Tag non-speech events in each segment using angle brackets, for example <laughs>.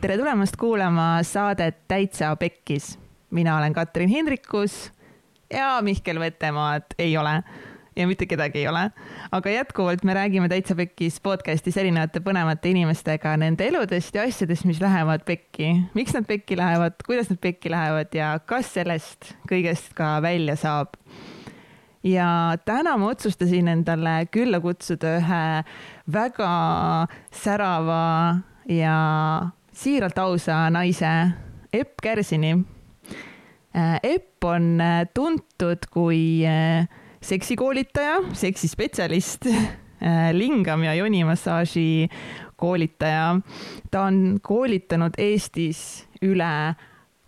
tere tulemast kuulama saadet Täitsa Pekkis. mina olen Katrin Hindrikus ja Mihkel Vetemaad ei ole ja mitte kedagi ei ole. aga jätkuvalt me räägime Täitsa Pekkis podcastis erinevate põnevate inimestega nende eludest ja asjadest, mis lähevad pekki. miks nad pekki lähevad, kuidas nad pekki lähevad ja kas sellest kõigest ka välja saab. ja täna ma otsustasin endale külla kutsuda ühe väga särava ja siiralt ausa naise, Epp Kärsini. Epp on tuntud kui seksikoolitaja, seksispetsialist, <laughs> lingam ja jonimassaaži koolitaja. ta on koolitanud Eestis üle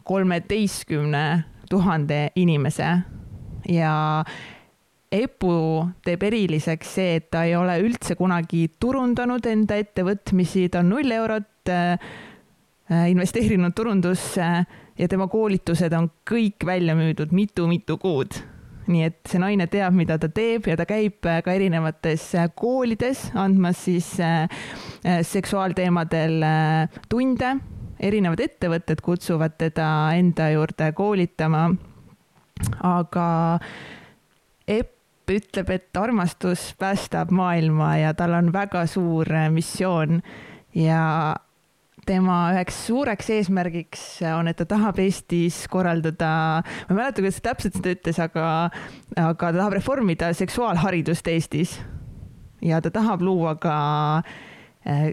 kolmeteistkümne tuhande inimese ja Epu teeb eriliseks see, et ta ei ole üldse kunagi turundanud enda ettevõtmisi, ta on null eurot äh, investeerinud turundusse ja tema koolitused on kõik välja müüdud mitu-mitu kuud nii et see naine teab, mida ta teeb ja ta käib äh, ka erinevates äh, koolides andmas siis äh, seksuaalteemadel tunde. erinevad ettevõtted kutsuvad teda enda juurde koolitama. aga Epp ütleb, et armastus päästab maailma ja tal on väga suur missioon ja tema üheks suureks eesmärgiks on, et ta tahab Eestis korraldada, ma ei mäleta, kuidas ta täpselt seda ütles, aga, aga ta tahab reformida seksuaalharidust Eestis. ja ta tahab luua ka äh,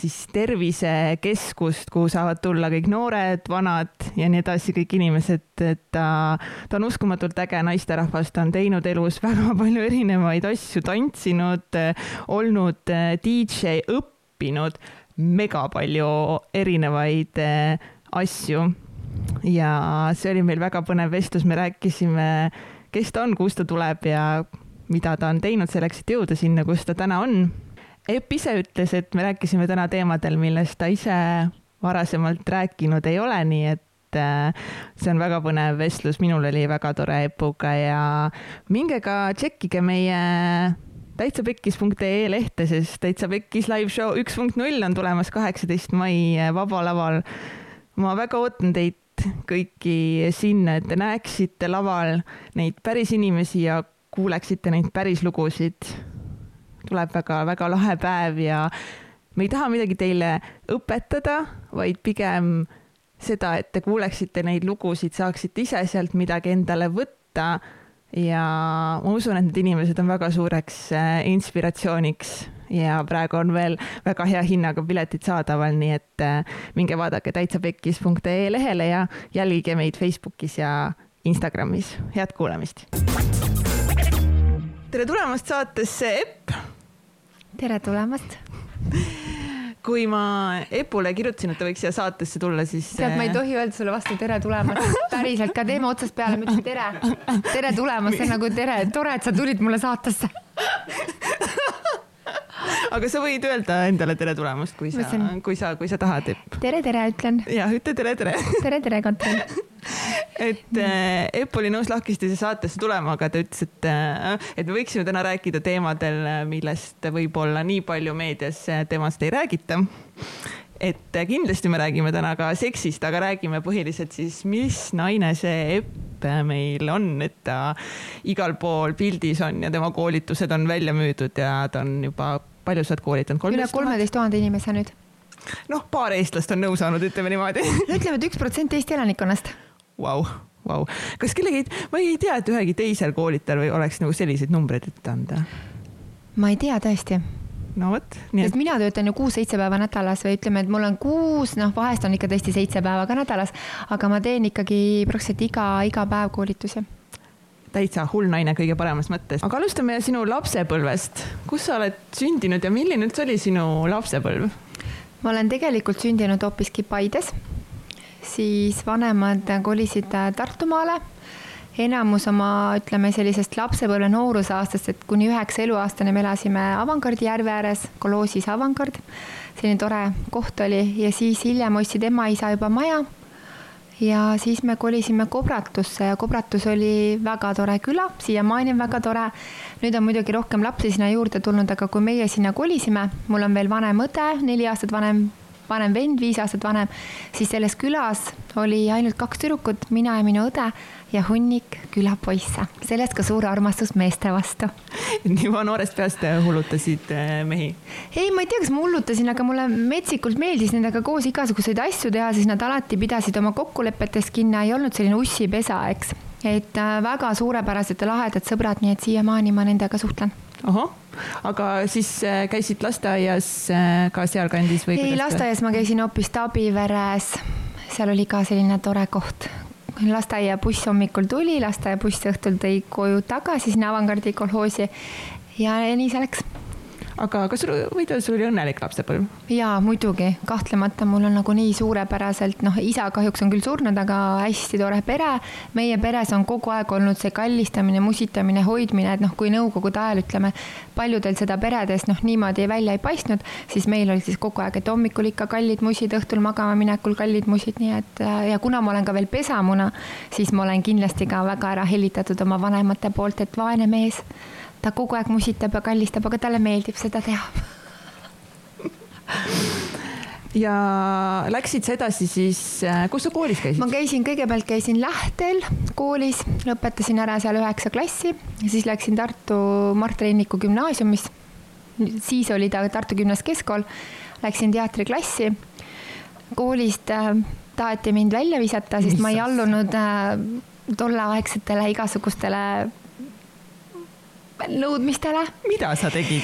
siis tervisekeskust, kuhu saavad tulla kõik noored, vanad ja nii edasi, kõik inimesed, et ta, ta on uskumatult äge naisterahvas, ta on teinud elus väga <laughs> palju erinevaid asju, tantsinud, olnud äh, DJ, õppinud mega palju erinevaid eh, asju. ja see oli meil väga põnev vestlus, me rääkisime, kes ta on, kust ta tuleb ja mida ta on teinud selleks, et jõuda sinna, kus ta täna on. Epp ise ütles, et me rääkisime täna teemadel, millest ta ise varasemalt rääkinud ei ole, nii et eh, see on väga põnev vestlus, minul oli väga tore Epuga ja minge ka tšekkige meie täitsapekkis.ee lehte, sest Täitsa Pekkis live show üks punkt null on tulemas kaheksateist mai eh, Vaba Laval. ma väga ootan teid kõiki sinna, et te näeksite laval neid päris inimesi ja kuuleksite neid päris lugusid. tuleb väga-väga lahe päev ja me ei taha midagi teile õpetada, vaid pigem seda, et te kuuleksite neid lugusid, saaksite ise sealt midagi endale võtta ja ma usun, et need inimesed on väga suureks äh, inspiratsiooniks ja praegu on veel väga hea hinnaga piletid saadaval, nii et äh, minge vaadake täitsapekkis.ee lehele ja jälgige meid Facebookis ja Instagramis. head kuulamist. tere tulemast saatesse, Epp. tere tulemast kui ma Epule kirjutasin, et ta võiks siia saatesse tulla, siis. tead, ma ei tohi öelda sulle vastu tere tulemast, päriselt ka teeme otsast peale, ma ütlesin tere, tere tulemast, see on nagu tere, tore, et sa tulid mulle saatesse aga sa võid öelda endale tere tulemast, kui sa, kui sa, kui sa tahad, tere, tere, ütlen. jah, ütle tere, tere. tere, tere, Katrin et äh, Epp oli nõus lahkesti saatesse tulema, aga ta ütles, et äh,, et me võiksime täna rääkida teemadel, millest võib-olla nii palju meedias temast ei räägita. et kindlasti me räägime täna ka seksist, aga räägime põhiliselt siis, mis naine see Epp meil on, et ta igal pool pildis on ja tema koolitused on välja müüdud ja ta on juba, palju sa oled koolitanud? üle kolmeteist tuhande inimese nüüd noh, paar eestlast on nõu saanud, ütleme niimoodi. <laughs> no ütleme, et üks protsent Eesti elanikkonnast Vau, vau, kas kellegi, ma ei tea, et ühegi teisel koolitajal või oleks nagu selliseid numbreid ette anda? ma ei tea tõesti no vot. sest mina töötan ju kuus-seitse päeva nädalas või ütleme, et mul on kuus, noh, vahest on ikka tõesti seitse päeva ka nädalas, aga ma teen ikkagi praktiliselt iga, iga päev koolitusi. Täitsa hull naine kõige paremas mõttes. aga alustame sinu lapsepõlvest. kus sa oled sündinud ja milline üldse oli sinu lapsepõlv? ma olen tegelikult sündinud hoopiski Paides siis vanemad kolisid Tartumaale. enamus oma, ütleme sellisest lapsepõlve noorusaastast, et kuni üheksa eluaastani me elasime Avangardi järve ääres, kolhoosis Avangard. selline tore koht oli ja siis hiljem ostsid ema-isa juba maja ja siis me kolisime Kobratusse ja Kobratus oli väga tore küla, siiamaani on väga tore. nüüd on muidugi rohkem lapsi sinna juurde tulnud, aga kui meie sinna kolisime, mul on veel vanem õde, neli aastat vanem vanem vend, viis aastat vanem, siis selles külas oli ainult kaks tüdrukut, mina ja minu õde ja hunnik külapoisse, sellest ka suur armastus meeste vastu. <laughs> juba noorest peast hullutasid äh, mehi? ei, ma ei tea, kas ma hullutasin, aga mulle metsikult meeldis nendega koos igasuguseid asju teha, siis nad alati pidasid oma kokkulepetest kinni, ei olnud selline ussipesa, eks. et äh, väga suurepärased ja lahedad sõbrad, nii et siiamaani ma nendega suhtlen ahah, aga siis äh, käisid lasteaias ka sealkandis või? ei, lasteaias ma käisin hoopis Tabiveres, seal oli ka selline tore koht, lasteaiabuss hommikul tuli, lasteaiabuss õhtul tõi koju tagasi sinna Avangardi kolhoosi ja nii see läks aga kas sul, võid öelda, sul oli õnnelik lapsepõlv? jaa, muidugi, kahtlemata mul on nagu nii suurepäraselt, noh, isa kahjuks on küll surnud, aga hästi tore pere. meie peres on kogu aeg olnud see kallistamine, musitamine, hoidmine, et noh, kui nõukogude ajal ütleme, paljudel seda peredes noh, niimoodi välja ei paistnud, siis meil oli siis kogu aeg, et hommikul ikka kallid musid, õhtul magama minekul kallid musid, nii et ja kuna ma olen ka veel pesamuna, siis ma olen kindlasti ka väga ära hellitatud oma vanemate poolt, et vaene mees ta kogu aeg musitab ja kallistab, aga talle meeldib seda teha ja läksid sa edasi siis, äh, kus sa koolis käisid? ma käisin, kõigepealt käisin Lähtel koolis, lõpetasin ära seal üheksa klassi ja siis läksin Tartu Mart Reinniku gümnaasiumis. siis oli ta Tartu Gümnaskeskkool, läksin teatriklassi. koolist äh, taheti mind välja visata, sest ma ei allunud äh, tolleaegsetele igasugustele nõudmistele. mida sa tegid?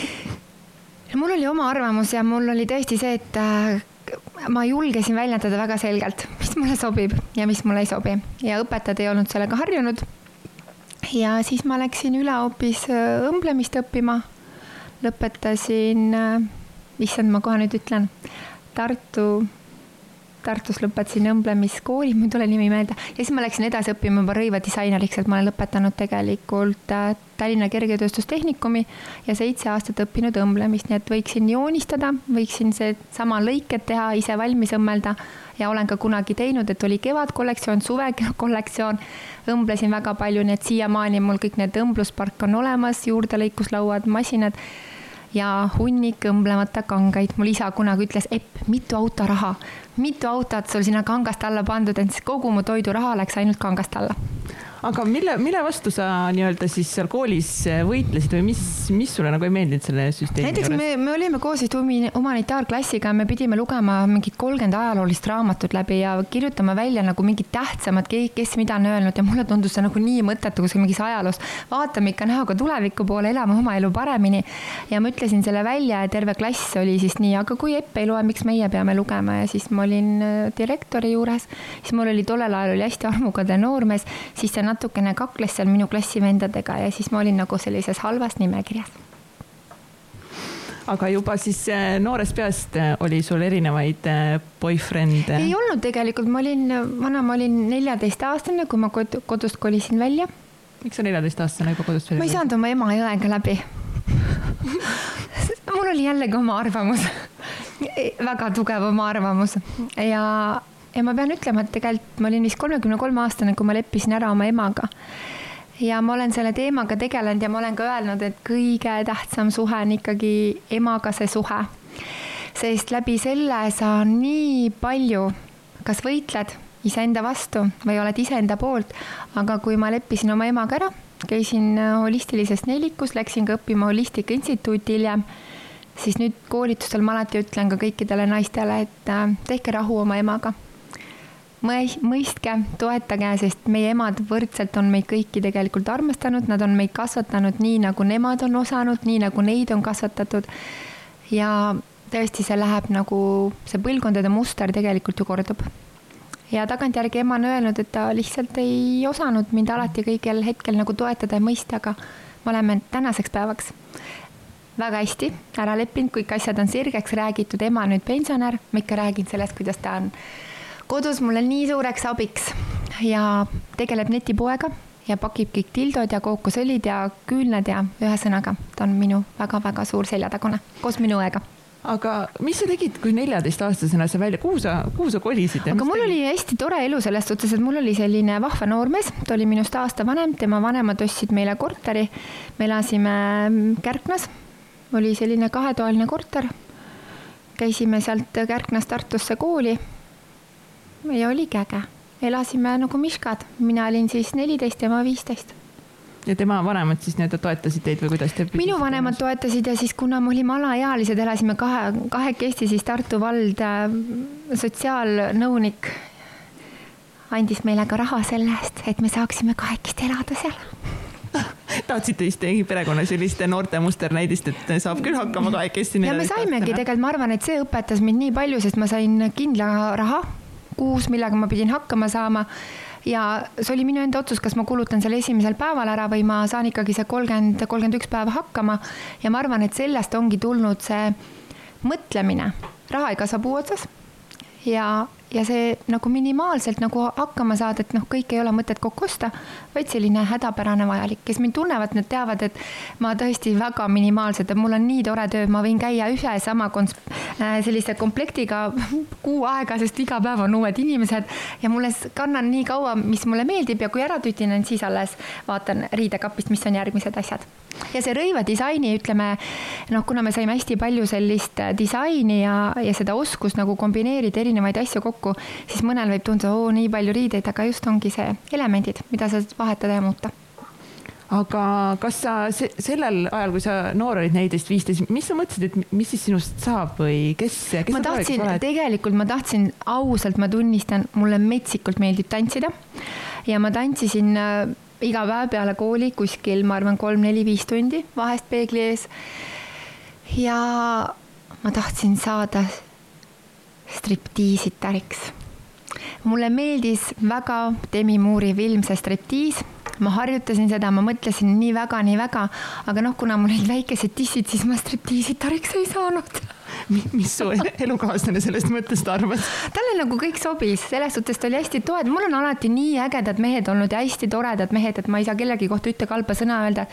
mul oli oma arvamus ja mul oli tõesti see, et äh, ma julgesin väljendada väga selgelt, mis mulle sobib ja mis mulle ei sobi ja õpetajad ei olnud sellega harjunud. ja siis ma läksin üle hoopis äh, õmblemist õppima. lõpetasin, äh, issand, ma kohe nüüd ütlen, Tartu Tartus lõpetasin õmblemiskooli, mul ei tule nimi meelde, ja siis ma läksin edasi õppima juba rõivadisaineriks, et ma olen lõpetanud tegelikult äh, Tallinna Kergetööstustehnikumi ja seitse aastat õppinud õmblemist, nii et võiksin joonistada, võiksin seesama lõiked teha, ise valmis õmmelda. Ja olen ka kunagi teinud, et oli kevadkollektsioon, suvekollektsioon, õmblesin väga palju, nii et siiamaani mul kõik need õmbluspark on olemas, juurdelõikuslauad, masinad ja hunnik õmblemata kangaid. mul isa kunagi ütles, Epp, mitu autoraha, mitu autot sul sinna kangast alla pandud, et siis kogu mu toiduraha läks ainult kangast alla aga mille, mille vastu sa nii-öelda siis seal koolis võitlesid või mis, mis sulle nagu ei meeldinud selle süsteemi näiteks juures? me, me olime koos vist humanitaarklassiga, me pidime lugema mingit kolmkümmend ajaloolist raamatut läbi ja kirjutama välja nagu mingid tähtsamad, kes mida on öelnud ja mulle tundus see nagu nii mõttetu kuskil mingis ajaloos. vaatame ikka näoga tuleviku poole, elame oma elu paremini. ja ma ütlesin selle välja ja terve klass oli siis nii, aga kui Epp ei loe, miks meie peame lugema ja siis ma olin äh, direktori juures, siis mul oli tollel ajal oli hästi armukade noormees, siis see natukene kakles seal minu klassivendadega ja siis ma olin nagu sellises halvas nimekirjas aga juba siis äh, noorest peast äh, oli sul erinevaid äh, boyfriend'e? ei olnud tegelikult, ma olin, vana, ma olin neljateistaastane, kui ma kod kodust kolisin välja. miks sa neljateistaastane juba kodust välja? ma ei saanud oma ema ja õega läbi <laughs> mul oli jällegi oma arvamus <laughs> väga tugev oma arvamus ja ja ma pean ütlema, et tegelikult ma olin vist kolmekümne kolme aastane, kui ma leppisin ära oma emaga. ja ma olen selle teemaga tegelenud ja ma olen ka öelnud, et kõige tähtsam suhe on ikkagi emaga see suhe. sest läbi selle sa nii palju, kas võitled iseenda vastu või oled iseenda poolt, aga kui ma leppisin oma emaga ära, käisin holistilises nelikus, läksin ka õppima Holistika Instituuti hiljem siis nüüd koolitustel ma alati ütlen ka kõikidele naistele, et äh, tehke rahu oma emaga mõistke, toetage, sest meie emad võrdselt on meid kõiki tegelikult armastanud, nad on meid kasvatanud nii, nagu nemad on osanud, nii nagu neid on kasvatatud. ja tõesti, see läheb nagu, see põlvkondade muster tegelikult ju kordub. ja tagantjärgi ema on öelnud, et ta lihtsalt ei osanud mind alati kõigel hetkel nagu toetada ja mõista, aga me oleme tänaseks päevaks väga hästi ära leppinud, kõik asjad on sirgeks räägitud, ema nüüd pensionär, ma ikka räägin sellest, kuidas ta on kodus mulle nii suureks abiks ja tegeleb netipoega ja pakib kõik tildod ja kookosõlid ja küünlad ja ühesõnaga, ta on minu väga-väga suur seljatagune koos minu õega aga mis sa tegid, kui neljateistaastasena sa välja, kuhu sa, kuhu sa kolisid? aga mul tegid? oli hästi tore elu selles suhtes, et mul oli selline vahva noormees, ta oli minust aasta vanem, tema vanemad ostsid meile korteri. me elasime Kärknas, oli selline kahetoaline korter käisime sealt Kärknast Tartusse kooli. Ja oligi äge, elasime nagu miškad, mina olin siis neliteist, tema viisteist ja tema vanemad siis nii-öelda toetasid teid või kuidas te? minu vanemad toetasid ja siis, kuna me olime alaealised, elasime kahe, kahekesti, siis Tartu vald äh, sotsiaalnõunik andis meile ka raha selle eest, et me saaksime kahekesti elada seal <laughs> tahtsite vist perekonnas selliste noorte musternäidist, et saab küll hakkama kahekesti. ja me saimegi tegelikult, ma arvan, et see õpetas mind nii palju, sest ma sain kindla raha kuus, millega ma pidin hakkama saama. Ja see oli minu enda otsus, kas ma kulutan selle esimesel päeval ära või ma saan ikkagi see kolmkümmend, kolmkümmend üks päeva hakkama. ja ma arvan, et sellest ongi tulnud see mõtlemine, raha ei kasva puu otsas. Ja, ja see nagu minimaalselt nagu hakkama saada, et noh, kõike ei ole mõtet kokku osta, vaid selline hädapärane vajalik, kes mind tunnevad, need teavad, et ma tõesti väga minimaalselt, et mul on nii tore töö, ma võin käia ühe sama kons-, äh, sellise komplektiga <laughs> kuu aega, sest iga päev on uued inimesed ja mulle kannan nii kaua, mis mulle meeldib ja kui ära tütinen, siis alles vaatan riidekapist, mis on järgmised asjad. Ja see rõivadisaini, ütleme noh, kuna me saime hästi palju sellist äh, disaini ja, ja seda oskust nagu kombineerida erinevaid asju kokku, siis mõnel võib tunduda, oo, nii palju riideid, aga just ongi see elemendid, mida sa saad vahetada ja muuta. Aga kas sa se sellel ajal, kui sa noor olid, neliteist, viisteist, mis sa mõtlesid, et mis siis sinust saab või kes, kes ma tahtsin, tegelikult ma tahtsin, ausalt ma tunnistan, mulle metsikult meeldib tantsida. Ja ma tantsisin äh, iga päev peale kooli kuskil, ma arvan, kolm-neli-viis tundi vahest peegli ees. ja ma tahtsin saada striptiisitariks. mulle meeldis väga Demi Moore'i film See striptiis ma harjutasin seda, ma mõtlesin nii väga, nii väga, aga noh, kuna mul olid väikesed tissid, siis ma striptiisitariks ei saanud <laughs> mis su <laughs> elukaaslane sellest mõttest arvas? talle nagu kõik sobis, selles suhtes ta oli hästi tore, mul on alati nii ägedad mehed olnud ja hästi toredad mehed, et ma ei saa kellegi kohta ühte kalpa sõna öelda.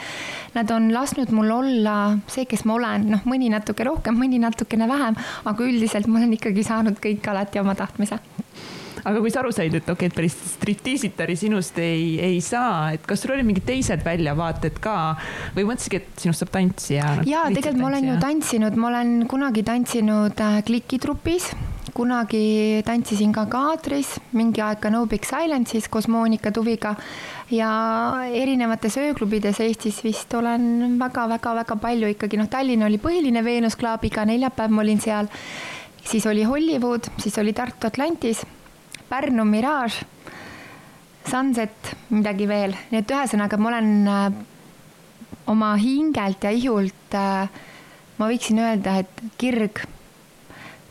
Nad on lasknud mul olla see, kes ma olen, noh, mõni natuke rohkem, mõni natukene vähem, aga üldiselt ma olen ikkagi saanud kõik alati oma tahtmise aga kui sa aru said, et okei okay,, et päris striptiisitari sinust ei, ei saa, et kas sul olid mingid teised väljavaated ka või mõtlesidki, et sinust saab tantsija? ja tegelikult ma olen ju tantsinud, ma olen kunagi tantsinud äh, klikitrupis kunagi tantsisin ka kaadris, mingi aeg ka No Big Silence'is koos Monika Tuviga ja erinevates ööklubides Eestis vist olen väga-väga-väga palju ikkagi noh, Tallinn oli põhiline Veenus Club, iga neljapäev ma olin seal. siis oli Hollywood, siis oli Tartu Atlantis Pärnu Mirage, Sunset, midagi veel, nii et ühesõnaga ma olen äh, oma hingelt ja ihult, äh, ma võiksin öelda, et kirg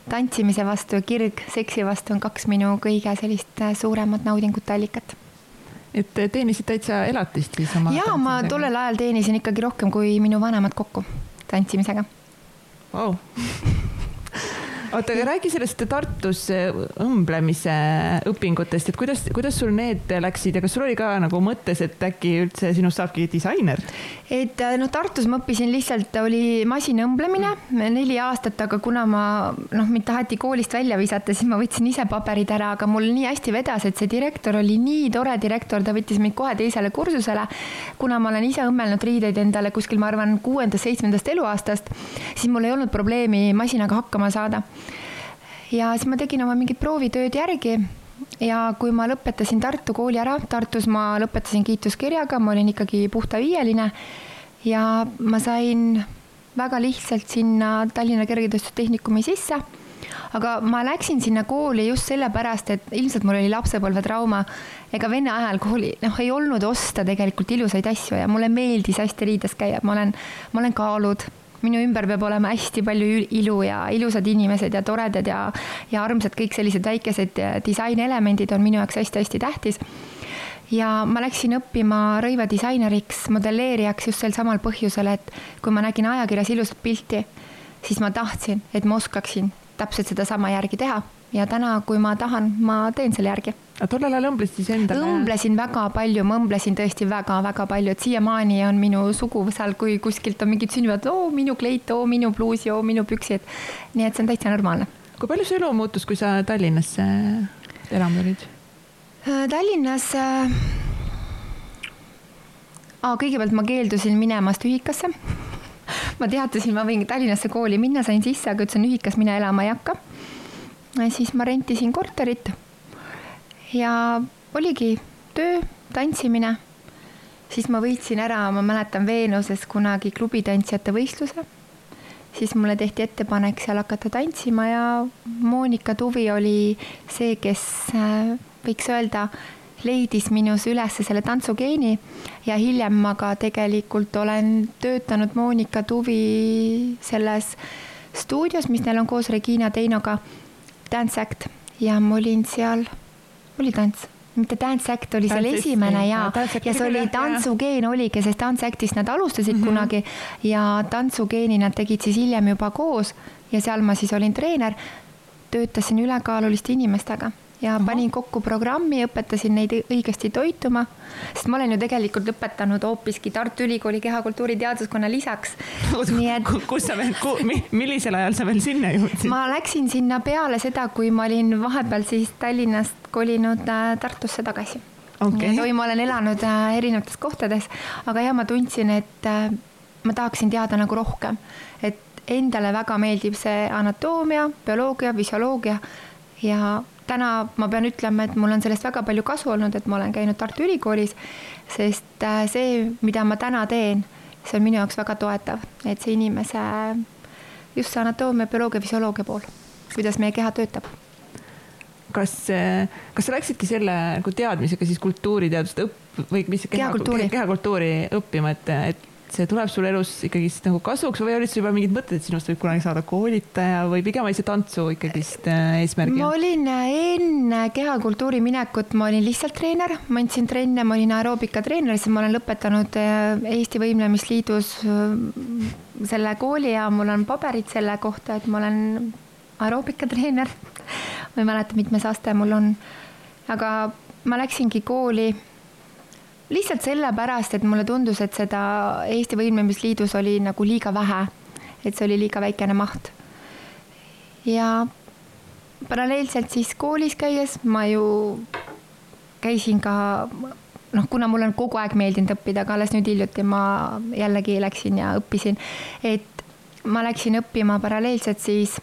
tantsimise vastu ja kirg seksi vastu on kaks minu kõige sellist äh, suuremat naudingute allikat et teenisid täitsa elatist siis oma? ja ma tollel ajal teenisin ikkagi rohkem kui minu vanemad kokku tantsimisega wow. <laughs> oota, aga räägi sellest Tartus õmblemise õpingutest, et kuidas, kuidas sul need läksid ja kas sul oli ka nagu mõttes, et äkki üldse sinust saabki disainer? et noh, Tartus ma õppisin lihtsalt, oli masinaõmblemine neli aastat, aga kuna ma noh, mind taheti koolist välja visata, siis ma võtsin ise paberid ära, aga mul nii hästi vedas, et see direktor oli nii tore direktor, ta võttis mind kohe teisele kursusele. kuna ma olen ise õmmelnud riideid endale kuskil, ma arvan, kuuendast-seitsmendast eluaastast, siis mul ei olnud probleemi masinaga hakkama saada ja siis ma tegin oma mingit proovitööd järgi ja kui ma lõpetasin Tartu kooli ära, Tartus ma lõpetasin kiituskirjaga, ma olin ikkagi puhta viieline ja ma sain väga lihtsalt sinna Tallinna Kergetööstustehnikumi sisse. aga ma läksin sinna kooli just sellepärast, et ilmselt mul oli lapsepõlvetrauma. ega vene ajal kooli, noh, ei olnud osta tegelikult ilusaid asju ja mulle meeldis hästi riides käia, ma olen, ma olen kaalud minu ümber peab olema hästi palju ilu ja ilusad inimesed ja toredad ja, ja armsad, kõik sellised väikesed disainelemendid on minu jaoks hästi-hästi tähtis ja ma läksin õppima rõivadisaineriks, modelleerijaks just sel samal põhjusel, et kui ma nägin ajakirjas ilusat pilti, siis ma tahtsin, et ma oskaksin täpselt sedasama järgi teha ja täna, kui ma tahan, ma teen selle järgi. Aga tollel ajal õmblesid siis endale? õmblesin väga palju, ma õmblesin tõesti väga-väga palju, et siiamaani on minu suguvõsal, kui kuskilt on mingid sünnipäevad, oo minu kleit, oo minu pluusi, oo minu püksid. nii et see on täitsa normaalne. kui palju su elu muutus, kui sa Tallinnasse elama tulid? Äh, Tallinnas äh... Ah, kõigepealt ma keeldusin minemast ühikasse <laughs> ma teatasin, ma võin Tallinnasse kooli minna, sain sisse, aga ütlesin ühikas mina elama ei hakka. siis ma rentisin korterit ja oligi töö, tantsimine. siis ma võitsin ära, ma mäletan Veenuses kunagi klubitantsijate võistluse. siis mulle tehti ettepanek seal hakata tantsima ja Monika Tuvi oli see, kes äh, võiks öelda, leidis minus üles selle tantsugeeni ja hiljem ma ka tegelikult olen töötanud Monika Tuvi selles stuudios, mis neil on koos Regina Teinoga, Dance Act ja ma olin seal, oli tants mitte Dance Act oli seal esimene ja, ja see oli tantsugeen oligi, sest Dance Actist nad alustasid mm -hmm. kunagi ja tantsugeeni nad tegid siis hiljem juba koos ja seal ma siis olin treener. töötasin ülekaaluliste inimestega ja Aha. panin kokku programmi, õpetasin neid õigesti toituma, sest ma olen ju tegelikult lõpetanud hoopiski Tartu Ülikooli kehakultuuri teaduskonna lisaks. <laughs> Et... kus sa veel, millisel ajal sa veel sinna jõudsid? ma läksin sinna peale seda, kui ma olin vahepeal siis Tallinnast kolinud äh, Tartusse tagasi okay.. või ma olen elanud äh, erinevates kohtades, aga ja ma tundsin, et äh, ma tahaksin teada nagu rohkem, et endale väga meeldib see anatoomia, bioloogia, füsioloogia ja täna ma pean ütlema, et mul on sellest väga palju kasu olnud, et ma olen käinud Tartu Ülikoolis, sest äh, see, mida ma täna teen, see on minu jaoks väga toetav, et see inimese, just see anatoomia, bioloogia, füsioloogia pool, kuidas meie keha töötab. Kas, äh, kas sa läksidki selle nagu teadmisega siis kultuuriteaduste õpp- või mis kehakultuuri, kehakultuuri õppima, et, et see tuleb sul elus ikkagist nagu kasuks või olid sul juba mingid mõtted, et sinust võib kunagi saada koolitaja või pigem oli see tantsu ikkagist äh, eesmärgil? ma olin äh, enne kehakultuuri minekut, ma olin lihtsalt treener, ma andsin trenne, ma olin aeroobikatreener, siis ma olen lõpetanud äh, Eesti Võimlemisliidus selle kooli ja mul on paberid selle kohta, et ma olen aeroobikatreener. ma ei mäleta, mitmes aste mul on. aga ma läksingi kooli lihtsalt sellepärast, et mulle tundus, et seda Eesti Võimlemisliidus oli nagu liiga vähe, et see oli liiga väikene maht. ja paralleelselt siis koolis käies ma ju käisin ka noh, kuna mul on kogu aeg meeldinud õppida, aga alles nüüd hiljuti ma jällegi läksin ja õppisin, et ma läksin õppima paralleelselt siis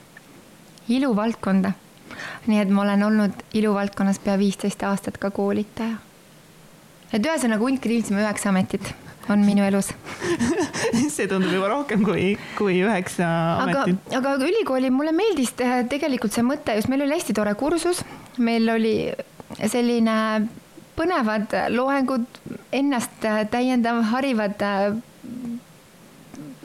iluvaldkonda. nii et ma olen olnud iluvaldkonnas pea viisteist aastat ka koolitaja et ühesõnaga hunt kriilsime üheksa ametit on minu elus <laughs> see tundub juba rohkem kui, kui üheksa ametit. aga, aga ülikooli mulle meeldis tegelikult see mõte, just meil oli hästi tore kursus, meil oli selline põnevad loengud, ennast täiendav, harivad.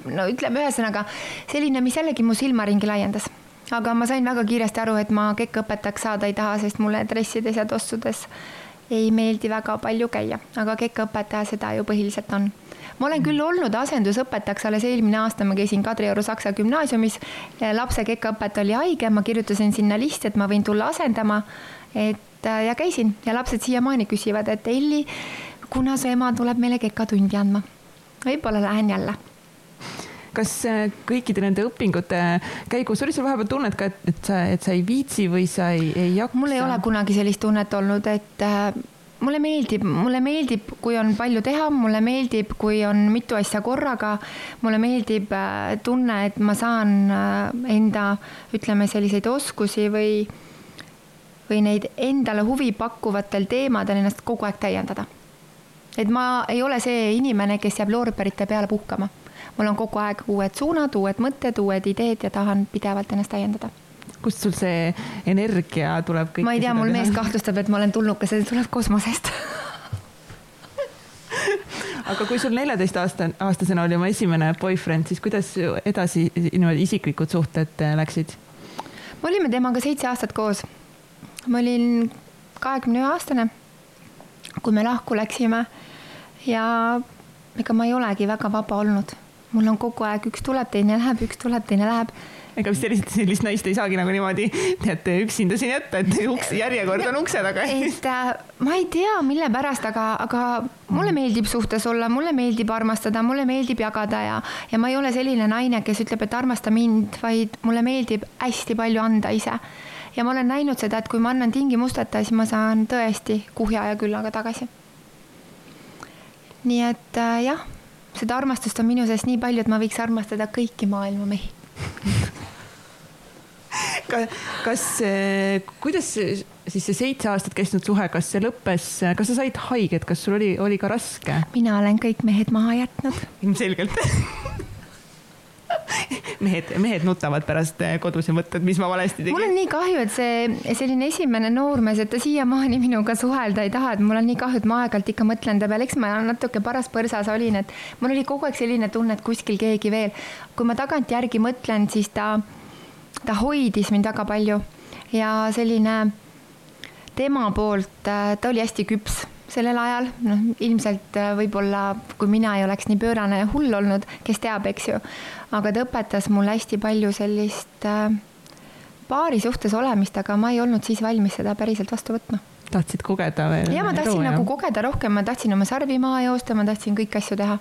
no ütleme ühesõnaga selline, mis jällegi mu silmaringi laiendas aga ma sain väga kiiresti aru, et ma kekkõpetajaks saada ei taha, sest mulle dressides ja tossudes ei meeldi väga palju käia, aga kekaõpetaja seda ju põhiliselt on. ma olen küll olnud asendusõpetajaks, alles eelmine aasta ma käisin Kadrioru Saksa gümnaasiumis. lapse kekaõpetaja oli haige, ma kirjutasin sinna listi, et ma võin tulla asendama. et ja käisin ja lapsed siiamaani küsivad, et Elli, kuna su ema tuleb meile kekatundi andma? võib-olla lähen jälle kas äh, kõikide nende õpingute käigus oli sul vahepeal tunnet ka, et, et sa, et sa ei viitsi või sa ei, ei jaksa? mul ei ole kunagi sellist tunnet olnud, et äh, mulle meeldib, mulle meeldib, kui on palju teha, mulle meeldib, kui on mitu asja korraga. mulle meeldib äh, tunne, et ma saan enda, ütleme selliseid oskusi või, või neid endale huvi pakkuvatel teemadel ennast kogu aeg täiendada. et ma ei ole see inimene, kes jääb loorberite peale puhkama mul on kogu aeg uued suunad, uued mõtted, uued ideed ja tahan pidevalt ennast täiendada kust sul see energia tuleb? ma ei tea, mul mees kahtlustab, et ma olen tulnukas ja see tuleb kosmosest <laughs> aga kui sul neljateist aasta, aastasena oli oma esimene boyfriend, siis kuidas edasi niimoodi isiklikud suhted äh, läksid? me olime temaga seitse aastat koos. ma olin kahekümne ühe aastane, kui me lahku läksime ja ega ma ei olegi väga vaba olnud mul on kogu aeg üks tuleb, teine läheb, üks tuleb, teine läheb. ega vist sellist, sellist naist ei saagi nagu niimoodi, teate, üksinda siin jätta, et uks, järjekord on ukse taga. et äh, ma ei tea, mille pärast, aga, aga mulle meeldib suhtes olla, mulle meeldib armastada, mulle meeldib jagada ja, ja ma ei ole selline naine, kes ütleb, et armasta mind, vaid mulle meeldib hästi palju anda ise ja ma olen näinud seda, et kui ma annan tingimusteta, siis ma saan tõesti kuhja ja küllaga tagasi. nii et äh, jah seda armastust on minu sees nii palju, et ma võiks armastada kõiki maailma mehi <laughs> kas, kuidas siis see seitse aastat kestnud suhe, kas see lõppes, kas sa said haiget, kas sul oli, oli ka raske? mina olen kõik mehed maha jätnud. ilmselgelt <laughs> <laughs> mehed, mehed nutavad pärast kodus ja mõtlevad, mis ma valesti tegin. mul on nii kahju, et see selline esimene noormees, et ta siiamaani minuga suhelda ei taha, et mul on nii kahju, et ma aeg-ajalt ikka mõtlen ta peale, eks ma natuke paras põrsas olin, et mul oli kogu aeg selline tunne, et kuskil keegi veel. kui ma tagantjärgi mõtlen, siis ta ta hoidis mind väga palju ja selline tema poolt, äh, ta oli hästi küps sellel ajal, noh, ilmselt äh, võib-olla kui mina ei oleks nii pöörane ja hull olnud, kes teab, eks ju, aga ta õpetas mulle hästi palju sellist äh, paari suhtes olemist, aga ma ei olnud siis valmis seda päriselt vastu võtma. tahtsid kogeda veel? ja ma tahtsin elu, nagu jah? kogeda rohkem, ma tahtsin oma sarvi maha joosta, ma tahtsin kõiki asju teha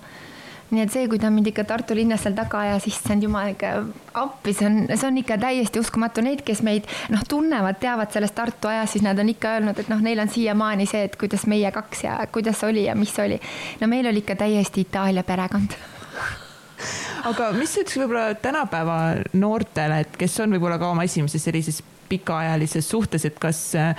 nii et see, kui ta mind ikka Tartu linnas seal taga ajas, issand jumal, ikka appi, see on, see on ikka täiesti uskumatu, need, kes meid noh, tunnevad, teavad sellest Tartu ajast, siis nad on ikka öelnud, et noh, neil on siiamaani see, et kuidas meie kaks ja kuidas oli ja mis oli. no meil oli ikka täiesti Itaalia perekond. <laughs> Aga mis ütleks võib-olla tänapäeva noortele, et kes on võib-olla ka oma esimeses sellises pikaajalises suhtes, et kas äh,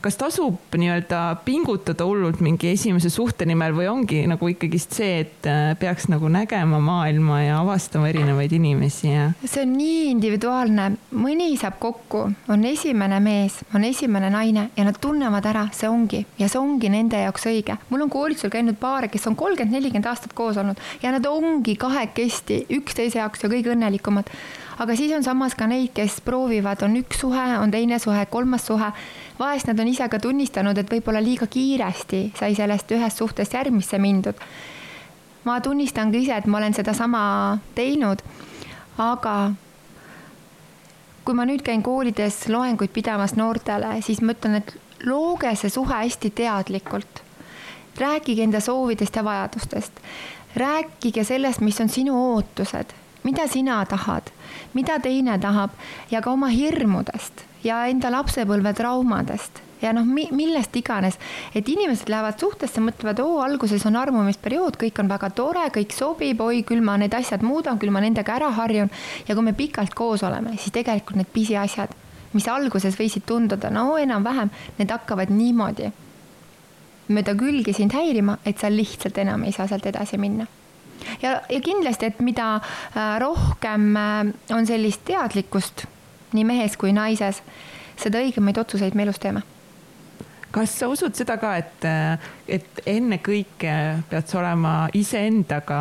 kas tasub nii-öelda pingutada hullult mingi esimese suhte nimel või ongi nagu ikkagist see, et äh, peaks nagu nägema maailma ja avastama erinevaid inimesi ja? see on nii individuaalne, mõni saab kokku, on esimene mees, on esimene naine ja nad tunnevad ära, see ongi ja see ongi nende jaoks õige. mul on koolitusel käinud paare, kes on kolmkümmend, nelikümmend aastat koos olnud ja nad ongi kahekesti üksteise jaoks ja kõige õnnelikumad aga siis on samas ka neid, kes proovivad, on üks suhe, on teine suhe, kolmas suhe vahest nad on ise ka tunnistanud, et võib-olla liiga kiiresti sai sellest ühest suhtest järgmisse mindud. ma tunnistan ka ise, et ma olen sedasama teinud, aga kui ma nüüd käin koolides loenguid pidamas noortele, siis ma ütlen, et looge see suhe hästi teadlikult. rääkige enda soovidest ja vajadustest. rääkige sellest, mis on sinu ootused, mida sina tahad, mida teine tahab ja ka oma hirmudest ja enda lapsepõlve traumadest ja noh, millest iganes, et inimesed lähevad suhtesse, mõtlevad, oo, alguses on armumisperiood, kõik on väga tore, kõik sobib, oi, küll ma need asjad muudan, küll ma nendega ära harjun. ja kui me pikalt koos oleme, siis tegelikult need pisiasjad, mis alguses võisid tunduda no enam-vähem, need hakkavad niimoodi mööda külgi sind häirima, et sa lihtsalt enam ei saa sealt edasi minna ja, ja kindlasti, et mida äh, rohkem äh, on sellist teadlikkust nii mehes kui naises, seda õigemaid otsuseid me elus teeme kas sa usud seda ka, et, et ennekõike pead sa olema iseendaga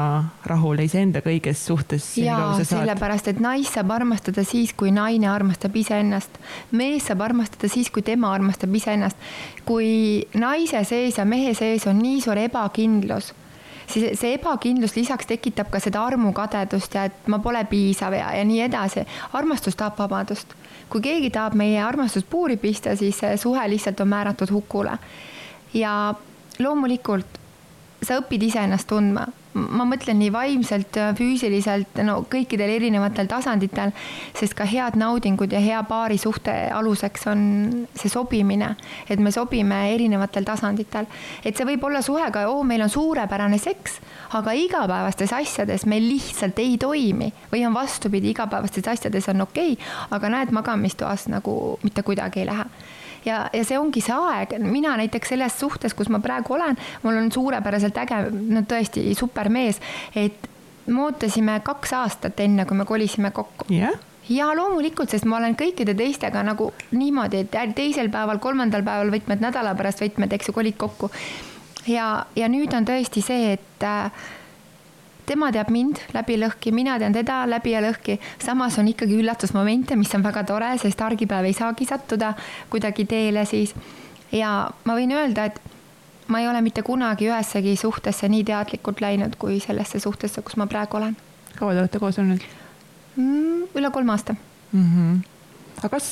rahul ja iseendaga õiges suhtes? jaa, sellepärast, et naist saab armastada siis, kui naine armastab iseennast. mees saab armastada siis, kui tema armastab iseennast. kui naise sees ja mehe sees on nii suur ebakindlus siis see ebakindlus lisaks tekitab ka seda armukadedust ja et ma pole piisav ja, ja nii edasi. armastus tahab vabadust. kui keegi tahab meie armastust puuri pista, siis suhe lihtsalt on määratud hukule. ja loomulikult sa õpid iseennast tundma. Ma mõtlen nii vaimselt, füüsiliselt, no kõikidel erinevatel tasanditel, sest ka head naudingud ja hea paarisuhte aluseks on see sobimine, et me sobime erinevatel tasanditel. et see võib olla suhe ka, oo, meil on suurepärane seks, aga igapäevastes asjades meil lihtsalt ei toimi. Või on vastupidi, igapäevastes asjades on okei okay,, aga näed, magamistoas nagu mitte kuidagi ei lähe ja, ja see ongi see aeg, mina näiteks selles suhtes, kus ma praegu olen, mul on suurepäraselt äge, no tõesti supermees, et me ootasime kaks aastat, enne kui me kolisime kokku. Yeah ja loomulikult, sest ma olen kõikide teistega nagu niimoodi, et teisel päeval, kolmandal päeval võtmed, nädala pärast võtmed, eks ju, kolid kokku. ja, ja nüüd on tõesti see, et äh, tema teab mind läbi lõhki, mina tean teda läbi ja lõhki. samas on ikkagi üllatusmomente, mis on väga tore, sest argipäev ei saagi sattuda kuidagi teele siis. ja ma võin öelda, et ma ei ole mitte kunagi ühessegi suhtesse nii teadlikult läinud kui sellesse suhtesse, kus ma praegu olen. kaua te olete koos olnud mm,? üle kolme aasta mm. -hmm. aga kas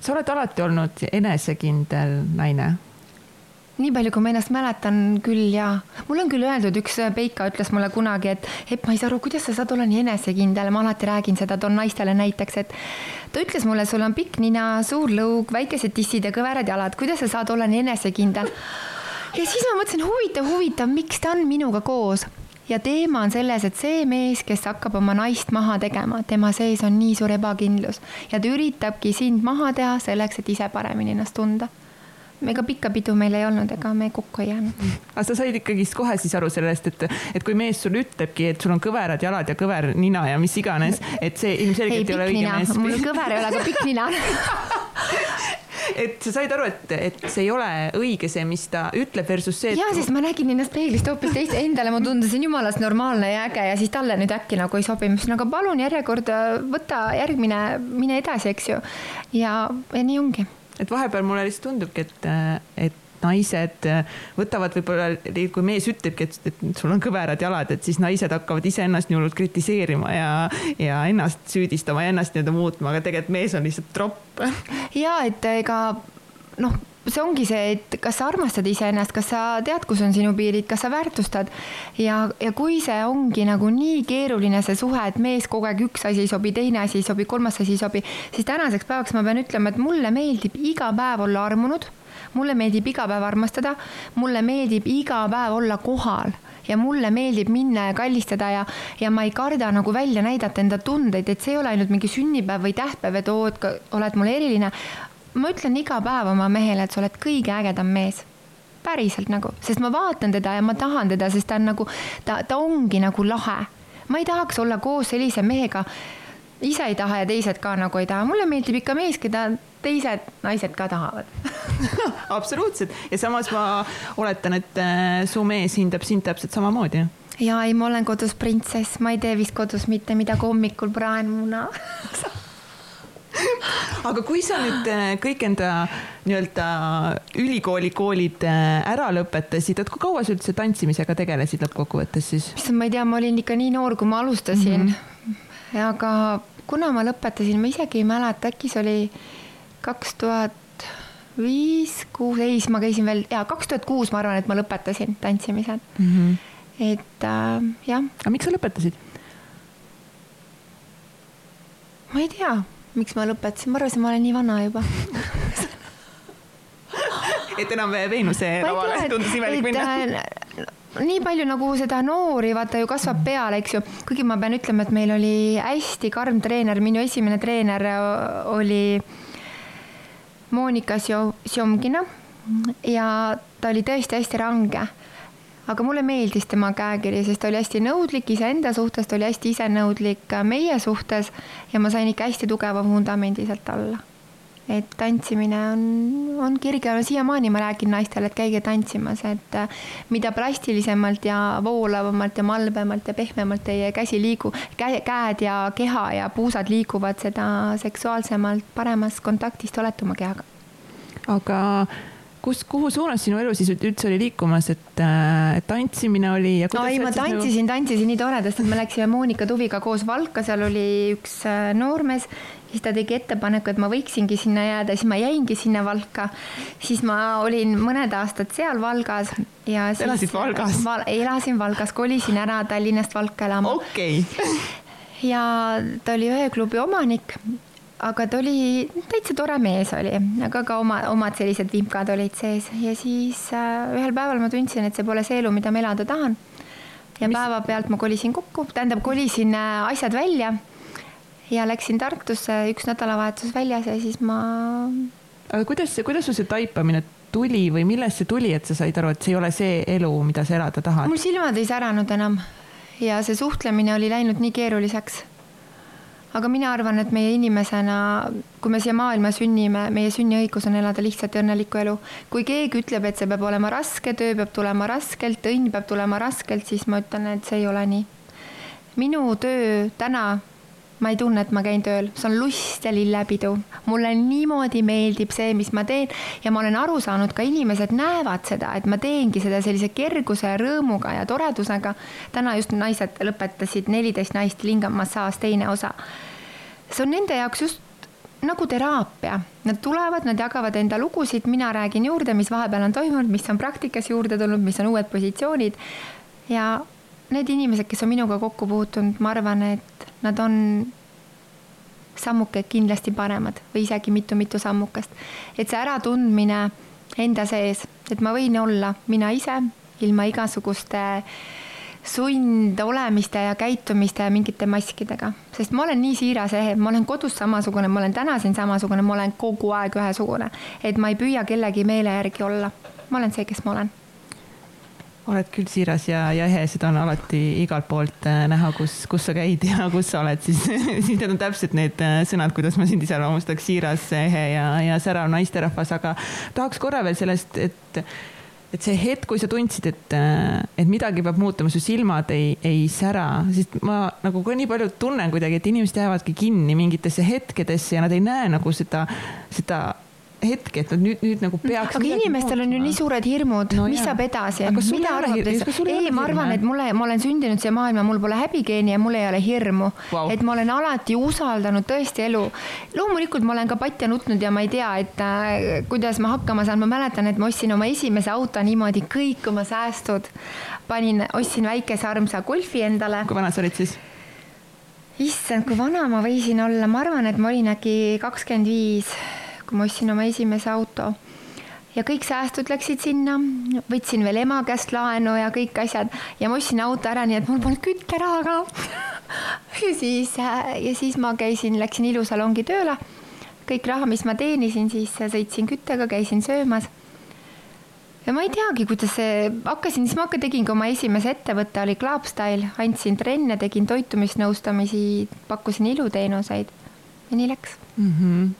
sa oled alati olnud enesekindel naine? Nii palju, kui ma ennast mäletan küll ja mul on küll öeldud, üks Peika ütles mulle kunagi, et Epp, ma ei saa aru, kuidas sa saad olla nii enesekindel, ma alati räägin seda, toon naistele näiteks, et ta ütles mulle, sul on pikk nina, suur lõug, väikesed tissid ja kõverad jalad, kuidas sa saad olla nii enesekindel? ja siis ma mõtlesin, huvitav, huvitav, miks ta on minuga koos? Ja teema on selles, et see mees, kes hakkab oma naist maha tegema, tema sees on nii suur ebakindlus. Ja ta üritabki sind maha teha selleks, et ise paremini ennast tunda ega pikka pidu meil ei olnud, ega me kokku ei jäänud. aga sa said ikkagist kohe siis aru sellest, et, et kui mees sulle ütlebki, et sul on kõverad jalad ja kõver nina ja mis iganes, et see ilmselgelt ei, ei ole õige mees. mul kõver ei ole, aga pikk nina <laughs> et sa said aru, et, et see ei ole õige, see, mis ta ütleb versus see. ja, sest ma nägin ennast peeglist hoopis teist, endale ma tundusin jumalast normaalne ja äge ja siis talle nüüd äkki nagu ei sobi, ma ütlesin, aga palun järjekord võta järgmine, mine edasi, eks ju. ja, ja nii ongi. Et vahepeal mulle lihtsalt tundubki, et, et naised võtavad võib-olla, kui mees ütlebki, et, et sul on kõverad jalad, et siis naised hakkavad iseennast nii hullult kritiseerima ja, ja ennast süüdistama ja ennast nii-öelda muutma, aga tegelikult mees on lihtsalt tropp. ja et ega noh see ongi see, et kas sa armastad iseennast, kas sa tead, kus on sinu piirid, kas sa väärtustad. Ja, ja kui see ongi nagu nii keeruline, see suhe, et mees kogu aeg üks asi ei sobi, teine asi ei sobi, kolmas asi ei sobi, siis tänaseks päevaks ma pean ütlema, et mulle meeldib iga päev olla armunud. Mulle meeldib iga päev armastada, mulle meeldib iga päev olla kohal. Ja mulle meeldib minna ja kallistada ja, ja ma ei karda nagu välja näidata enda tundeid, et see ei ole ainult mingi sünnipäev või tähtpäev, et oo, et oled mulle eriline. Ma ütlen iga päev oma mehele, et sa oled kõige ägedam mees. Päriselt nagu, sest ma vaatan teda ja ma tahan teda, sest ta on nagu, ta, ta ongi nagu lahe. ma ei tahaks olla koos sellise mehega, ise ei taha ja teised ka nagu ei taha, mulle meeldib ikka mees, keda teised naised ka tahavad. <laughs> Absoluutselt. Ja samas ma oletan, et äh, su mees hindab sind täpselt samamoodi. ja ei, ma olen kodus printsess, ma ei tee vist kodus mitte midagi, hommikul praen muna <laughs> <laughs> aga kui sa nüüd äh, kõik enda nii-öelda ülikooli koolid äh, ära lõpetasid, et kui kaua sa üldse tantsimisega tegelesid lõppkokkuvõttes siis? issand, ma ei tea, ma olin ikka nii noor, kui ma alustasin mm. -hmm. aga kuna ma lõpetasin, ma isegi ei mäleta, äkki see oli kaks tuhat viis, kuus, ei, siis ma käisin veel ja kaks tuhat kuus, ma arvan, et ma lõpetasin tantsimise mm. -hmm. et äh, jah. aga miks sa lõpetasid? ma ei tea, miks ma lõpetasin, ma arvasin, ma olen nii vana juba. Et enam Veenuse lavale tundus imelik minna. nii palju nagu seda noori, vaata ju kasvab peale, eks ju. kuigi ma pean ütlema, et meil oli hästi karm treener, minu esimene treener oli äh, Monika Sjomgina ja ta oli tõesti hästi range. Aga mulle meeldis tema käekiri, sest ta oli hästi nõudlik iseenda suhtes, ta oli hästi isenõudlik meie suhtes ja ma sain ikka hästi tugeva vundamendi sealt alla et tantsimine on, on kirge, siiamaani ma räägin naistele, et käige tantsimas, et äh, mida plastilisemalt ja voolavamalt ja malbemalt ja pehmemalt teie käsi liigu, käed ja keha ja puusad liiguvad, seda seksuaalsemalt paremas kontaktis te olete oma kehaga. aga kus, kuhu suunas sinu elu siis üldse oli liikumas, et, äh, et tantsimine oli ja ei, ma tantsisin nagu..., tantsisin nii toredasti, et me läksime Monika Tuviga koos Valka, seal oli üks äh, noormees siis ta tegi ettepaneku, et ma võiksingi sinna jääda, siis ma jäingi sinna Valka. siis ma olin mõned aastad seal Valgas ja elasid Valgas val,? elasin Valgas, kolisin ära Tallinnast Valka elama. okei okay. ja ta oli ööklubi omanik, aga ta oli täitsa tore mees oli, aga ka oma, omad sellised vimkad olid sees ja siis äh, ühel päeval ma tundsin, et see pole see elu, mida ma elada tahan. ja Mis... päevapealt ma kolisin kokku, tähendab, kolisin äh, asjad välja ja läksin Tartusse üks nädalavahetus väljas ja siis ma. aga kuidas, kuidas sul see taipamine tuli või millest see tuli, et sa said aru, et see ei ole see elu, mida sa elada tahad? mul silmad ei säranud enam ja see suhtlemine oli läinud nii keeruliseks. Aga mina arvan, et meie inimesena, kui me siia maailma sünnime, meie sünniõigus on elada lihtsat ja õnnelikku elu. kui keegi ütleb, et see peab olema raske, töö peab tulema raskelt, õnn peab tulema raskelt, siis ma ütlen, et see ei ole nii. minu töö täna ma ei tunne, et ma käin tööl, see on lust ja lillepidu. mulle niimoodi meeldib see, mis ma teen ja ma olen aru saanud, ka inimesed näevad seda, et ma teengi seda sellise kerguse ja rõõmuga ja toredusega. täna just naised lõpetasid neliteist naist lingamassaaž teine osa. See on nende jaoks just nagu teraapia, nad tulevad, nad jagavad enda lugusid, mina räägin juurde, mis vahepeal on toimunud, mis on praktikas juurde tulnud, mis on uued positsioonid. ja need inimesed, kes on minuga kokku puutunud, ma arvan, et nad on sammuke kindlasti paremad või isegi mitu-mitu sammukest. et see äratundmine enda sees, et ma võin olla mina ise ilma igasuguste sundolemiste ja käitumiste ja mingite maskidega, sest ma olen nii siiras ehe, ma olen kodus samasugune, ma olen täna siin samasugune, ma olen kogu aeg ühesugune, et ma ei püüa kellegi meele järgi olla. ma olen see, kes ma olen. Oled küll siiras ja, ja ehe, seda on alati igalt poolt äh, näha, kus, kus sa käid ja <laughs> kus sa oled, siis, <laughs> siis need on täpselt need äh, sõnad, kuidas ma sind iseloomustaks, siiras, ehe ja, ja särav naisterahvas, aga tahaks korra veel sellest, et et see hetk, kui sa tundsid, et, äh, et midagi peab muutuma, su silmad ei, ei sära, sest ma nagu ka nii palju tunnen kuidagi, et inimesed jäävadki kinni mingitesse hetkedesse ja nad ei näe nagu seda, seda hetk, et nüüd, nüüd nagu peaks. aga inimestel on ju nii suured hirmud no,, mis jah. saab edasi, mida arvab teist? ei, ma arvan, et mulle, ma olen sündinud siia maailma, mul pole häbigeeni ja mul ei ole hirmu wow.. et ma olen alati usaldanud tõesti elu. loomulikult ma olen ka patja nutnud ja ma ei tea, et äh, kuidas ma hakkama saan, ma mäletan, et ma ostsin oma esimese auto niimoodi, kõik oma säästud panin, ostsin väikese armsa Golfi endale. kui vana sa olid siis? issand, kui vana ma võisin olla, ma arvan, et ma olin äkki kakskümmend viis kui ma ostsin oma esimese auto. ja kõik säästud läksid sinna, võtsin veel ema käest laenu ja kõik asjad. Ja ma ostsin auto ära, nii et mul polnud kütteraha ka <laughs> ja siis, ja siis ma käisin, läksin ilusalongi tööle. kõik raha, mis ma teenisin, siis sõitsin küttega, käisin söömas. Ja ma ei teagi, kuidas see, hakkasin, siis ma hakka tegingi oma esimese ettevõtte, oli Clubstyle, andsin trenne, tegin toitumisnõustamisi, pakkusin iluteenuseid. Ja nii läks. Mm. -hmm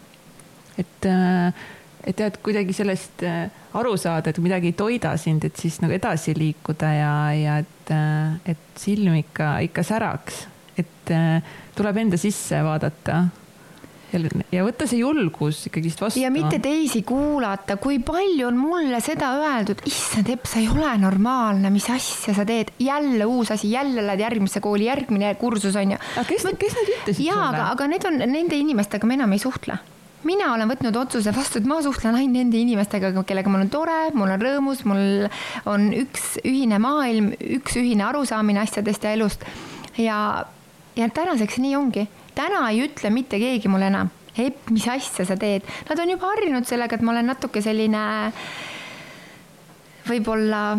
et, äh, et tead kuidagi sellest äh, aru saada, et midagi ei toida sind, et siis nagu edasi liikuda ja, ja et, äh, et silm ikka, ikka säraks, et tuleb enda sisse vaadata ja võtta see julgus ikkagist vastu. ja mitte teisi kuulata, kui palju on mulle seda öeldud, issand Epp, sa ei ole normaalne, mis asja sa teed, jälle uus asi, jälle lähed järgmisse kooli, järgmine kursus on ju. aga kes, kes need ütlesid sulle? jaa, aga, aga need on, nende inimestega me enam ei suhtle mina olen võtnud otsuse vastu, et ma suhtlen ainult nende inimestega, kellega mul on tore, mul on rõõmus, mul on üks ühine maailm, üks ühine arusaamine asjadest ja elust. ja, ja tänaseks nii ongi. täna ei ütle mitte keegi mulle enam, Epp, mis asja sa teed. Nad on juba harjunud sellega, et ma olen natuke selline võib-olla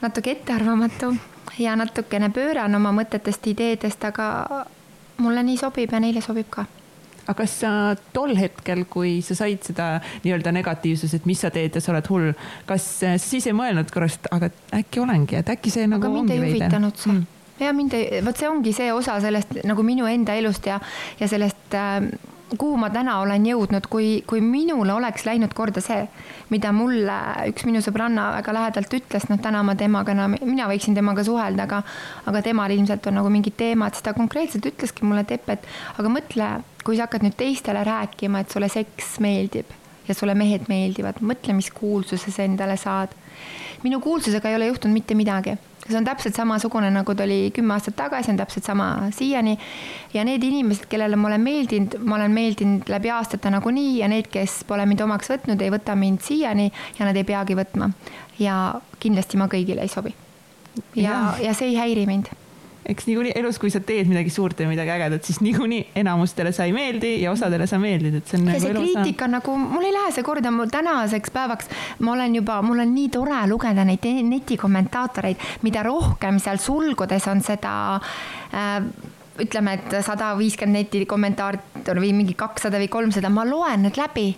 natuke ettearvamatu ja natukene pööran oma mõtetest, ideedest, aga mulle nii sobib ja neile sobib ka aga kas sa tol hetkel, kui sa said seda nii-öelda negatiivsust, et mis sa teed ja sa oled hull, kas sa siis ei mõelnud korraks, et aga äkki olengi, et äkki see nagu aga ongi veidi? mm. ja mind ei, vot see ongi see osa sellest nagu minu enda elust ja, ja sellest äh, kuhu ma täna olen jõudnud, kui, kui minule oleks läinud korda see, mida mulle üks minu sõbranna väga lähedalt ütles, noh, täna ma temaga enam, mina võiksin temaga suhelda, aga, aga temal ilmselt on nagu mingid teemad, siis ta konkreetselt ütleski mulle, et Epp, et aga mõtle, kui sa hakkad nüüd teistele rääkima, et sulle seks meeldib ja sulle mehed meeldivad, mõtle, mis kuulsuse sa endale saad. minu kuulsusega ei ole juhtunud mitte midagi see on täpselt samasugune, nagu ta oli kümme aastat tagasi, on täpselt sama siiani. ja need inimesed, kellele ma olen meeldinud, ma olen meeldinud läbi aastate nagunii ja need, kes pole mind omaks võtnud, ei võta mind siiani ja nad ei peagi võtma. ja kindlasti ma kõigile ei sobi. ja, ja., ja see ei häiri mind eks niikuinii elus, kui sa teed midagi suurt ja midagi ägedat, siis niikuinii enamustele sa ei meeldi ja osadele sa meeldid, et see on. ja nagu see kriitika on nagu, mul ei lähe see korda, mul tänaseks päevaks, ma olen juba, mul on nii tore lugeda neid netikommentaatoreid, mida rohkem seal sulgudes on seda äh, ütleme, et sada viiskümmend neti kommentaari või mingi kakssada või kolmsada, ma loen need läbi.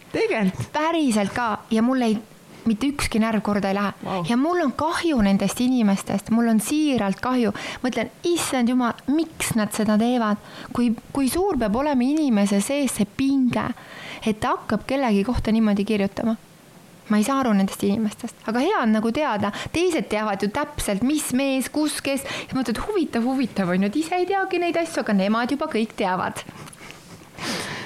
päriselt ka ja mul ei mitte ükski närv korda ei lähe. Wow. ja mul on kahju nendest inimestest, mul on siiralt kahju. mõtlen, issand jumal, miks nad seda teevad, kui, kui suur peab olema inimese sees see pinge, et ta hakkab kellegi kohta niimoodi kirjutama? Ma ei saa aru nendest inimestest, aga hea on nagu teada, teised teavad ju täpselt, mis mees, kus, kes. Ja mõtled, huvitav, huvitav on ju, et ise ei teagi neid asju, aga nemad juba kõik teavad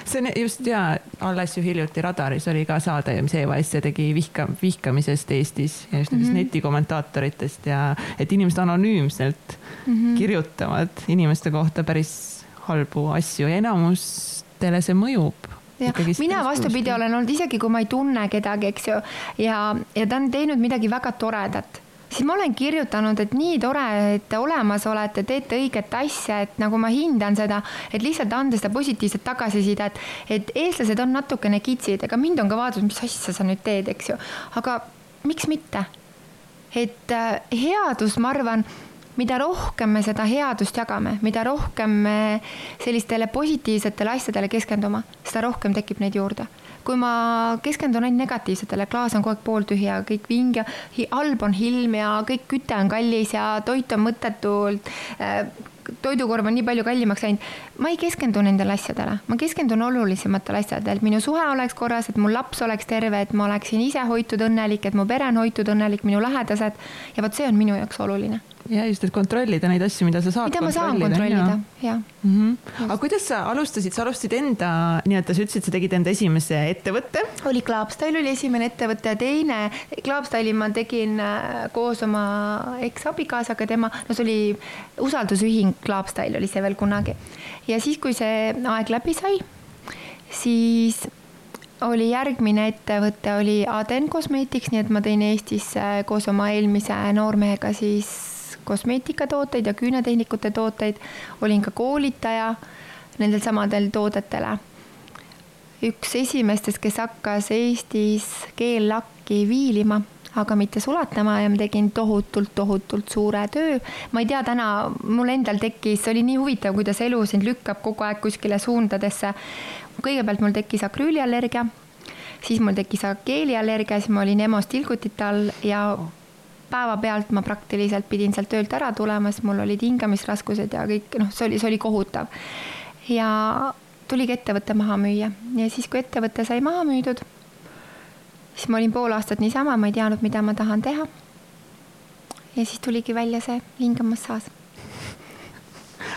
see on just ja alles ju hiljuti Radaris oli ka saade, mis EVS tegi vihka, vihkamisest Eestis ja just nendest mm -hmm. netikommentaatoritest ja et inimesed anonüümselt mm -hmm. kirjutavad inimeste kohta päris halbu asju ja enamustele see mõjub jah, mina vastupidi olen olnud, isegi kui ma ei tunne kedagi, eks ju, ja, ja ta on teinud midagi väga toredat siis ma olen kirjutanud, et nii tore, et te olemas olete, teete õiget asja, et nagu ma hindan seda, et lihtsalt anda seda positiivset tagasisidet, et eestlased on natukene kitsid, ega mind on ka vaadatud, mis asja sa nüüd teed, eks ju, aga miks mitte? et äh, headus, ma arvan, mida rohkem me seda headust jagame, mida rohkem me sellistele positiivsetele asjadele keskendume, seda rohkem tekib neid juurde kui ma keskendun ainult negatiivsetele, klaas on kogu aeg pooltühja, kõik vinge, halb on ilm ja kõik küte on kallis ja toit on mõttetult äh, toidukorv on nii palju kallimaks läinud. ma ei keskendu nendele asjadele, ma keskendun olulisematele asjadele, et minu suhe oleks korras, et mul laps oleks terve, et ma oleksin ise hoitud õnnelik, et mu pere on hoitud õnnelik, minu lähedased. ja vot see on minu jaoks oluline ja just, et kontrollida neid asju, mida sa saad. mida ma saan kontrollida, jah mm. -hmm. aga kuidas sa alustasid, sa alustasid enda nii-öelda, sa ütlesid, sa tegid enda esimese ettevõtte. oli Clubstyle oli esimene ettevõte ja teine, Clubstyle'i ma tegin äh, koos oma eksabikaasaga, tema, no see oli usaldusühing Clubstyle oli see veel kunagi. ja siis, kui see aeg läbi sai, siis oli järgmine ettevõte oli Aden Cosmetics, nii et ma tõin Eestisse koos oma eelmise noormehega siis kosmeetikatooteid ja küünetehnikute tooteid. olin ka koolitaja nendel samadel toodetele. üks esimestest, kes hakkas Eestis keellakki viilima, aga mitte sulatama ja ma tegin tohutult, tohutult suure töö. ma ei tea, täna mul endal tekkis, oli nii huvitav, kuidas elu sind lükkab kogu aeg kuskile suundadesse. kõigepealt mul tekkis akrüüliallergia siis mul tekkis keeliallergia, siis ma olin EMO-s tilgutite all ja päevapealt ma praktiliselt pidin sealt töölt ära tulema, sest mul olid hingamisraskused ja kõik, noh, see oli, see oli kohutav. ja tuligi ettevõte maha müüa ja siis, kui ettevõte sai maha müüdud, siis ma olin pool aastat niisama, ma ei teadnud, mida ma tahan teha. ja siis tuligi välja see hingamassaaž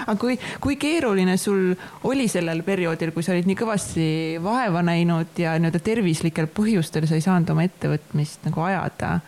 aga kui, kui keeruline sul oli sellel perioodil, kui sa olid nii kõvasti vaeva näinud ja nii-öelda tervislikel põhjustel sa ei saanud oma ettevõtmist nagu ajada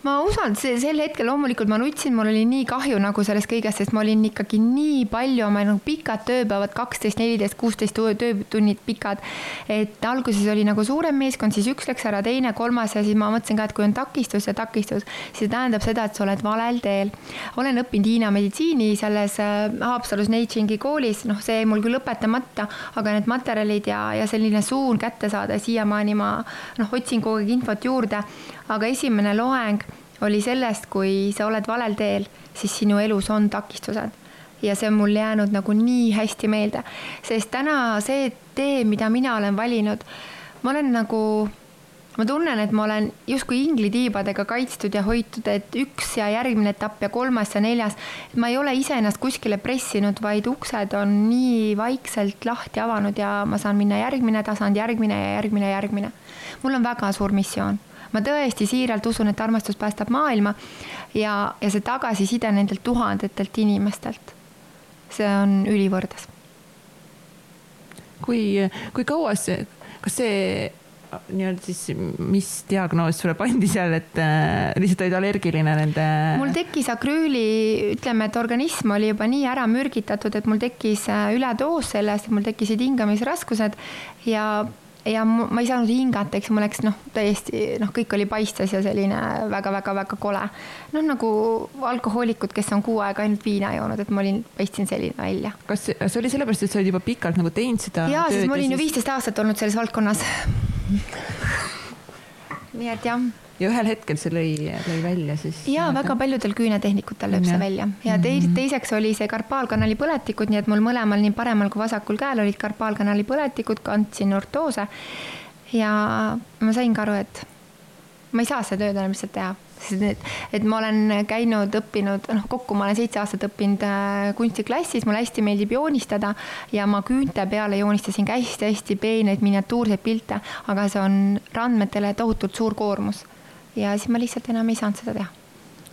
ma usaldasin, sel hetkel loomulikult ma nutsin, mul oli nii kahju nagu sellest kõigest, sest ma olin ikkagi nii palju oma nagu pikad tööpäevad, kaksteist, neliteist, kuusteist töötunnid pikad. et alguses oli nagu suurem meeskond, siis üks läks ära, teine, kolmas ja siis ma mõtlesin ka, et kui on takistus ja takistus, siis see tähendab seda, et sa oled valel teel. olen õppinud Hiina meditsiini selles äh, Haapsalus Neichingi koolis, noh, see jäi mul küll lõpetamata, aga need materjalid ja, ja selline suund kätte saada, siiamaani ma noh, otsin kogu aeg infot juurde aga esimene loeng oli sellest, kui sa oled valel teel, siis sinu elus on takistused. ja see on mul jäänud nagu nii hästi meelde, sest täna see tee, mida mina olen valinud, ma olen nagu, ma tunnen, et ma olen justkui inglitiibadega kaitstud ja hoitud, et üks ja järgmine etapp ja kolmas ja neljas. ma ei ole iseennast kuskile pressinud, vaid uksed on nii vaikselt lahti avanud ja ma saan minna järgmine tasand, järgmine ja järgmine, järgmine. mul on väga suur missioon ma tõesti siiralt usun, et armastus päästab maailma ja, ja see tagasiside nendelt tuhandetelt inimestelt, see on ülivõrdes. kui, kui kaua see, kas see nii-öelda siis, mis diagnoos sulle pandi seal, et äh, lihtsalt olid allergiline nende? mul tekkis akrüüli, ütleme, et organism oli juba nii ära mürgitatud, et mul tekkis äh, üledoos sellest, mul tekkisid hingamisraskused ja ja ma ei saanud hingata, eks mul läks noh, täiesti noh, kõik oli paistes ja selline väga-väga-väga kole. noh, nagu alkohoolikud, kes on kuu aega ainult viina joonud, et ma olin, paistsin selline välja. kas see, see oli sellepärast, et sa olid juba pikalt nagu teinud seda? jaa, sest ma olin ju viisteist aastat olnud selles valdkonnas <laughs> nii et jah ja ühel hetkel see lõi, lõi välja siis. ja väga paljudel küünetehnikutel lööb see välja ja teis, mhm. teiseks oli see karpaalkanali põletikud, nii et mul mõlemal, nii paremal kui vasakul käel olid karpaalkanali põletikud, kandsin ortoose. ja ma sain ka aru, et ma ei saa seda tööd enam lihtsalt teha, sest et, et ma olen käinud, õppinud, noh, kokku ma olen seitse aastat õppinud äh, kunstiklassis, mulle hästi meeldib joonistada ja ma küünte peale joonistasin ka hästi-hästi peeneid miniatuurseid pilte, aga see on randmetele tohutult suur koormus ja siis ma lihtsalt enam ei saanud seda teha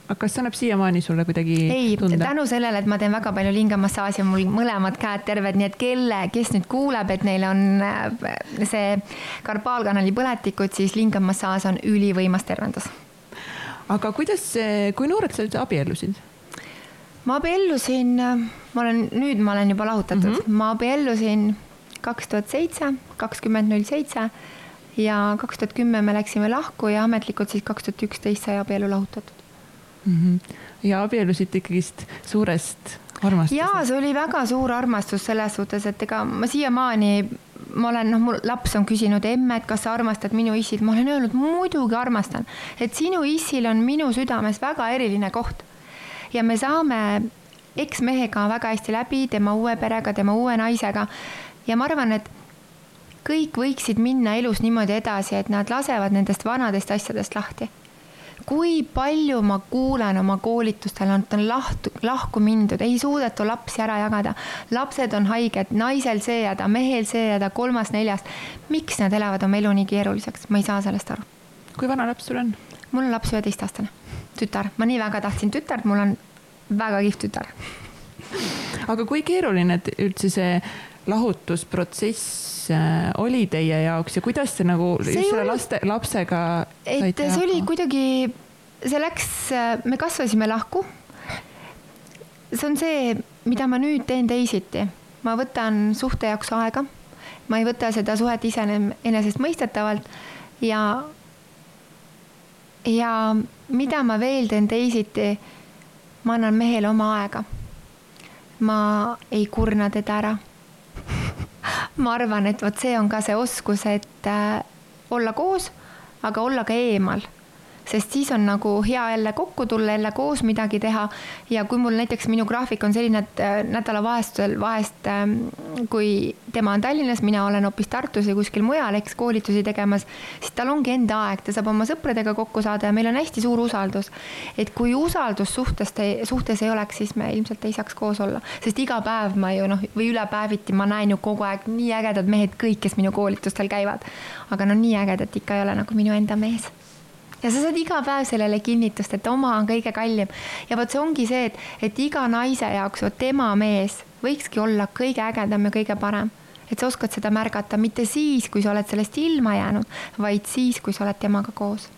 aga kas see annab siiamaani sulle kuidagi ei, tänu sellele, et ma teen väga palju lingamassaaži, on mul mõlemad käed terved, nii et kelle, kes nüüd kuuleb, et neil on äh, see karpaalkanali põletikud, siis lingamassaaž on ülivõimas tervendus. aga kuidas, kui noorelt sa üldse abiellusid? ma abiellusin, ma olen, nüüd ma olen juba lahutatud mm, -hmm. ma abiellusin kaks tuhat seitse, kakskümmend null seitse ja kaks tuhat kümme me läksime lahku ja ametlikult siis kaks tuhat üksteist sai abielu lahutatud mm. -hmm. ja abiellusite ikkagist suurest armastusest? jaa, see oli väga suur armastus selles suhtes, et ega ma siiamaani ma olen, noh, mul laps on küsinud, emme, et kas sa armastad minu issit, ma olen öelnud, muidugi armastan, et sinu issil on minu südames väga eriline koht ja me saame eksmehega väga hästi läbi, tema uue perega, tema uue naisega. ja ma arvan, et kõik võiksid minna elus niimoodi edasi, et nad lasevad nendest vanadest asjadest lahti kui palju ma kuulen oma koolitustel, on, on lahtu, lahku mindud, ei suudeta lapsi ära jagada. lapsed on haiged, naisel see häda, mehel see häda, kolmas-neljas. miks nad elavad oma elu nii keeruliseks, ma ei saa sellest aru. kui vana laps sul on? mul on laps üheteistaastane, tütar, ma nii väga tahtsin tütart, mul on väga kihvt tütar. aga kui keeruline üldse see lahutusprotsess Äh, oli teie jaoks ja kuidas te nagu selle laste, lapsega et see oli kuidagi, see läks, me kasvasime lahku. see on see, mida ma nüüd teen teisiti. ma võtan suhte jaoks aega. ma ei võta seda suhet iseenesestmõistetavalt ja, ja mida ma veel teen teisiti, ma annan mehele oma aega. ma ei kurna teda ära ma arvan, et vot see on ka see oskus, et äh, olla koos, aga olla ka eemal sest siis on nagu hea jälle kokku tulla, jälle koos midagi teha. ja kui mul näiteks minu graafik on selline, et äh, nädalavahetusel vahest, ähm, kui tema on Tallinnas, mina olen hoopis Tartus või kuskil mujal, eks koolitusi tegemas, siis tal ongi enda aeg, ta saab oma sõpradega kokku saada ja meil on hästi suur usaldus. et kui usaldus suhtes, suhtes ei oleks, siis me ilmselt ei saaks koos olla, sest iga päev ma ju noh, või üle päeviti ma näen ju kogu aeg nii ägedad mehed kõik, kes minu koolitustel käivad. aga no nii ägedat ikka ei ole nagu minu enda mees ja sa saad iga päev sellele kinnitust, et oma on kõige kallim. ja vot see ongi see, et, et iga naise jaoks, vot tema mees võikski olla kõige ägedam ja kõige parem. et sa oskad seda märgata mitte siis, kui sa oled sellest ilma jäänud, vaid siis, kui sa oled temaga koos.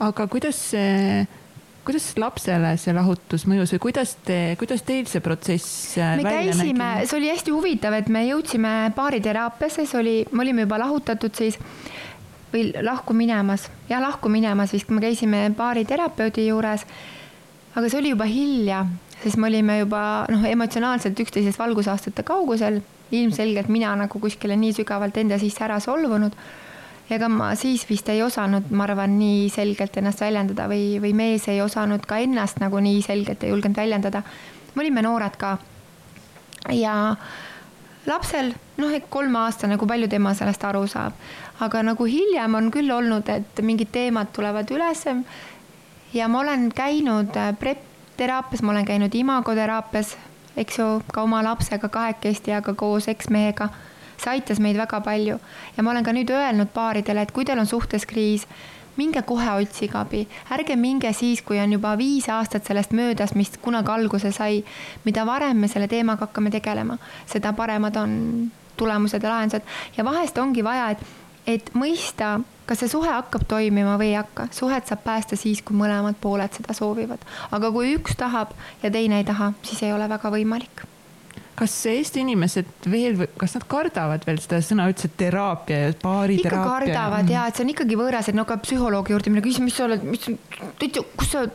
aga kuidas see kuidas lapsele see lahutus mõjus või kuidas te, kuidas teil see protsess äh, me käisime, see oli hästi huvitav, et me jõudsime baariteraapiasse, see oli, me olime juba lahutatud siis või lahku minemas, jah, lahku minemas vist, kui me käisime baariterapeudi juures. aga see oli juba hilja, sest me olime juba noh, emotsionaalselt üksteisest valgusaastate kaugusel. ilmselgelt mina nagu kuskile nii sügavalt enda sisse ära solvunud. ega ma siis vist ei osanud, ma arvan, nii selgelt ennast väljendada või, või mees ei osanud ka ennast nagu nii selgelt ei julgenud väljendada. me olime noored ka. ja lapsel, noh, kolmeaastane, kui palju tema sellest aru saab aga nagu hiljem on küll olnud, et mingid teemad tulevad ülesse. ja ma olen käinud äh, prep teraapias, ma olen käinud imagoteraapias, eks ju, ka oma lapsega kahekesti, aga koos eksmehega. see aitas meid väga palju ja ma olen ka nüüd öelnud paaridele, et kui teil on suhtes kriis, minge kohe otsige abi, ärge minge siis, kui on juba viis aastat sellest möödas, mis kunagi alguse sai. mida varem me selle teemaga hakkame tegelema, seda paremad on tulemused ja lahendused ja vahest ongi vaja, et et mõista, kas see suhe hakkab toimima või ei hakka. suhet saab päästa siis, kui mõlemad pooled seda soovivad. aga kui üks tahab ja teine ei taha, siis ei ole väga võimalik kas Eesti inimesed veel, kas nad kardavad veel seda sõna üldse teraapia ja baariteraapia? ikka kardavad ja, et see on ikkagi võõras, et no ka psühholoogi juurde minna, küsin, mis sa oled, mis, kus sa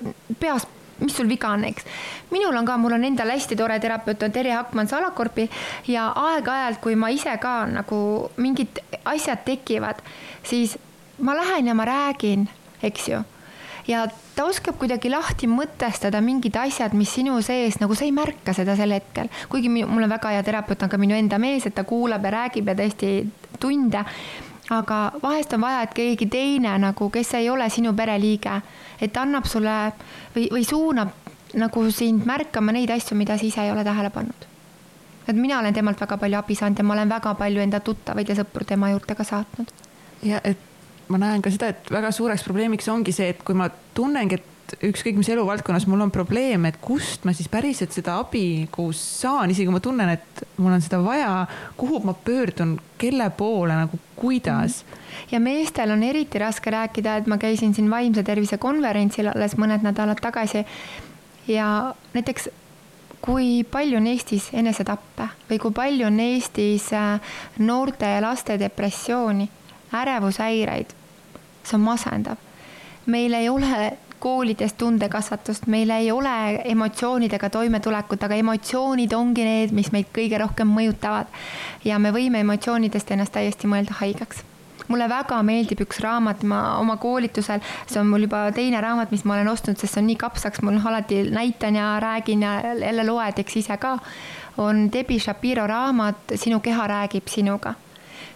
peas mis sul viga on, eks. minul on ka, mul on endal hästi tore terapeut on Terje Akman Salakorpi ja aeg-ajalt, kui ma ise ka nagu mingid asjad tekivad, siis ma lähen ja ma räägin, eks ju ja ta oskab kuidagi lahti mõtestada mingid asjad, mis sinu sees, nagu sa ei märka seda sel hetkel. kuigi mul on väga hea terapeut, on ka minu enda mees, et ta kuulab ja räägib ja tõesti tunde. Aga vahest on vaja, et keegi teine nagu, kes ei ole sinu pereliige, et annab sulle või, või suunab nagu sind märkama neid asju, mida sa ise ei ole tähele pannud. et mina olen temalt väga palju abi saanud ja ma olen väga palju enda tuttavaid ja sõpru tema juurde ka saatnud. ja et ma näen ka seda, et väga suureks probleemiks ongi see, et kui ma tunnengi, et ükskõik mis eluvaldkonnas mul on probleem, et kust ma siis päriselt seda abi koos saan, isegi kui ma tunnen, et mul on seda vaja, kuhu ma pöördun, kelle poole nagu, kuidas mm. -hmm. ja meestel on eriti raske rääkida, et ma käisin siin vaimse tervise konverentsil alles mõned nädalad tagasi ja näiteks kui palju on Eestis enesetappe või kui palju on Eestis äh, noorte ja laste depressiooni, ärevushäireid, see on masendav. meil ei ole koolides tundekasvatust, meil ei ole emotsioonidega toimetulekut, aga emotsioonid ongi need, mis meid kõige rohkem mõjutavad. ja me võime emotsioonidest ennast täiesti mõelda haigeks. mulle väga meeldib üks raamat, ma oma koolitusel, see on mul juba teine raamat, mis ma olen ostnud, sest see on nii kapsaks, mul alati näitan ja räägin ja jälle loed, eks ise ka. on Debbie Shapiro raamat Sinu keha räägib sinuga.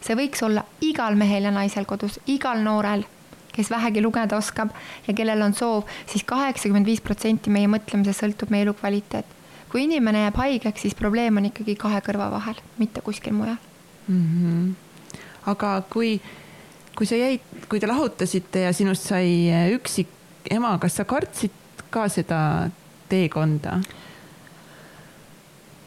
see võiks olla igal mehel ja naisel kodus, igal noorel kes vähegi lugeda oskab ja kellel on soov siis, siis kaheksakümmend viis protsenti meie mõtlemisest sõltub meie elukvaliteet. kui inimene jääb haigeks, siis probleem on ikkagi kahe kõrva vahel, mitte kuskil mujal mm. -hmm. aga kui, kui sa jäid, kui te lahutasite ja sinust sai üksik ema, kas sa kartsid ka seda teekonda?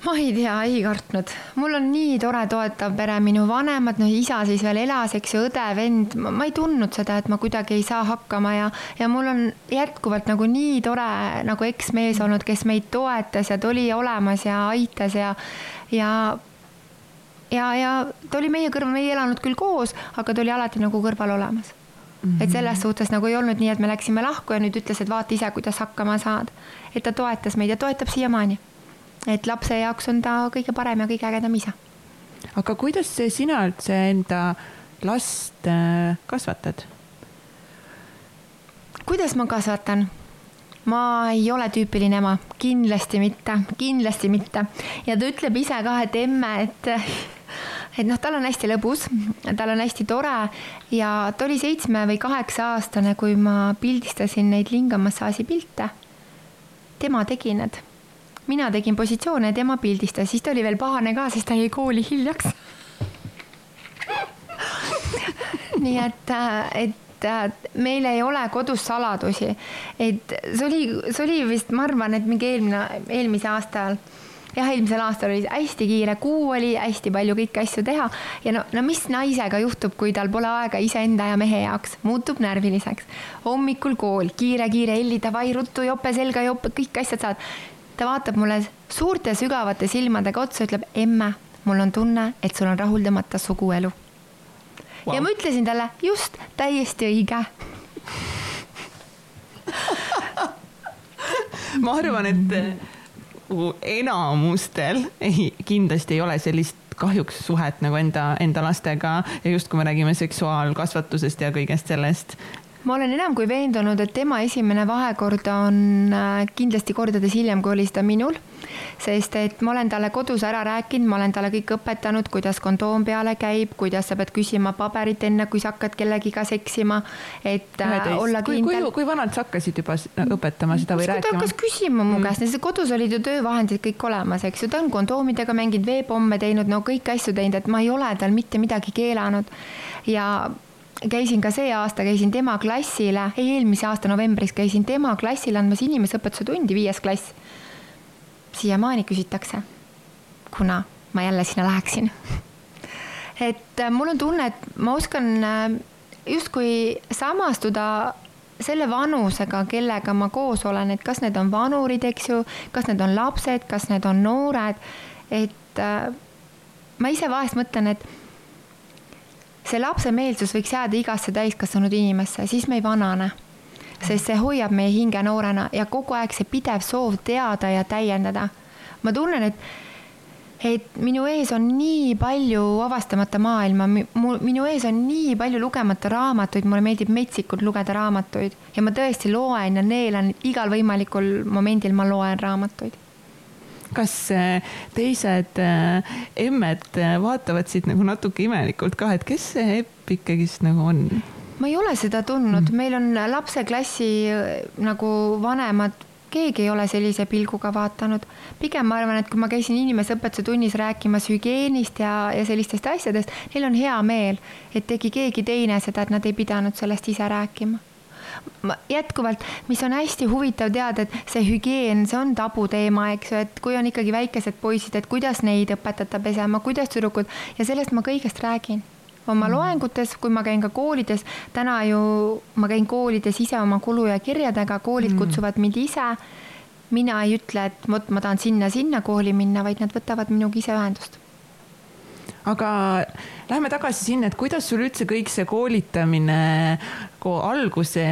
Ma ei tea, ei kartnud, mul on nii tore toetav pere, minu vanemad, noh isa siis veel elas, eks ju, õde, vend, ma ei tundnud seda, et ma kuidagi ei saa hakkama ja, ja mul on jätkuvalt nagu nii tore nagu eksmees olnud, kes meid toetas ja ta oli olemas ja aitas ja, ja ja, ja ta oli meie kõrval, me ei elanud küll koos, aga ta oli alati nagu kõrval olemas mm. -hmm. et selles suhtes nagu ei olnud nii, et me läksime lahku ja nüüd ütles, et vaata ise, kuidas hakkama saad. et ta toetas meid ja toetab siiamaani et lapse jaoks on ta kõige parem ja kõige ägedam isa. aga kuidas sina üldse enda last äh, kasvatad? kuidas ma kasvatan? ma ei ole tüüpiline ema, kindlasti mitte, kindlasti mitte. ja ta ütleb ise ka, et emme, et, et noh, tal on hästi lõbus, tal on hästi tore ja ta oli seitsme või kaheksa aastane, kui ma pildistasin neid lingamassaaži pilte. tema tegi need mina tegin positsioone, tema pildistas, siis ta oli veel pahane ka, sest ta jäi kooli hiljaks. <laughs> Nii et, et meil ei ole kodus saladusi, et see oli, see oli vist, ma arvan, et mingi eelmine, eelmise aasta ajal. Jah, eelmisel aastal oli hästi kiire kuu oli, hästi palju kõiki asju teha. Ja no, no mis naisega juhtub, kui tal pole aega iseenda ja mehe jaoks, muutub närviliseks. hommikul kool kiire,, kiire-kiire, Elli davai, ruttu jope selga, jope, kõik asjad saad ta vaatab mulle suurte sügavate silmadega otsa, ütleb emme, mul on tunne, et sul on rahuldamata suguelu. Wow.. ja ma ütlesin talle just täiesti õige. <laughs> Ma arvan, et äh, enamustel ei, kindlasti ei ole sellist kahjuks suhet nagu enda, enda lastega. Ja just kui me räägime seksuaalkasvatusest ja kõigest sellest, ma olen enam kui veendunud, et tema esimene vahekord on äh, kindlasti kordades hiljem, kui oli seda minul. sest et ma olen talle kodus ära rääkinud, ma olen talle kõik õpetanud, kuidas kondoom peale käib, kuidas sa pead küsima paberit enne, kui sa hakkad kellegiga seksima. et äh, olla kindel. kui, kui vanalt sa hakkasid juba õpetama seda või rääkima? ta hakkas küsima mu mm. käest, sest kodus olid ju töövahendid kõik olemas, eks ju, ta on kondoomidega mänginud, veepomme teinud, no kõiki asju teinud, et ma ei ole tal mitte midagi keelanud ja käisin ka see aasta, käisin tema klassile, ei eelmise aasta novembris käisin tema klassile andmas inimeseõpetuse tundi, viies klass. siiamaani küsitakse, kuna ma jälle sinna läheksin. <laughs> Et äh, mul on tunne, et ma oskan äh, justkui samastuda selle vanusega, kellega ma koos olen, et kas need on vanurid, eks ju, kas need on lapsed, kas need on noored, et äh, ma ise vahest mõtlen, et see lapsemeelsus võiks jääda igasse täiskasvanud inimesse, siis me ei vanane. sest see hoiab meie hinge noorena ja kogu aeg see pidev soov teada ja täiendada. ma tunnen, et, et minu ees on nii palju avastamata maailma, minu ees on nii palju lugemata raamatuid, mulle meeldib metsikult lugeda raamatuid ja ma tõesti loen ja neelan igal võimalikul momendil, ma loen raamatuid kas äh, teised äh, emmed äh, vaatavad siit nagu natuke imelikult ka, et kes see Epp ikkagist nagu on? ma ei ole seda tundnud mm., meil on lapseklassi nagu vanemad, keegi ei ole sellise pilguga vaatanud. pigem ma arvan, et kui ma käisin inimeseõpetuse tunnis rääkimas hügieenist ja, ja sellistest asjadest, neil on hea meel, et tegi keegi teine seda, et nad ei pidanud sellest ise rääkima ma jätkuvalt, mis on hästi huvitav teada, et see hügieen, see on tabuteema, eks ju, et kui on ikkagi väikesed poisid, et kuidas neid õpetada pesema, kuidas tüdrukud ja sellest ma kõigest räägin oma mm. loengutes, kui ma käin ka koolides, täna ju ma käin koolides ise oma kulu ja kirjadega, koolid mm. kutsuvad mind ise. mina ei ütle, et vot ma tahan sinna-sinna kooli minna, vaid nad võtavad minuga ise ühendust aga lähme tagasi sinna, et kuidas sul üldse kõik see koolitamine alguse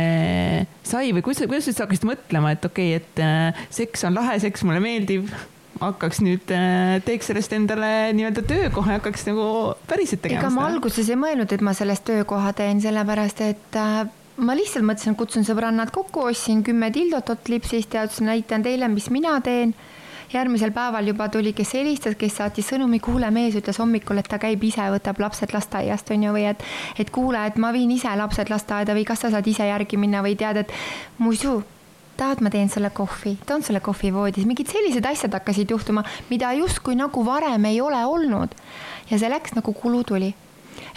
sai või kuidas, kuidas sa üldse hakkasid mõtlema, et okei okay,, et äh, seks on lahe, seks mulle meeldib? hakkaks nüüd, äh, teeks sellest endale nii-öelda töökoha ja hakkaks nagu päriselt tegema ega seda? ma alguses ei mõelnud, et ma sellest töökoha teen, sellepärast et äh, ma lihtsalt mõtlesin, kutsun sõbrannad kokku, ostsin kümme tildot Otlipsist ja ütlesin, näitan teile, mis mina teen järgmisel päeval juba tuli, kes helistas, kes saatis sõnumi, kuule, mees ütles hommikul, et ta käib ise, võtab lapsed lasteaiast, on ju, või et, et kuule, et ma viin ise lapsed lasteaeda või kas sa saad ise järgi minna või tead, et muidu tahad, ma teen sulle kohvi, toon sulle kohvi voodis, mingid sellised asjad hakkasid juhtuma, mida justkui nagu varem ei ole olnud. ja see läks nagu kulu tuli.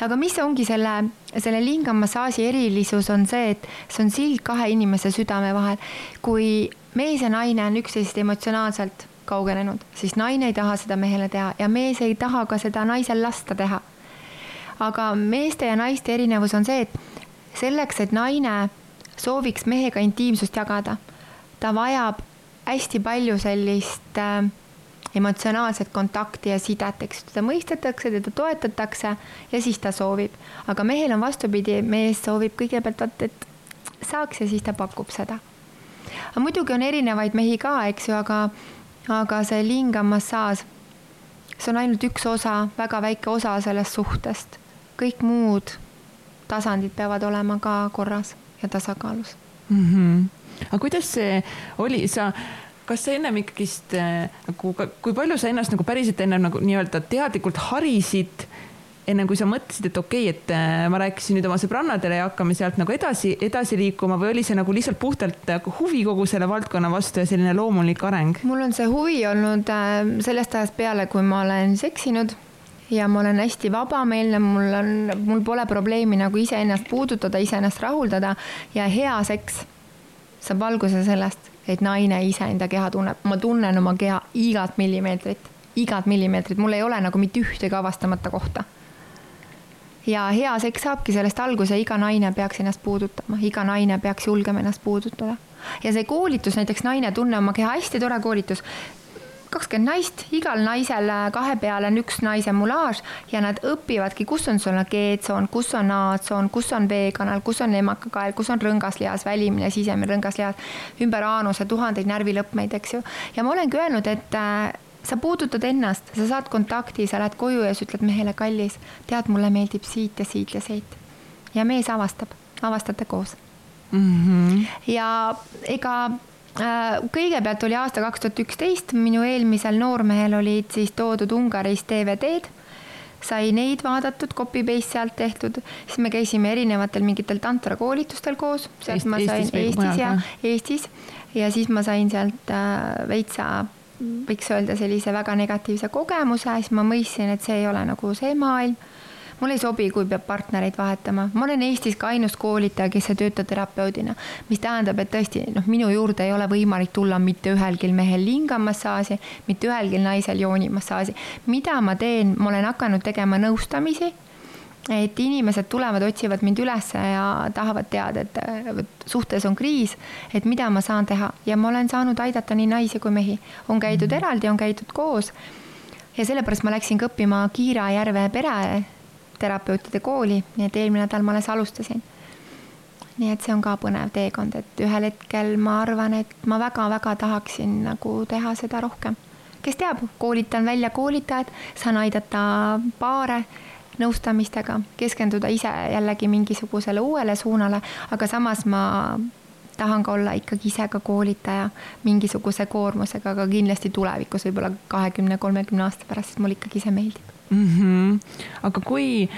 aga mis ongi selle, selle lingamassaaži erilisus on see, et see on sild kahe inimese südame vahel. kui mees ja naine on üksteisest emotsionaalselt kaugenenud, siis naine ei taha seda mehele teha ja mees ei taha ka seda naisel lasta teha. aga meeste ja naiste erinevus on see, et selleks, et naine sooviks mehega intiimsust jagada, ta vajab hästi palju sellist äh, emotsionaalset kontakti ja sidet, eks teda mõistetakse, teda toetatakse ja siis ta soovib. aga mehel on vastupidi, mees soovib kõigepealt vaat, et saaks ja siis ta pakub seda. aga muidugi on erinevaid mehi ka, eks ju, aga aga see lingamassaaž, see on ainult üks osa, väga väike osa sellest suhtest. kõik muud tasandid peavad olema ka korras ja tasakaalus mm. -hmm. aga kuidas see oli, sa, kas sa ennem ikkagist nagu, kui palju sa ennast nagu päriselt ennem nagu nii-öelda teadlikult harisid ennem kui sa mõtlesid, et okei okay,, et äh, ma rääkisin nüüd oma sõbrannadele ja hakkame sealt nagu edasi, edasi liikuma või oli see nagu lihtsalt puhtalt nagu huvi kogu selle valdkonna vastu ja selline loomulik areng? mul on see huvi olnud äh, sellest ajast peale, kui ma olen seksinud ja ma olen hästi vabameelne, mul on, mul pole probleemi nagu iseennast puudutada, iseennast rahuldada ja hea seks saab alguse sellest, et naine iseenda keha tunneb, ma tunnen oma keha igat millimeetrit, igat millimeetrit, mul ei ole nagu mitte ühtegi avastamata kohta ja hea seks saabki sellest alguse, iga naine peaks ennast puudutama, iga naine peaks julgema ennast puudutada. ja see koolitus, näiteks Naine tunne oma keha, hästi tore koolitus kakskümmend naist, igal naisel kahe peale on üks naise mulaaž ja nad õpivadki, kus on sul G-tsoon, kus on A-tsoon, kus on V-kanal, kus on emakakael, kus on rõngaslihas, välimine, sisemine rõngaslihas, ümber aanuse tuhandeid närvilõpmeid, eks ju. ja ma olengi öelnud, et sa puudutad ennast, sa saad kontakti, sa lähed koju ja sa ütled mehele, kallis, tead, mulle meeldib siit ja siit ja siit. ja mees avastab, avastate koos mm. -hmm. ja ega äh, kõigepealt oli aasta kaks tuhat üksteist, minu eelmisel noormehel olid siis toodud Ungaris DVD-d sai neid vaadatud, copy-paste sealt tehtud, siis me käisime erinevatel mingitel tantrakoolitustel koos, sealt ma sain Eestis, Eestis ja Eestis ja siis ma sain sealt äh, veitsa võiks öelda sellise väga negatiivse kogemuse, siis ma mõistsin, et see ei ole nagu see maailm. mul ei sobi, kui peab partnereid vahetama, ma olen Eestis ka ainus koolitaja, kes ei tööta terapeudina, mis tähendab, et tõesti noh, minu juurde ei ole võimalik tulla mitte ühelgi mehel lingamassaaži, mitte ühelgi naisel joonimassaaži. mida ma teen, ma olen hakanud tegema nõustamisi et inimesed tulevad, otsivad mind üles ja tahavad teada, et suhtes on kriis, et mida ma saan teha ja ma olen saanud aidata nii naisi kui mehi. on käidud -hmm. eraldi, on käidud koos. ja sellepärast ma läksingi õppima Kiira järve pereterapeutide kooli, nii et eelmine nädal ma alles alustasin. nii et see on ka põnev teekond, et ühel hetkel ma arvan, et ma väga-väga tahaksin nagu teha seda rohkem. kes teab, koolitan välja koolitajad, saan aidata paare nõustamistega, keskenduda ise jällegi mingisugusele uuele suunale, aga samas ma tahan ka olla ikkagi ise ka koolitaja mingisuguse koormusega, aga kindlasti tulevikus võib-olla kahekümne, kolmekümne aasta pärast, sest mulle ikkagi see meeldib mm. -hmm. aga kui,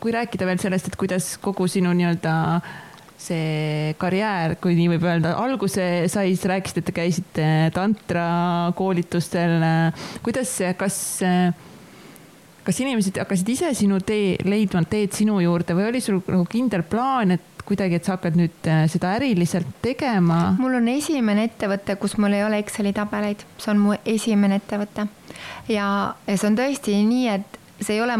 kui rääkida veel sellest, et kuidas kogu sinu nii-öelda see karjäär, kui nii võib öelda, alguse sai, siis rääkisite, et te käisite tantrakoolitustel. kuidas, kas kas inimesed hakkasid ise sinu tee, leidma teed sinu juurde või oli sul nagu kindel plaan, et kuidagi, et sa hakkad nüüd äh, seda äriliselt tegema? mul on esimene ettevõte, kus mul ei ole Exceli tabeleid, see on mu esimene ettevõte. ja, ja see on tõesti nii, et see ei ole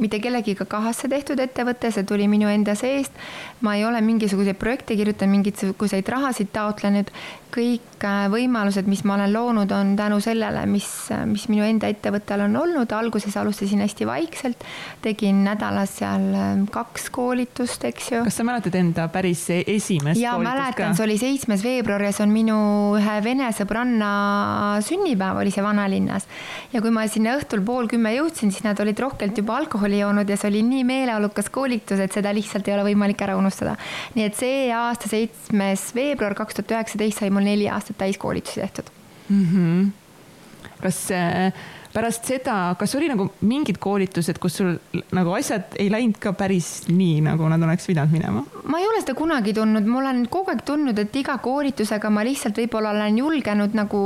mitte kellegiga kahasse tehtud ettevõte, see tuli minu enda seest. ma ei ole mingisuguseid projekte kirjutanud, mingisuguseid rahasid taotlenud. Kõik äh, võimalused, mis ma olen loonud, on tänu sellele, mis, mis minu enda ettevõttel on olnud. alguses alustasin hästi vaikselt, tegin nädalas seal äh, kaks koolitust, eks ju. kas sa mäletad enda päris e-, esimest ja, mäletan, see oli seitsmes veebruar ja see on minu ühe vene sõbranna sünnipäev oli see vanalinnas. ja kui ma sinna õhtul pool kümme jõudsin, siis nad olid rohkelt juba alkoholi joonud ja see oli nii meeleolukas koolitus, et seda lihtsalt ei ole võimalik ära unustada. nii et see aasta, seitsmes veebruar kaks tuhat üheksateist sai mul neli aastat täiskoolitusi tehtud mm. -hmm. kas äh, pärast seda, kas oli nagu mingid koolitused, kus sul nagu asjad ei läinud ka päris nii, nagu nad oleks pidanud minema? ma ei ole seda kunagi tundnud, ma olen kogu aeg tundnud, et iga koolitusega ma lihtsalt võib-olla olen julgenud nagu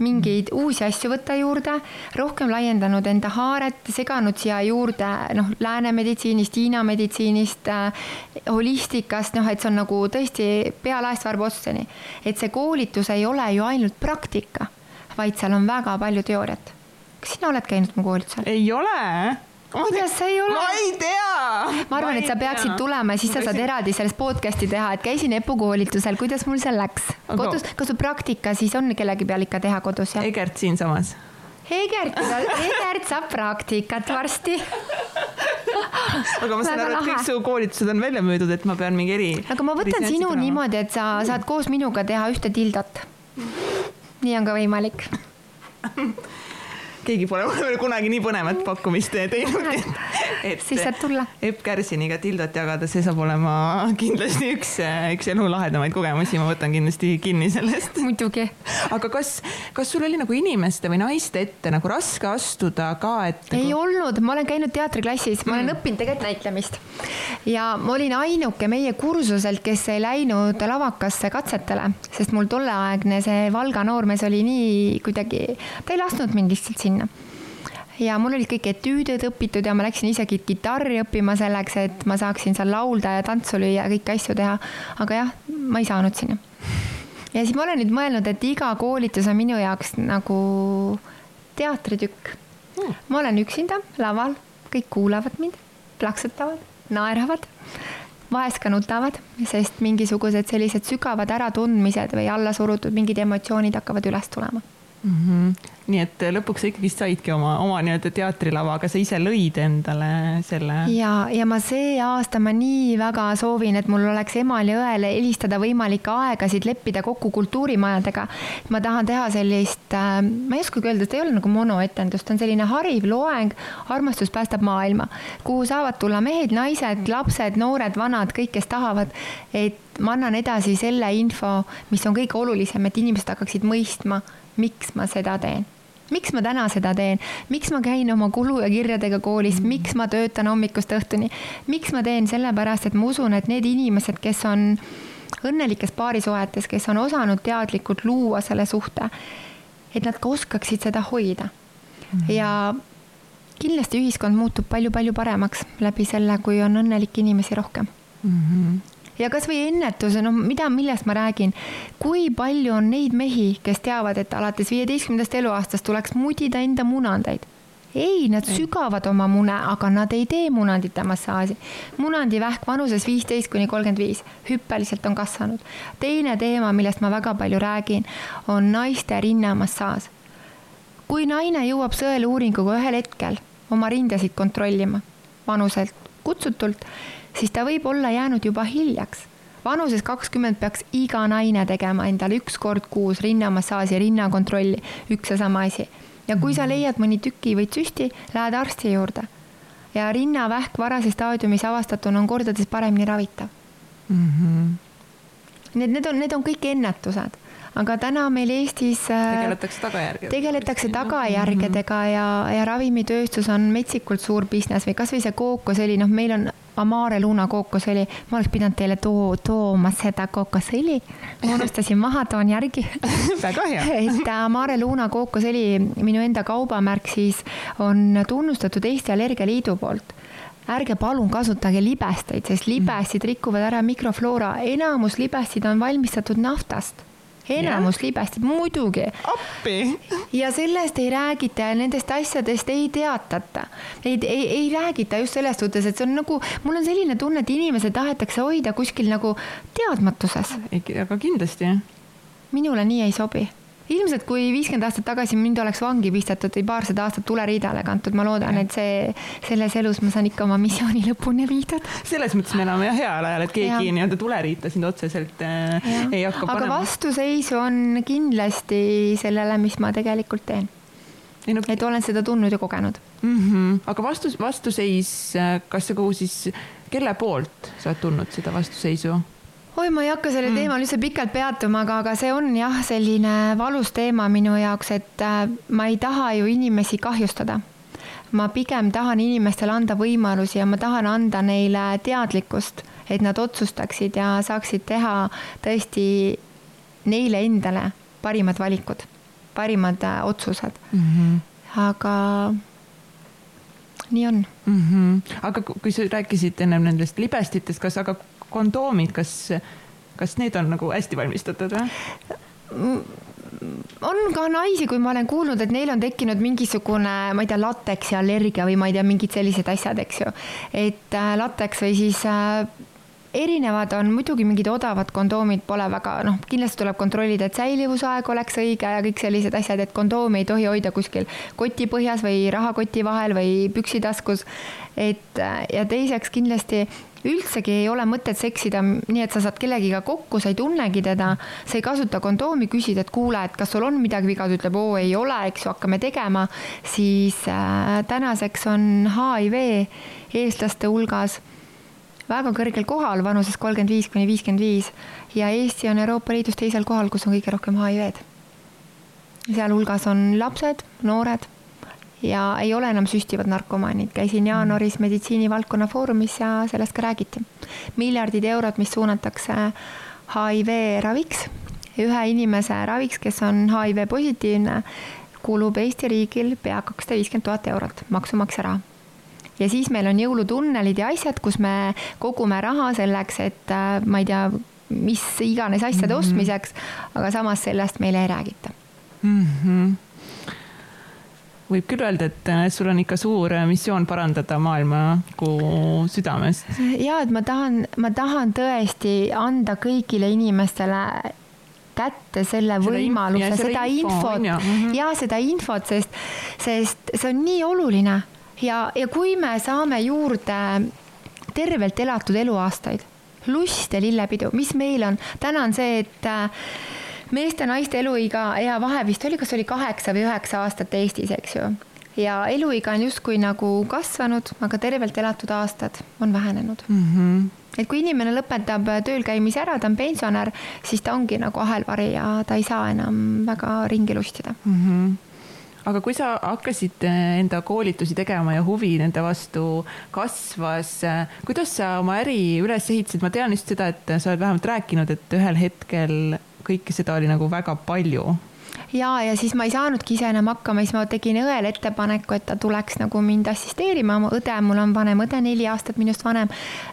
mingeid uusi asju võtta juurde, rohkem laiendanud enda haaret, seganud siia juurde noh, lääne meditsiinist, Hiina meditsiinist äh,, holistikast, noh, et see on nagu tõesti pea laest varba otsani. et see koolitus ei ole ju ainult praktika, vaid seal on väga palju teooriat kas sina oled käinud mu koolitusel? ei ole kuidas sa ei ole? ma ei tea. ma arvan, et sa peaksid tea. tulema ja siis sa saad eraldi sellest podcast'i teha, et käisin EPU koolitusel, kuidas mul seal läks? kodus, kas sul praktika siis on kellegi peal ikka teha kodus, jah? Egert siinsamas. Egert, Egert saab praktikat varsti aga ma saan aru, et kõik su koolitused on välja müüdud, et ma pean mingi eri. aga ma võtan sinu niimoodi, et sa saad koos minuga teha ühte tildot. nii on ka võimalik <laughs> keegi pole <laughs> mulle kunagi nii põnevat pakkumist teinud. et siis saad tulla. Epp Kärsiniga tildot jagada, see saab olema <laughs> kindlasti üks, üks elu lahedamaid kogemusi, ma võtan kindlasti kinni sellest. muidugi. aga kas, kas sul oli nagu inimeste või naiste ette nagu raske astuda ka, et nagu...? ei olnud, ma olen käinud teatriklassis, ma olen mm. õppinud tegelikult näitlemist ja ma olin ainuke meie kursuselt, kes ei läinud lavakasse katsetele, sest mul tolleaegne see Valga noormees oli nii kuidagi, ta ei lasknud mind lihtsalt sinna minna ja mul olid kõik etüüdid õpitud ja ma läksin isegi kitarri õppima selleks, et ma saaksin seal laulda ja tantsu lüüa ja kõiki asju teha. aga jah, ma ei saanud sinna. ja siis ma olen nüüd mõelnud, et iga koolitus on minu jaoks nagu teatritükk hmm.. ma olen üksinda laval, kõik kuulavad mind, plaksutavad, naeravad vahest ka nutavad, sest mingisugused sellised sügavad äratundmised või alla surutud mingid emotsioonid hakkavad üles tulema mm. -hmm nii et lõpuks sa ikkagist saidki oma, oma nii-öelda teatrilava, aga sa ise lõid endale selle. ja, ja ma see aasta ma nii väga soovin, et mul oleks emal ja õel helistada võimalikke aegasid, leppida kokku kultuurimajadega. ma tahan teha sellist äh,, ma ei oskagi öelda, ta ei ole nagu monoetendus, ta on selline hariv loeng Armastus päästab maailma, kuhu saavad tulla mehed, naised, lapsed, noored, vanad, kõik, kes tahavad, et ma annan edasi selle info, mis on kõige olulisem, et inimesed hakkaksid mõistma, miks ma seda teen? Miks ma täna seda teen, miks ma käin oma kulu ja kirjadega koolis, miks ma töötan hommikust õhtuni, miks ma teen, sellepärast et ma usun, et need inimesed, kes on õnnelikes paarisuhetes, kes on osanud teadlikult luua selle suhte, et nad ka oskaksid seda hoida. Mm. ja kindlasti ühiskond muutub palju-palju paremaks läbi selle, kui on õnnelikke inimesi rohkem. Mm. -hmm ja kasvõi ennetuse, noh, mida, millest ma räägin, kui palju on neid mehi, kes teavad, et alates viieteistkümnendast eluaastast tuleks mudida enda munandeid ei, nad sügavad oma mune, aga nad ei tee munandite massaaži. munandivähk vanuses viisteist kuni kolmkümmend viis hüppeliselt on kasvanud. teine teema, millest ma väga palju räägin, on naiste rinnamassaaž. kui naine jõuab sõeluuringuga ühel hetkel oma rindasid kontrollima, vanuselt kutsutult, siis ta võib olla jäänud juba hiljaks. vanuses kakskümmend peaks iga naine tegema endale üks kord kuus rinnamassaaži, rinnakontrolli, üks ja sama asi. ja kui sa mhm. leiad mõni tüki või tsüsti, lähed arsti juurde. ja rinnavähk varases staadiumis avastatuna on kordades paremini ravitav mm. -hmm. Need, need on, need on kõik ennetused aga täna meil Eestis äh, tegeletakse tagajärgedega. tegeletakse tagajärgedega ja, ja ravimitööstus on metsikult suur business või kasvõi see kookosõli, noh, meil on Amare Luna kookosõli, ma oleks pidanud teile too, tooma seda kookosõli. ma unustasin maha, toon järgi. <laughs> Väga hea. Et Amare Luna kookosõli, minu enda kaubamärk siis on tunnustatud Eesti Allergialiidu poolt. Ärge palun kasutage libesteid, sest libestid rikuvad ära mikrofloora, enamus libestid on valmistatud naftast enamus libestid muidugi. appi. ja sellest ei räägita ja nendest asjadest ei teatata. ei, ei, ei räägita just selles suhtes, et see on nagu, mul on selline tunne, et inimesi tahetakse hoida kuskil nagu teadmatuses. aga kindlasti. minule nii ei sobi ilmselt kui viiskümmend aastat tagasi mind oleks vangi pistetud või paarsada aastat tuleriidale kantud, ma loodan, et see, selles elus ma saan ikka oma missiooni lõpuni viidud. selles mõttes me elame jah heal ajal, et keegi nii-öelda tuleriita sind otseselt äh, ei hakka panema. aga vastuseisu on kindlasti sellele, mis ma tegelikult teen. No, et olen seda tundnud ja kogenud mm. -hmm. aga vastus, vastuseis, äh, kas sa kuhu siis, kelle poolt sa oled tundnud seda vastuseisu? Oi, ma ei hakka sellel mm. teemal üldse pikalt peatuma, aga, aga see on jah, selline valus teema minu jaoks, et äh, ma ei taha ju inimesi kahjustada. ma pigem tahan inimestele anda võimalusi ja ma tahan anda neile teadlikkust, et nad otsustaksid ja saaksid teha tõesti neile endale parimad valikud, parimad äh, otsused mm. -hmm. aga nii on mm. -hmm. aga kui sa rääkisid ennem nendest libestitest, kas aga kondoomid, kas, kas need on nagu hästi valmistatud või? on ka naisi, kui ma olen kuulnud, et neil on tekkinud mingisugune, ma ei tea, lateksi allergia või ma ei tea, mingid sellised asjad, eks ju. et äh, lateks või siis äh, erinevad on muidugi mingid odavad kondoomid pole väga noh, kindlasti tuleb kontrollida, et säilivusaeg oleks õige ja kõik sellised asjad, et kondoomi ei tohi hoida kuskil koti põhjas või rahakoti vahel või püksitaskus. et äh, ja teiseks kindlasti üldsegi ei ole mõtet seksida nii, et sa saad kellegiga kokku, sa ei tunnegi teda, sa ei kasuta kondoomi, küsid, et kuule, et kas sul on midagi viga, ta ütleb, oo ei ole, eks ju, hakkame tegema, siis äh, tänaseks on HIV eestlaste hulgas väga kõrgel kohal vanuses kolmkümmend viis kuni viiskümmend viis ja Eesti on Euroopa Liidus teisel kohal, kus on kõige rohkem HIV-d. sealhulgas on lapsed, noored ja ei ole enam süstivad narkomaanid. käisin jaanuaris meditsiinivaldkonna foorumis ja sellest ka räägiti. miljardid eurod, mis suunatakse HIV raviks, ühe inimese raviks, kes on HIV positiivne, kulub Eesti riigil pea kakssada viiskümmend tuhat eurot maksumaksja raha ja siis meil on jõulutunnelid ja asjad, kus me kogume raha selleks, et äh, ma ei tea, mis iganes asjade mm -hmm. ostmiseks, aga samas sellest meile ei räägita mm. -hmm võib küll öelda, et äh, sul on ikka suur äh, missioon parandada maailma südamest. ja et ma tahan, ma tahan tõesti anda kõigile inimestele kätte selle, selle võimaluse, seda info, infot ja, mm -hmm. ja seda infot, sest, sest see on nii oluline ja, ja kui me saame juurde tervelt elatud eluaastaid, lust ja lillepidu, mis meil on, täna on see, et äh, meeste-naiste eluiga, ea vahe vist oli, kas oli kaheksa või üheksa aastat Eestis, eks ju. ja eluiga on justkui nagu kasvanud, aga tervelt elatud aastad on vähenenud mm. -hmm. et kui inimene lõpetab tööl käimise ära, ta on pensionär, siis ta ongi nagu ahelvari ja ta ei saa enam väga ringi lustida mm. -hmm aga kui sa hakkasid enda koolitusi tegema ja huvi nende vastu kasvas, kuidas sa oma äri üles ehitasid, ma tean just seda, et sa oled vähemalt rääkinud, et ühel hetkel kõike seda oli nagu väga palju ja, ja siis ma ei saanudki ise enam hakkama, siis ma tegin õele ettepaneku, et ta tuleks nagu mind assisteerima, mu õde, mul on vanem õde, neli aastat minust vanem.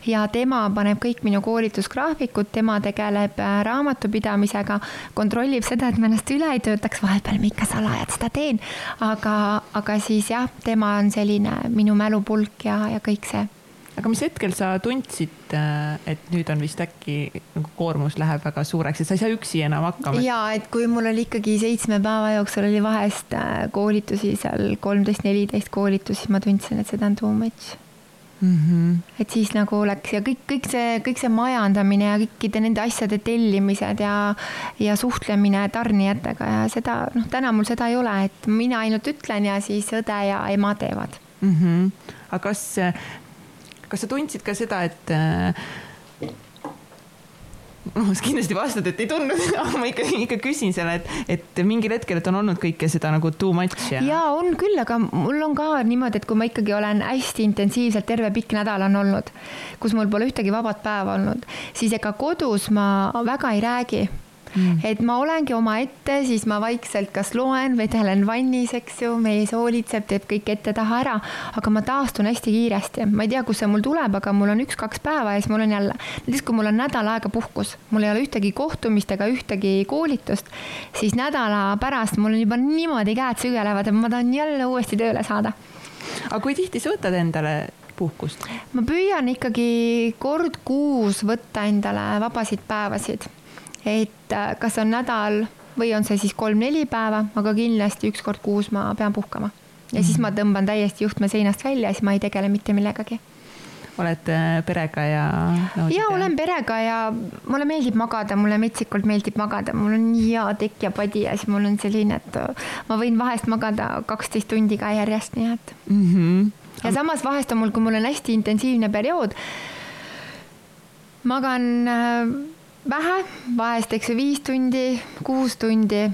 ja tema paneb kõik minu koolitusgraafikud, tema tegeleb äh, raamatupidamisega, kontrollib seda, et ma ennast üle ei töötaks, vahepeal ma ikka salajalt seda teen. aga, aga siis jah, tema on selline minu mälupulk ja, ja kõik see aga mis hetkel sa tundsid, äh, et nüüd on vist äkki nagu koormus läheb väga suureks, et sa ei saa üksi enam hakkama? ja et kui mul oli ikkagi seitsme päeva jooksul oli vahest äh, koolitusi seal kolmteist, neliteist koolitusi, siis ma tundsin, et seda on too much mm. -hmm. et siis nagu läks ja kõik, kõik see, kõik see majandamine ja kõikide nende asjade tellimised ja, ja suhtlemine tarnijatega ja seda, noh, täna mul seda ei ole, et mina ainult ütlen ja siis õde ja ema teevad mm. -hmm. aga kas kas sa tundsid ka seda, et äh, noh, sa kindlasti vastad, et ei tundnud <laughs> aga ma ikka, ikka küsin selle, et, et mingil hetkel, et on olnud kõike seda nagu too much ja. ja on küll, aga mul on ka niimoodi, et kui ma ikkagi olen hästi intensiivselt terve pikk nädal on olnud, kus mul pole ühtegi vabat päeva olnud, siis ega kodus ma väga ei räägi mm.. et ma olengi omaette, siis ma vaikselt kas loen, vedelen vannis, eks ju, mees hoolitseb, teeb kõik ette-taha ära, aga ma taastun hästi kiiresti. ma ei tea, kust see mul tuleb, aga mul on üks-kaks päeva ja siis mul on jälle, näiteks kui mul on nädal aega puhkus, mul ei ole ühtegi kohtumist ega ühtegi koolitust, siis nädala pärast mul on juba niimoodi käed sügelevad, et ma tahan jälle uuesti tööle saada. aga kui tihti sa võtad endale puhkust? ma püüan ikkagi kord kuus võtta endale vabasid päevasid, et äh, kas on nädal või on see siis kolm-neli päeva, aga kindlasti üks kord kuus ma pean puhkama. ja mm. siis ma tõmban täiesti juhtme seinast välja ja siis ma ei tegele mitte millegagi oled äh, perega ja? ja olen perega ja mulle meeldib magada, mulle metsikult meeldib magada, mul on nii hea tekk ja padi ja siis mul on selline, et äh, ma võin vahest magada kaksteist tundi ka järjest, nii et mm. -hmm. ja samas vahest on mul, kui mul on hästi intensiivne periood, magan vähe, vahest eks ju viis tundi, kuus tundi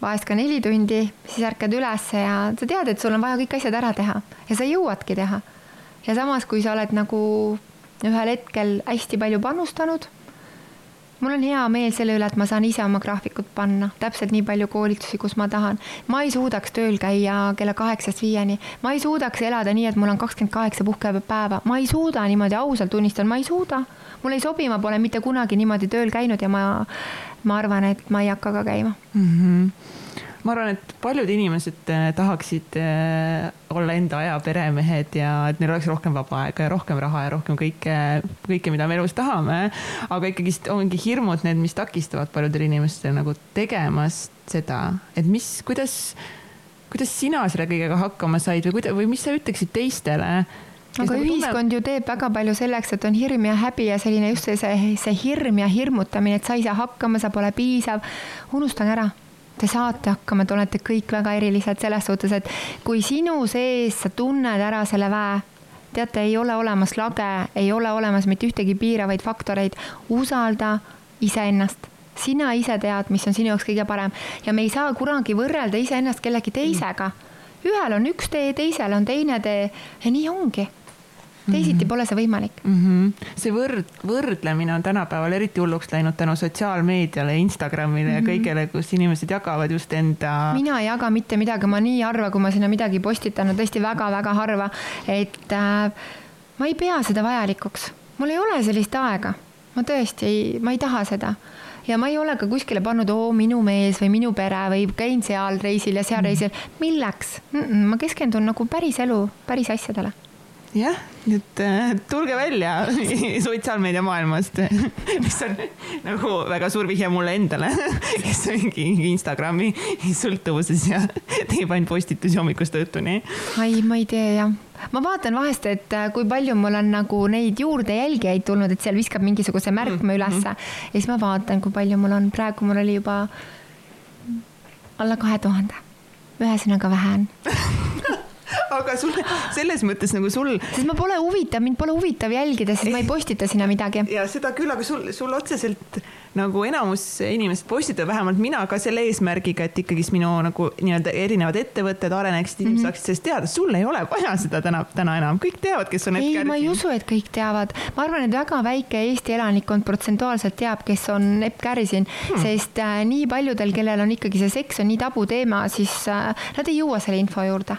vahest ka neli tundi, siis ärkad ülesse ja sa tead, et sul on vaja kõik asjad ära teha ja sa jõuadki teha ja samas, kui sa oled nagu ühel hetkel hästi palju panustanud, mul on hea meel selle üle, et ma saan ise oma graafikut panna, täpselt nii palju koolitusi, kus ma tahan. ma ei suudaks tööl käia kella kaheksast viieni, ma ei suudaks elada nii, et mul on kakskümmend kaheksa puhkepäeva, ma ei suuda niimoodi, ausalt tunnistan, ma ei suuda. Mul ei sobi, ma pole mitte kunagi niimoodi tööl käinud ja ma, ma arvan, et ma ei hakka ka käima mm. -hmm ma arvan, et paljud inimesed äh, tahaksid äh, olla enda aja peremehed ja et neil oleks rohkem vaba aega ja rohkem raha ja rohkem kõike, kõike, mida me elus tahame. aga ikkagist ongi hirmud need, mis takistavad paljudel inimestel nagu tegemast seda, et mis, kuidas, kuidas sina selle kõigega hakkama said või kuida-, või mis sa ütleksid teistele aga ühiskond ju teeb väga palju selleks, et on hirm ja häbi ja selline just see, see, see hirm ja hirmutamine, et sa ei saa hakkama, sa pole piisav. unustage ära. Te saate hakkama, te olete kõik väga erilised selles suhtes, et kui sinu sees sa tunned ära selle väe, teate, ei ole olemas lage, ei ole olemas mitte ühtegi piiravaid faktoreid, usalda iseennast. Sina ise tead, mis on sinu jaoks kõige parem. Ja me ei saa kunagi võrrelda iseennast kellegi teisega. ühel on üks tee, teisel on teine tee. Ja nii ongi teisiti mm -hmm. pole see võimalik mm. -hmm. see võrd, võrdlemine on tänapäeval eriti hulluks läinud tänu sotsiaalmeediale, Instagramile mm -hmm. ja mhm. kõigele, kus inimesed jagavad just enda. mina ei jaga mitte midagi, ma nii harva, kui ma sinna midagi postitan, on tõesti väga-väga harva, et äh, ma ei pea seda vajalikuks, mul ei ole sellist aega, ma tõesti ei, ma ei taha seda ja ma ei ole ka kuskile pannud, oo minu mees või minu pere või käin seal reisil ja seal mm. reisil. milleks mm? -mm, ma keskendun nagu päris elu, päris asjadele jah, et äh, tulge välja <laughs> sotsiaalmeedia maailmast, <laughs> mis on nagu väga suur vihje mulle endale, <laughs> kes ongi Instagrami sõltuvuses ja teeb ainult postitusi hommikust õhtuni. ai, ma ei tee jah ma vaatan vahest, et äh, kui palju mul on nagu neid juurde jälgijaid tulnud, et seal viskab mingisuguse märkme mm -hmm. ülesse ja siis ma vaatan, kui palju mul on, praegu mul oli juba alla kahe tuhande. ühesõnaga vähe on aga sul selles mõttes nagu sul. sest ma pole huvitav, mind pole huvitav jälgida, sest ma ei postita sinna midagi. ja seda küll, aga sul, sul otseselt nagu enamus inimesed postitavad, vähemalt mina ka selle eesmärgiga, et ikkagist minu nagu nii-öelda erinevad ettevõtted areneksid, inimesed mm -hmm. saaksid sellest teada, sul ei ole vaja seda täna, täna enam, kõik teavad, kes on. ei, ma ei usu, et kõik teavad, ma arvan, et väga väike Eesti elanikkond protsentuaalselt teab, kes on Epp Kärsin hmm., sest äh, nii paljudel, kellel on ikkagi see seks on nii tabuteema, siis äh, nad ei jõua selle info juurde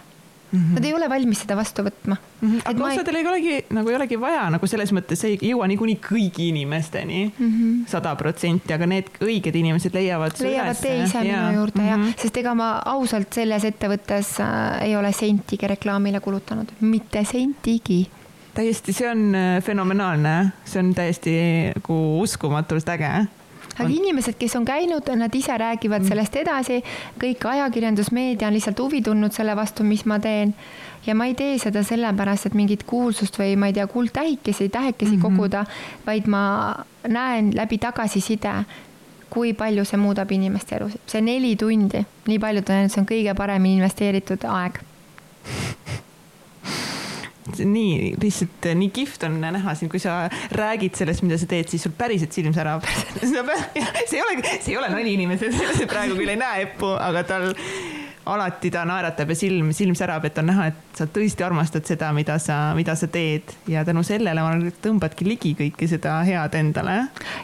Mm -hmm. Nad ei ole valmis seda vastu võtma mm. -hmm. aga osadel ei... ei olegi, nagu ei olegi vaja, nagu selles mõttes ei jõua niikuinii kõigi inimesteni mhm. sada protsenti, aga need õiged inimesed leiavad. leiavad tee ise minu juurde mm -hmm. jah, sest ega ma ausalt selles ettevõttes äh, ei ole sentigi reklaamile kulutanud, mitte sentigi täiesti, see on äh, fenomenaalne, see on täiesti nagu uskumatult äge aga inimesed, kes on käinud, nad ise räägivad mm. sellest edasi, kõik ajakirjandus, meedia on lihtsalt huvi tundnud selle vastu, mis ma teen. ja ma ei tee seda sellepärast, et mingit kuulsust või ma ei tea, kuldtähikesi, tähekesi mm -hmm. koguda, vaid ma näen läbi tagasiside, kui palju see muudab inimeste elusid. see neli tundi, nii on öelnud, see on kõige paremini investeeritud aeg <laughs> nii lihtsalt eh, nii kihvt on näha sind, kui sa räägid sellest, mida sa teed, siis sul päriselt silm särab. <laughs> see ei ole, see ei ole nali inimesed, <laughs> praegu küll ei näe Eppu, aga tal alati ta naeratab ja silm, silm särab, et on näha, et sa tõesti armastad seda, mida sa, mida sa teed. Ja tänu sellele ma arvan, et tõmbadki ligi kõike seda head endale.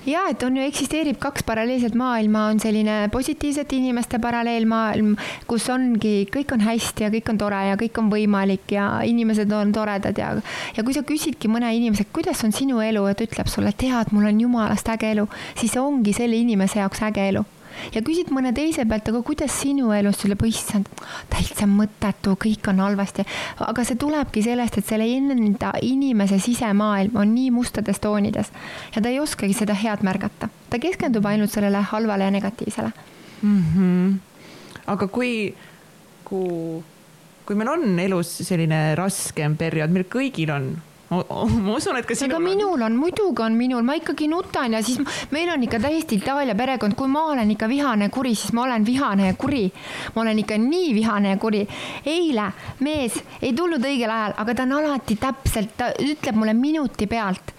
ja et on ju, eksisteerib kaks paralleelset maailma, on selline positiivsete inimeste paralleelmaailm, kus ongi, kõik on hästi ja kõik on tore ja kõik on võimalik ja inimesed on toredad. Ja, ja kui sa küsidki mõne inimese, kuidas on sinu elu? Ta ütleb sulle, tead, mul on jumalast äge elu, siis see ongi selle inimese jaoks äge elu ja küsid mõne teise pealt, aga kuidas sinu elus, ta ütleb, issand, täitsa mõttetu, kõik on halvasti. aga see tulebki sellest, et selle enda inimese sisemaailm on nii mustades toonides ja ta ei oskagi seda head märgata. ta keskendub ainult sellele halvale ja negatiivsele mm. -hmm. aga kui, kui, kui meil on elus selline raskem periood, meil kõigil on ma usun, et ka sinul aga minul on, muidugi on minul, ma ikkagi nutan ja siis meil on ikka täiesti Itaalia perekond, kui ma olen ikka vihane ja kuri, siis ma olen vihane ja kuri. ma olen ikka nii vihane ja kuri. eile mees ei tulnud õigel ajal, aga ta on alati täpselt, ta ütleb mulle minuti pealt.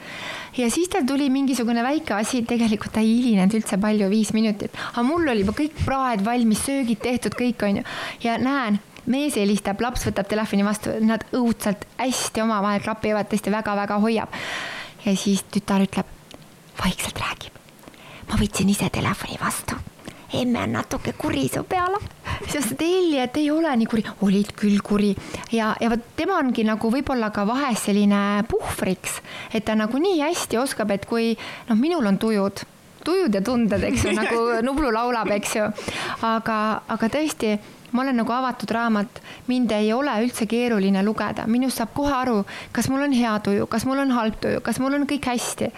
Ja siis tal tuli mingisugune väike asi, tegelikult ta ei hilinenud üldse palju, viis minutit, aga mul oli juba kõik praed valmis, söögid tehtud, kõik onju. Ja näen mees helistab, laps võtab telefoni vastu, nad õudselt hästi omavahel klapivad, tõesti väga-väga hoiab. ja siis tütar ütleb, vaikselt räägib. ma võtsin ise telefoni vastu. emme on natuke kuri su peale. ütles Elli, et ei ole nii kuri, olid küll kuri ja, ja vot tema ongi nagu võib-olla ka vahest selline puhvriks, et ta nagu nii hästi oskab, et kui noh, minul on tujud tujud ja tunded, eks ju, nagu <laughs> Nublu laulab, eks ju. aga, aga tõesti ma olen nagu avatud raamat, mind ei ole üldse keeruline lugeda, minust saab kohe aru, kas mul on hea tuju, kas mul on halb tuju, kas mul on kõik hästi.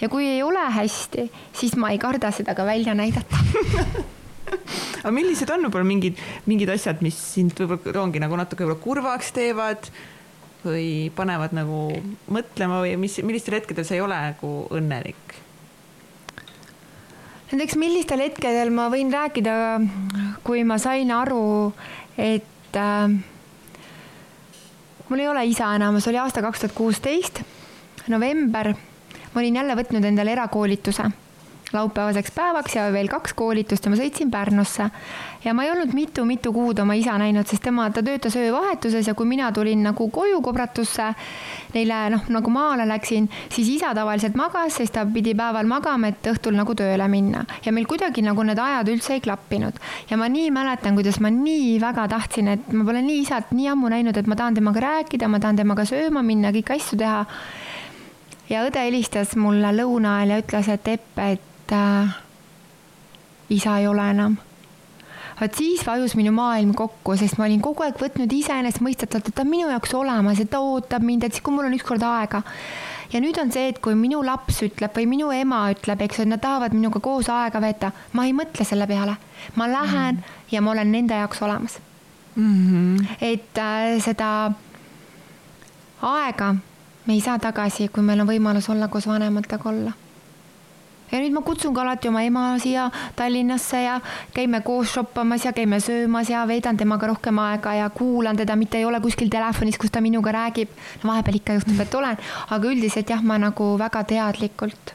ja kui ei ole hästi, siis ma ei karda seda ka välja näidata <laughs> aga millised on võib-olla mingid, mingid asjad, mis sind võib-olla ongi nagu natuke võib-olla kurvaks teevad või panevad nagu mõtlema või mis, millistel hetkedel sa ei ole nagu õnnelik? näiteks millistel hetkedel ma võin rääkida, kui ma sain aru, et äh, mul ei ole isa enam, see oli aasta kaks tuhat kuusteist, november. ma olin jälle võtnud endale erakoolituse laupäevaseks päevaks ja veel kaks koolitust ja ma sõitsin Pärnusse. ja ma ei olnud mitu-mitu kuud oma isa näinud, sest tema, ta töötas öövahetuses ja kui mina tulin nagu koju kobratusse, neile noh, nagu maale läksin, siis isa tavaliselt magas, sest ta pidi päeval magama, et õhtul nagu tööle minna. ja meil kuidagi nagu need ajad üldse ei klappinud. ja ma nii mäletan, kuidas ma nii väga tahtsin, et ma pole nii isat nii ammu näinud, et ma tahan temaga rääkida, ma tahan temaga sööma minna, kõiki asju teha ja õde helistas mulle lõuna ajal ja ütles, et Epp, et et äh, isa ei ole enam. vot siis vajus minu maailm kokku, sest ma olin kogu aeg võtnud iseenesestmõistetavalt, et ta on minu jaoks olemas, et ta ootab mind, et siis, kui mul on ükskord aega. ja nüüd on see, et kui minu laps ütleb või minu ema ütleb, eks ju, et nad tahavad minuga koos aega veeta, ma ei mõtle selle peale. ma lähen mm. ja ma olen nende jaoks olemas mm. -hmm. et äh, seda aega me ei saa tagasi, kui meil on võimalus olla koos vanematega olla ja nüüd ma kutsun ka alati oma ema siia Tallinnasse ja käime koos shoppamas ja käime söömas ja veedan temaga rohkem aega ja kuulan teda, mitte ei ole kuskil telefonis, kus ta minuga räägib. vahepeal ikka juhtub, et olen, aga üldiselt jah, ma nagu väga teadlikult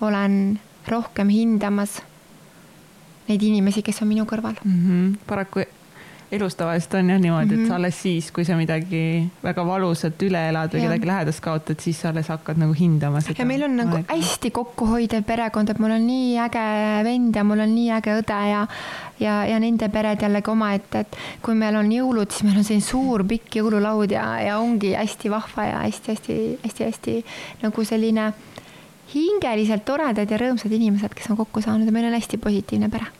olen rohkem hindamas neid inimesi, kes on minu kõrval mm. -hmm. paraku elus tavaliselt on jah niimoodi mm, -hmm. et sa mhm. alles siis, kui sa midagi väga valusat üle elad või kedagi lähedast kaotad, siis sa alles hakkad nagu hindama seda. ja meil on nagu aega. hästi kokkuhoidev perekond, et mul on nii äge vend ja mul on nii äge õde ja ja, ja nende pered jällegi omaette, et kui meil on jõulud, siis meil on selline suur pikk jõululaud ja, ja ongi hästi vahva ja hästi-hästi-hästi-hästi nagu selline hingeliselt toredad ja rõõmsad inimesed, kes on kokku saanud ja meil on hästi positiivne pere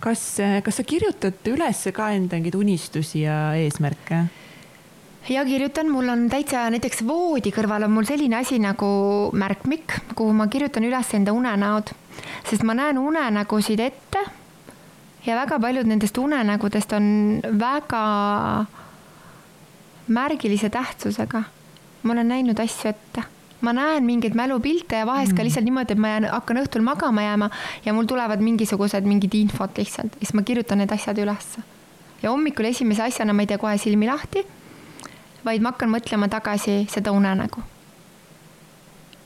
kas, kas sa kirjutad üles ka enda mingeid unistusi ja eesmärke? ja kirjutan, mul on täitsa näiteks voodi kõrval on mul selline asi nagu märkmik, kuhu ma kirjutan üles enda unenäod, sest ma näen unenägusid ette ja väga paljud nendest unenägudest on väga märgilise tähtsusega. ma olen näinud asju ette ma näen mingeid mälupilte ja vahest ka mm. lihtsalt niimoodi, et ma jään, hakkan õhtul magama jääma ja mul tulevad mingisugused mingid infot lihtsalt ja siis ma kirjutan need asjad ülesse. ja hommikul esimese asjana ma ei tee kohe silmi lahti, vaid ma hakkan mõtlema tagasi seda unenägu.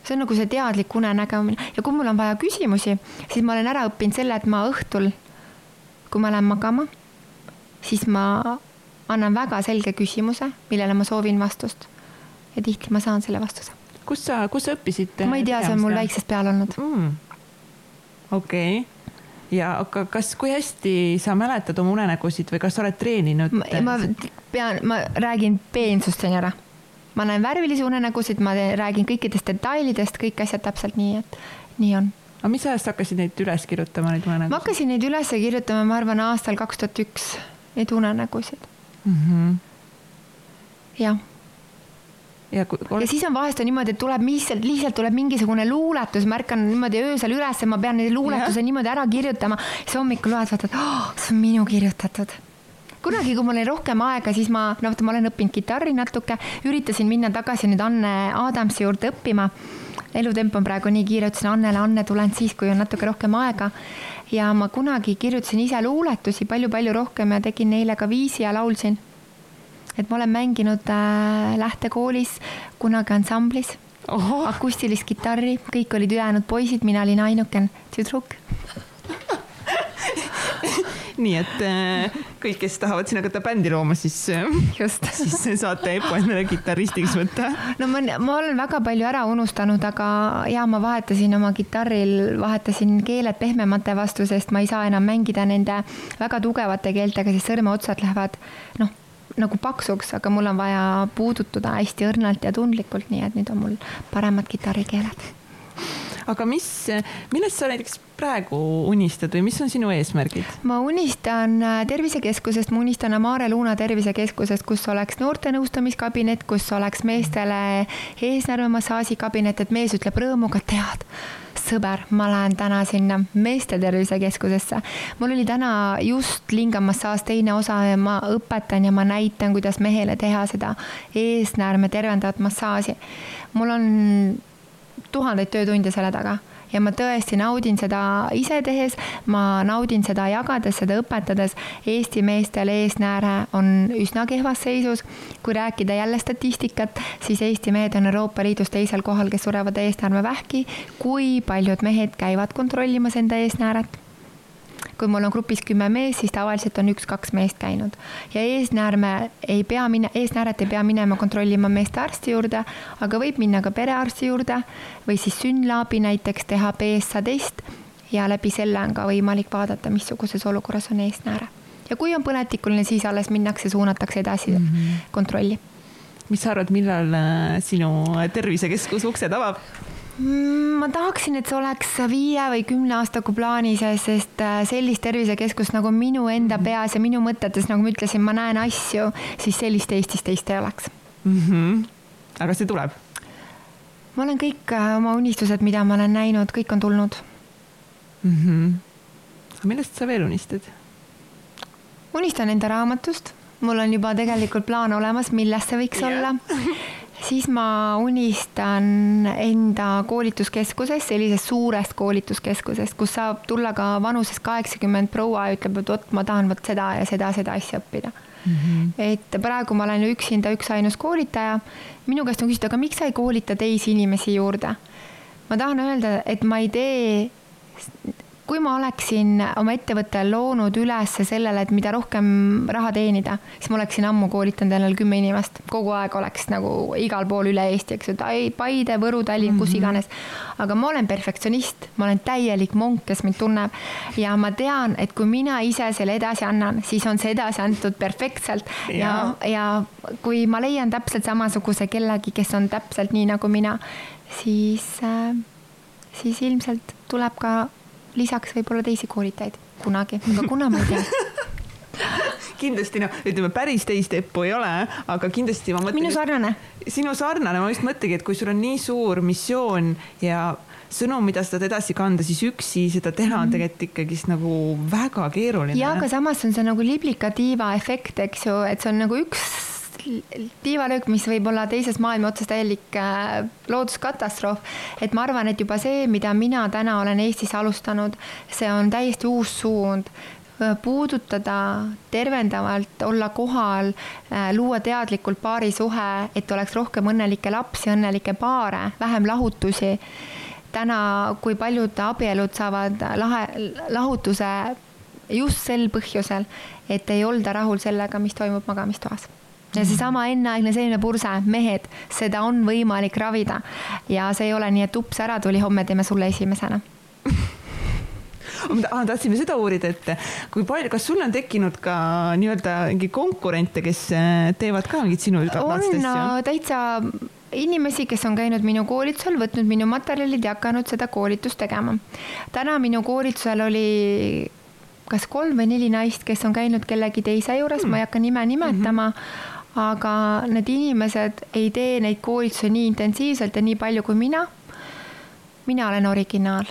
see on nagu see teadlik unenägemine ja kui mul on vaja küsimusi, siis ma olen ära õppinud selle, et ma õhtul, kui ma lähen magama, siis ma annan väga selge küsimuse, millele ma soovin vastust. ja tihti ma saan selle vastuse. Kus sa, kus sa õppisid? ma ei tea, see on mul väiksest peale olnud mm.. okei okay ja aga kas, kui hästi sa mäletad oma unenägusid või kas sa oled treeninud? ma pean, ma räägin peensust siin ära. ma näen värvilisi unenägusid, ma räägin kõikidest detailidest, kõik asjad täpselt nii, et nii on. aga mis ajast hakkasid neid üles kirjutama, neid unenägusid? ma hakkasin neid üles kirjutama, ma arvan, aastal kaks tuhat üks, neid unenägusid mm. -hmm. jah ja, ja siis on vahest on niimoodi, et tuleb lihtsalt, lihtsalt tuleb mingisugune luuletus, ma ärkan niimoodi öösel üles, ma pean neid luuletuse ja. niimoodi ära kirjutama, siis hommikul loed, vaatad oh,, see on minu kirjutatud kunagi, kui mul oli rohkem aega, siis ma, no vot, ma olen õppinud kitarri natuke, üritasin minna tagasi nüüd Anne Adamsi juurde õppima. elutempo on praegu nii kiire, ütlesin Annele, Anne, tulen siis, kui on natuke rohkem aega. ja ma kunagi kirjutasin ise luuletusi palju-palju rohkem ja tegin neile ka viisi ja laulsin et ma olen mänginud äh, lähtekoolis kunagi ansamblis, akustilist kitarri, kõik olid ülejäänud poisid, mina olin ainukene tüdruk. <laughs> Nii et äh, kõik, kes tahavad sinna hakata bändi looma, siis, äh, just. <laughs> siis saate Epo endale kitarristiks võtta. no ma, ma olen väga palju ära unustanud, aga ja ma vahetasin oma kitarril, vahetasin keeled pehmemate vastu, sest ma ei saa enam mängida nende väga tugevate keeltega, siis sõrmeotsad lähevad noh nagu paksuks, aga mul on vaja puudutada hästi õrnalt ja tundlikult, nii et nüüd on mul paremad kitarrikeeled. aga mis, millest sa näiteks praegu unistad või mis on sinu eesmärgid? ma unistan äh, tervisekeskusest, ma unistan Amare Luna tervisekeskusest, kus oleks noorte nõustamiskabinet, kus oleks meestele eesnärvemassaažikabinet, et mees ütleb rõõmuga, tead sõber, ma lähen täna sinna meeste tervisekeskusesse. mul oli täna just lingamassaaž teine osa ja ma õpetan ja ma näitan, kuidas mehele teha seda eesnäärme tervendavat massaaži. mul on tuhandeid töötunde selle taga ja ma tõesti naudin seda ise tehes, ma naudin seda jagades, seda õpetades. Eesti meestel eesnääre on üsna kehvas seisus. kui rääkida jälle statistikat, siis Eesti mehed on Euroopa Liidus teisel kohal, kes surevad eesnäärmevähki. kui paljud mehed käivad kontrollimas enda eesnääret? Kui mul on grupis kümme meest, siis tavaliselt on üks-kaks meest käinud. ja eesnäärme ei pea mine-, eesnääret ei pea minema kontrollima meestearsti juurde, aga võib minna ka perearsti juurde või siis SYNLAB-i näiteks teha PSA test ja läbi selle on ka võimalik vaadata, missuguses olukorras on eesnääre. ja kui on põletikuline, siis alles minnakse, suunatakse edasi mm -hmm. kontrolli. mis sa arvad, millal äh, sinu tervisekeskus uksed avab? Mm, ma tahaksin, et see oleks viie või kümne aastaga plaanis, sest äh, sellist tervisekeskust nagu minu enda mhm. peas ja minu mõtetes, nagu ma ütlesin, ma näen asju, siis sellist Eestis teist ei oleks mm. -hmm. aga see tuleb? ma olen kõik äh, oma unistused, mida ma olen näinud, kõik on tulnud mm. -hmm. aga millest sa veel unistad? unistan enda raamatust, mul on juba tegelikult plaan olemas, millest see võiks yeah. olla <laughs> siis ma unistan enda koolituskeskusest, sellisest suurest koolituskeskusest, kus saab tulla ka vanuses kaheksakümmend proua ja ütleb, et vot ma tahan vot seda ja seda, seda asja õppida mm. -hmm. et praegu ma olen üksinda üksainus koolitaja. minu käest on küsitud, aga miks sa ei koolita teisi inimesi juurde? ma tahan öelda, et ma ei tee kui ma oleksin oma ettevõtte loonud üles sellele, et mida rohkem raha teenida, siis ma oleksin ammu koolitanud endale kümme inimest, kogu aeg oleks nagu igal pool üle Eesti, eks ju, Paide, Võru, Tallinn mm, -hmm. kus mhm. iganes. aga ma olen perfektsionist, ma olen täielik monk, kes mind tunneb ja ma tean, et kui mina ise selle edasi annan, siis on see edasi antud perfektselt ja, ja, ja kui ma leian täpselt samasuguse kellegi, kes on täpselt nii nagu mina, siis äh, siis ilmselt tuleb ka lisaks võib-olla teisi koolitajaid kunagi, aga kuna ma ei tea <laughs> kindlasti noh, ütleme päris teist Eppu ei ole, aga kindlasti ma mõtlen. minu sarnane. sinu sarnane, ma just mõtlengi, et kui sul on nii suur missioon ja sõnum, mida sa tahad edasi kanda, siis üksi seda teha on mhm. tegelikult ikkagist nagu väga keeruline. ja, aga samas on see nagu liblika tiiva efekt, eks ju, et see on nagu üks tiivalöök, mis võib olla teises maailma otsas täielik äh, looduskatastroof. et ma arvan, et juba see, mida mina täna olen Eestis alustanud, see on täiesti uus suund äh, puudutada tervendavalt, olla kohal, äh, luua teadlikult paarisuhe, et oleks rohkem õnnelikke lapsi, õnnelikke paare, vähem lahutusi. täna, kui paljud abielud saavad lahe, lahutuse just sel põhjusel, et ei olda rahul sellega, mis toimub magamistoas ja seesama enneaegne selline purse, mehed, seda on võimalik ravida ja see ei ole nii, et ups, ära tuli, homme teeme sulle esimesena ma tahtsime seda uurida, et kui palju, kas sul on tekkinud ka nii-öelda mingi konkurente, kes äh, teevad ka mingit sinu on täitsa inimesi, kes on käinud minu koolitusel, võtnud minu materjalid ja hakanud seda koolitust tegema. täna minu koolitusel oli kas kolm või neli naist, kes on käinud kellegi teise juures mm., ma ei hakka nime nimetama mm. -hmm aga need inimesed ei tee neid koolitusi nii intensiivselt ja nii palju kui mina. mina olen originaal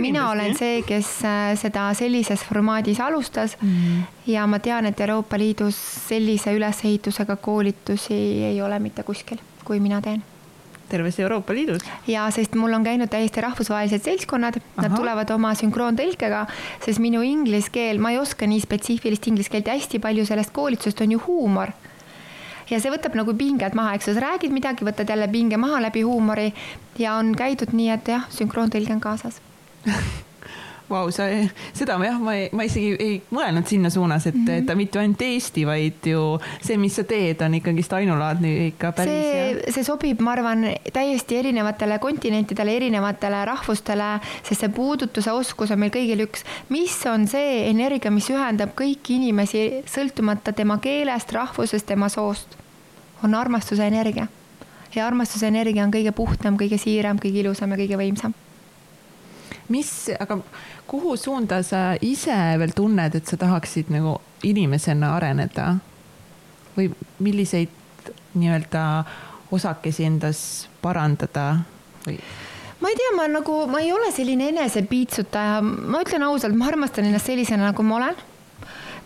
mina olen see, kes äh, seda sellises formaadis alustas mm -hmm. ja ma tean, et Euroopa Liidus sellise ülesehitusega koolitusi ei ole mitte kuskil, kui mina teen terves Euroopa Liidus. ja sest mul on käinud täiesti rahvusvahelised seltskonnad, nad tulevad oma sünkroontõlkega, sest minu inglise keel, ma ei oska nii spetsiifilist inglise keelt ja hästi palju sellest koolitusest on ju huumor ja see võtab nagu pinged maha, eks ju, sa räägid midagi, võtad jälle pinge maha läbi huumori ja on käidud nii, et jah, sünkroontõlge on kaasas <laughs> Vau, sa, seda jah, ma ei, ma isegi ei mõelnud sinna suunas, et mm, -hmm. et ta mitte ainult Eesti, vaid ju see, mis sa teed, on ikkagist ainulaadne ikka päris. see, see sobib, ma arvan, täiesti erinevatele kontinentidele, erinevatele rahvustele, sest see puudutuse oskus on meil kõigil üks. mis on see energia, mis ühendab kõiki inimesi, sõltumata tema keelest, rahvusest, tema soost? on armastuse energia. ja armastuse energia on kõige puhtam, kõige siiram, kõige ilusam ja kõige võimsam mis, aga kuhu suunda sa ise veel tunned, et sa tahaksid nagu inimesena areneda? või milliseid nii-öelda osakesi endas parandada või? ma ei tea, ma nagu, ma ei ole selline enesepiitsutaja, ma ütlen ausalt, ma armastan ennast sellisena, nagu ma olen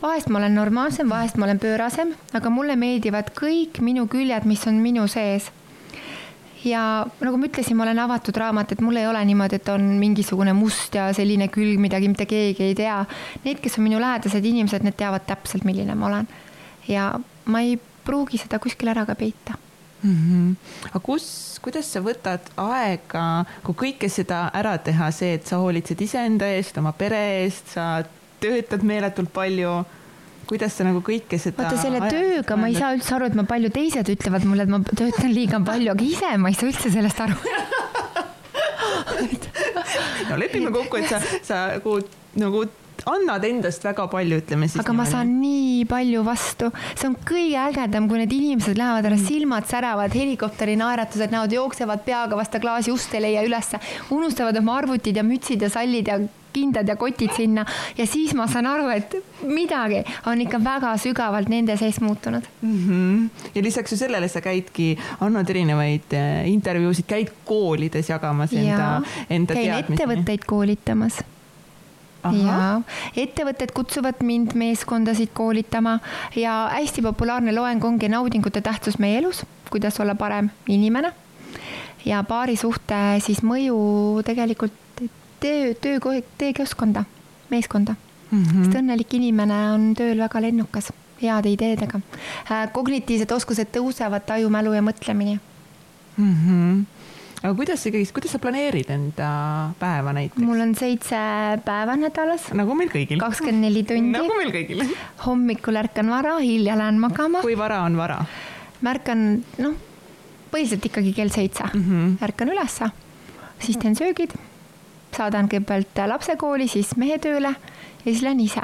vahest ma olen normaalsem, vahest ma olen pöörasem, aga mulle meeldivad kõik minu küljed, mis on minu sees ja nagu ma ütlesin, ma olen avatud raamat, et mul ei ole niimoodi, et on mingisugune must ja selline külg midagi, mitte keegi ei tea. Need, kes on minu lähedased inimesed, need teavad täpselt, milline ma olen. ja ma ei pruugi seda kuskil ära ka peita mm. -hmm. aga kus, kuidas sa võtad aega, kui kõike seda ära teha, see, et sa hoolitsed iseenda eest, oma pere eest, sa töötad meeletult palju kuidas sa nagu kõike seda. vaata selle tööga ma ei saa üldse aru, et ma palju teised ütlevad mulle, et ma töötan liiga palju, aga ise ma ei saa üldse sellest aru <laughs> no lepime kokku, et sa, sa nagu, nagu annad endast väga palju, ütleme siis. aga ma saan nii palju vastu, see on kõige ägedam, kui need inimesed lähevad ära, silmad säravad, helikopteri naeratused näod jooksevad peaga vastu klaasi, ust ei leia ülesse, unustavad oma arvutid ja mütsid ja sallid ja kindad ja kotid sinna ja siis ma saan aru, et midagi on ikka väga sügavalt nende sees muutunud mm. -hmm. ja lisaks ju sellele sa käidki, annad erinevaid eh, intervjuusid, käid koolides jagamas enda, enda käin teadmisi. ettevõtteid koolitamas ja ettevõtted kutsuvad mind meeskondasid koolitama ja hästi populaarne loeng ongi naudingute tähtsus meie elus, kuidas olla parem inimene ja paarisuhte siis mõju tegelikult töö, töö, töökeskkonda, meeskonda mm. -hmm. sest õnnelik inimene on tööl väga lennukas, heade ideedega. Äh, kognitiivsed oskused tõusevad, taju, mälu ja mõtlemine mm. -hmm aga kuidas ikkagi, kuidas sa planeerid enda päeva näiteks? mul on seitse päeva nädalas. nagu meil kõigil. kakskümmend neli tundi. nagu meil kõigil. hommikul ärkan vara, hilja lähen magama. kui vara on vara? ma ärkan, noh, põhiliselt ikkagi kell seitse mm -hmm. ärkan ülesse, siis teen söögid saadan kõigepealt lapse kooli, siis mehe tööle ja siis lähen ise.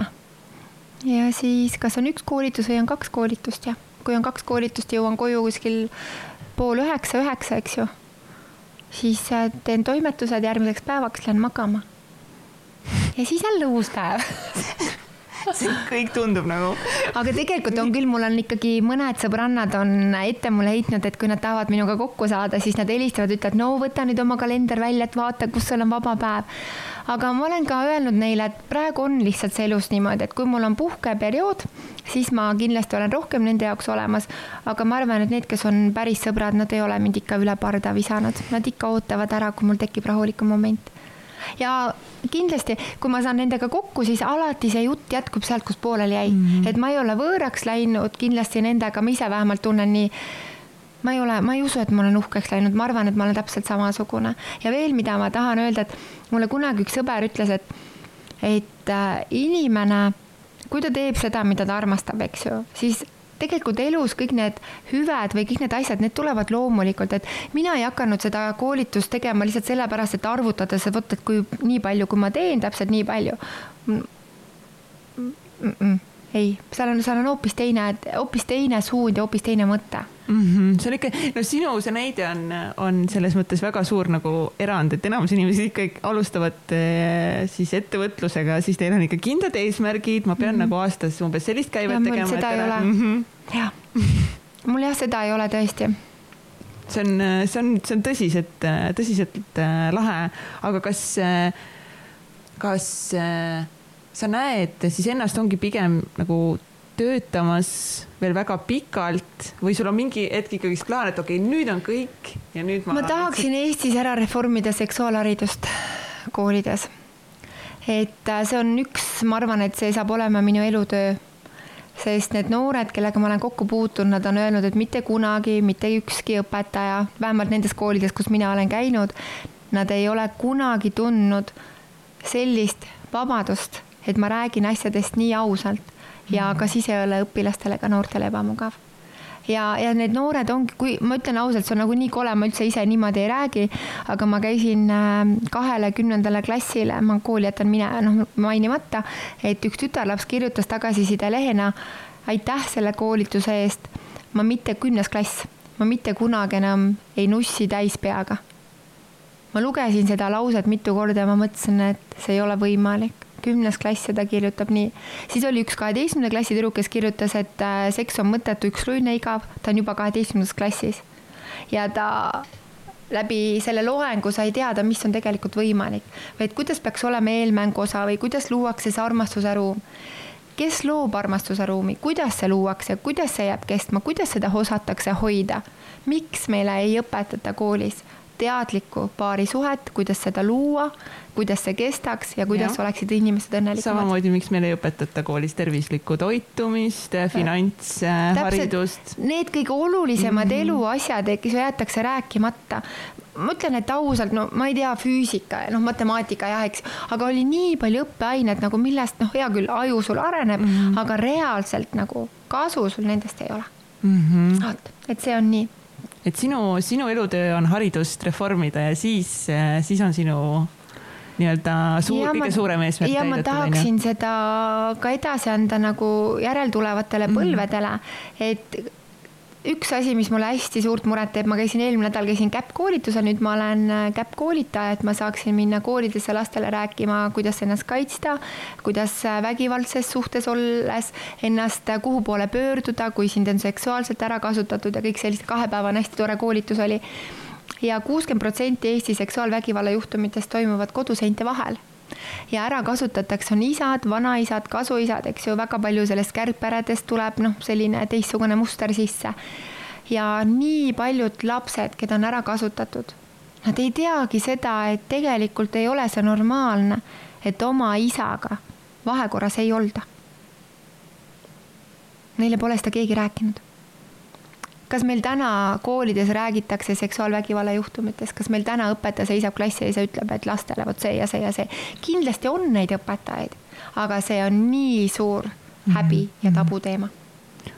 ja siis, kas on üks koolitus või on kaks koolitust ja kui on kaks koolitust, jõuan koju kuskil pool üheksa, üheksa, eks ju. Siis äh, teen toimetused järgmiseks päevaks, lähen magama. ja siis jälle uus päev <laughs> see kõik tundub nagu. aga tegelikult on küll, mul on ikkagi mõned sõbrannad on ette mulle heitnud, et kui nad tahavad minuga kokku saada, siis nad helistavad, ütlevad, no võta nüüd oma kalender välja, et vaata, kus sul on vaba päev. Aga ma olen ka öelnud neile, et praegu on lihtsalt see elus niimoodi, et kui mul on puhkeperiood, siis ma kindlasti olen rohkem nende jaoks olemas. aga ma arvan, et need, kes on päris sõbrad, nad ei ole mind ikka üle parda visanud, nad ikka ootavad ära, kui mul tekib rahulikum moment ja kindlasti, kui ma saan nendega kokku, siis alati see jutt jätkub sealt, kus pooleli jäi mm, -hmm. et ma ei ole võõraks läinud kindlasti nendega, ma ise vähemalt tunnen nii ma ei ole, ma ei usu, et ma olen uhkeks läinud, ma arvan, et ma olen täpselt samasugune. Ja veel, mida ma tahan öelda, et mulle kunagi üks sõber ütles, et et äh, inimene, kui ta teeb seda, mida ta armastab, eks ju, siis tegelikult elus kõik need hüved või kõik need asjad, need tulevad loomulikult, et mina ei hakanud seda koolitust tegema lihtsalt sellepärast, et arvutades, et vot, et kui nii palju, kui ma teen, täpselt nii palju. Mm. -mm ei, seal on, seal on hoopis teine, hoopis teine suund ja hoopis teine mõte mm. -hmm. see on ikka, no sinu see näide on, on selles mõttes väga suur nagu erand, et enamus inimesi ikkagi alustavad eh, siis ettevõtlusega, siis teil on ikka kindlad eesmärgid, ma pean mm -hmm. nagu aastas umbes sellist käivet ja, tegema. seda ei ole mm. -hmm. jah, mul jah, seda ei ole tõesti see on, see on, see on tõsiselt, tõsiselt eh, lahe, aga kas, eh, kas sa näed siis ennast ongi pigem nagu töötamas veel väga pikalt või sul on mingi hetk ikkagist plaan, et okei okay,, nüüd on kõik ja nüüd ma. ma tahaksin nüüd... Eestis ära reformida seksuaalharidust koolides. et äh, see on üks, ma arvan, et see saab olema minu elutöö. sest need noored, kellega ma olen kokku puutunud, nad on öelnud, et mitte kunagi mitte ükski õpetaja, vähemalt nendes koolides, kus mina olen käinud, nad ei ole kunagi tundnud sellist vabadust et ma räägin asjadest nii ausalt ja mhm. ka siis ei ole õpilastele ega noortele ebamugav ja, ja need noored ongi, kui ma ütlen ausalt, see on nagu nii kole, ma üldse ise niimoodi ei räägi, aga ma käisin ähm, kahele kümnendale klassile, ma kooli jätan mine, noh mainimata, et üks tütarlaps kirjutas tagasiside lehena. aitäh selle koolituse eest, ma mitte kümnes klass, ma mitte kunagi enam ei nussi täis peaga. ma lugesin seda lauset mitu korda ja ma mõtlesin, et see ei ole võimalik kümnes klass ta kirjutab nii. siis oli üks kaheteistkümnenda klassi tüdruk, kes kirjutas, et äh, seks on mõttetu, ükskõikne igav, ta on juba kaheteistkümnendas klassis. ja ta läbi selle loengu sai teada, mis on tegelikult võimalik, vaid kuidas peaks olema eelmängu osa või kuidas luuakse see armastuse ruum kes loob armastuse ruumi, kuidas see luuakse, kuidas see jääb kestma, kuidas seda osatakse hoida? miks meile ei õpetata koolis teadlikku paarisuhet, kuidas seda luua, kuidas see kestaks ja kuidas ja. oleksid inimesed õnnelikumad. samamoodi, miks meil ei õpetata koolis tervislikku toitumist, finantsharidust. Need kõige olulisemad mm -hmm. eluasjad, eks ju, jäetakse rääkimata ma ütlen, et ausalt, no ma ei tea, füüsika ja noh, matemaatika jah, eks, aga oli nii palju õppeaineid nagu millest noh, hea küll, aju sul areneb mm, -hmm. aga reaalselt nagu kasu sul nendest ei ole mm. -hmm. et see on nii et sinu, sinu elutöö on haridust reformida ja siis, siis on sinu nii-öelda suur, kõige suurem eesmärk. ja ma tahaksin seda ka edasi anda nagu järeltulevatele mhm. põlvedele mm, -hmm. et üks asi, mis mulle hästi suurt muret teeb, ma käisin eelmine nädal, käisin käpp koolitusel, nüüd ma olen äh, käpp koolitaja, et ma saaksin minna koolidesse lastele rääkima, kuidas ennast kaitsta, kuidas äh, vägivaldses suhtes olles ennast, äh, kuhu poole pöörduda, kui sind on seksuaalselt ära kasutatud ja kõik sellist, kahepäevane hästi tore koolitus oli. Ja kuuskümmend protsenti Eesti seksuaalvägivalla juhtumitest toimuvad koduseinte vahel ja ära kasutatakse, on isad, vanaisad, kasuisad, eks ju, väga palju sellest kärgperedest tuleb noh, selline teistsugune muster sisse. ja nii paljud lapsed, keda on ära kasutatud, nad ei teagi seda, et tegelikult ei ole see normaalne, et oma isaga vahekorras ei olda. Neile pole seda keegi rääkinud kas meil täna koolides räägitakse seksuaalvägivalla juhtumitest, kas meil täna õpetaja seisab klassi ees ja ütleb, et lastele vot see ja see ja see. kindlasti on neid õpetajaid, aga see on nii suur häbi mm -hmm. ja tabuteema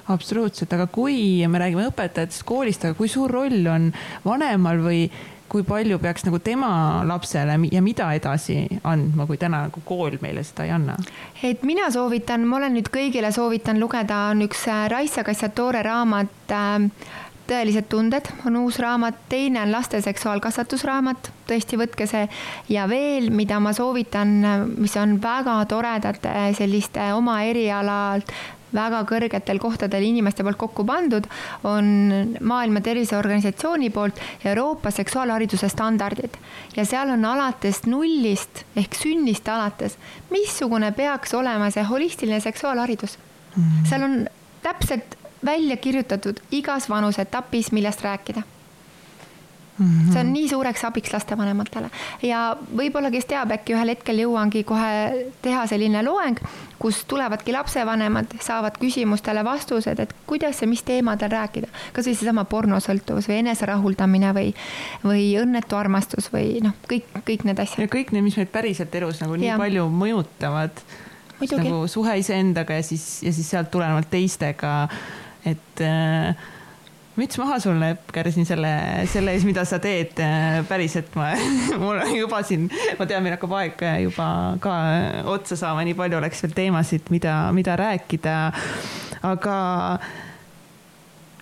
absoluutselt, aga kui me räägime õpetajatest koolist, aga kui suur roll on vanemal või kui palju peaks nagu tema lapsele ja mida edasi andma, kui täna nagu kool meile seda ei anna? et mina soovitan, ma olen nüüd kõigile soovitan lugeda, on üks äh, Raisa Kassatore raamat äh, tõelised tunded on uus raamat, teine on laste seksuaalkasvatusraamat, tõesti võtke see ja veel, mida ma soovitan, mis on väga toredate selliste oma erialalt väga kõrgetel kohtadel inimeste poolt kokku pandud, on Maailma Terviseorganisatsiooni poolt Euroopa seksuaalhariduse standardid. ja seal on alates nullist ehk sünnist alates, missugune peaks olema see holistiline seksuaalharidus mm. -hmm. seal on täpselt välja kirjutatud igas vanuseetapis, millest rääkida Mm -hmm. see on nii suureks abiks lastevanematele ja võib-olla, kes teab, äkki ühel hetkel jõuangi kohe teha selline loeng, kus tulevadki lapsevanemad, saavad küsimustele vastused, et kuidas ja mis teemadel rääkida. kasvõi seesama pornosõltuvus või eneserahuldamine või, või õnnetu armastus või noh, kõik, kõik need asjad. ja kõik need, mis meid päriselt elus nagu nii ja. palju mõjutavad. nagu suhe iseendaga ja siis, ja siis sealt tulenevalt teistega. et äh, müts maha sulle, Epker, siin selle, selle ees, mida sa teed. päriselt ma, <laughs> mul on juba siin, ma tean, meil hakkab aeg juba ka otsa saama, nii palju oleks veel teemasid, mida, mida rääkida. aga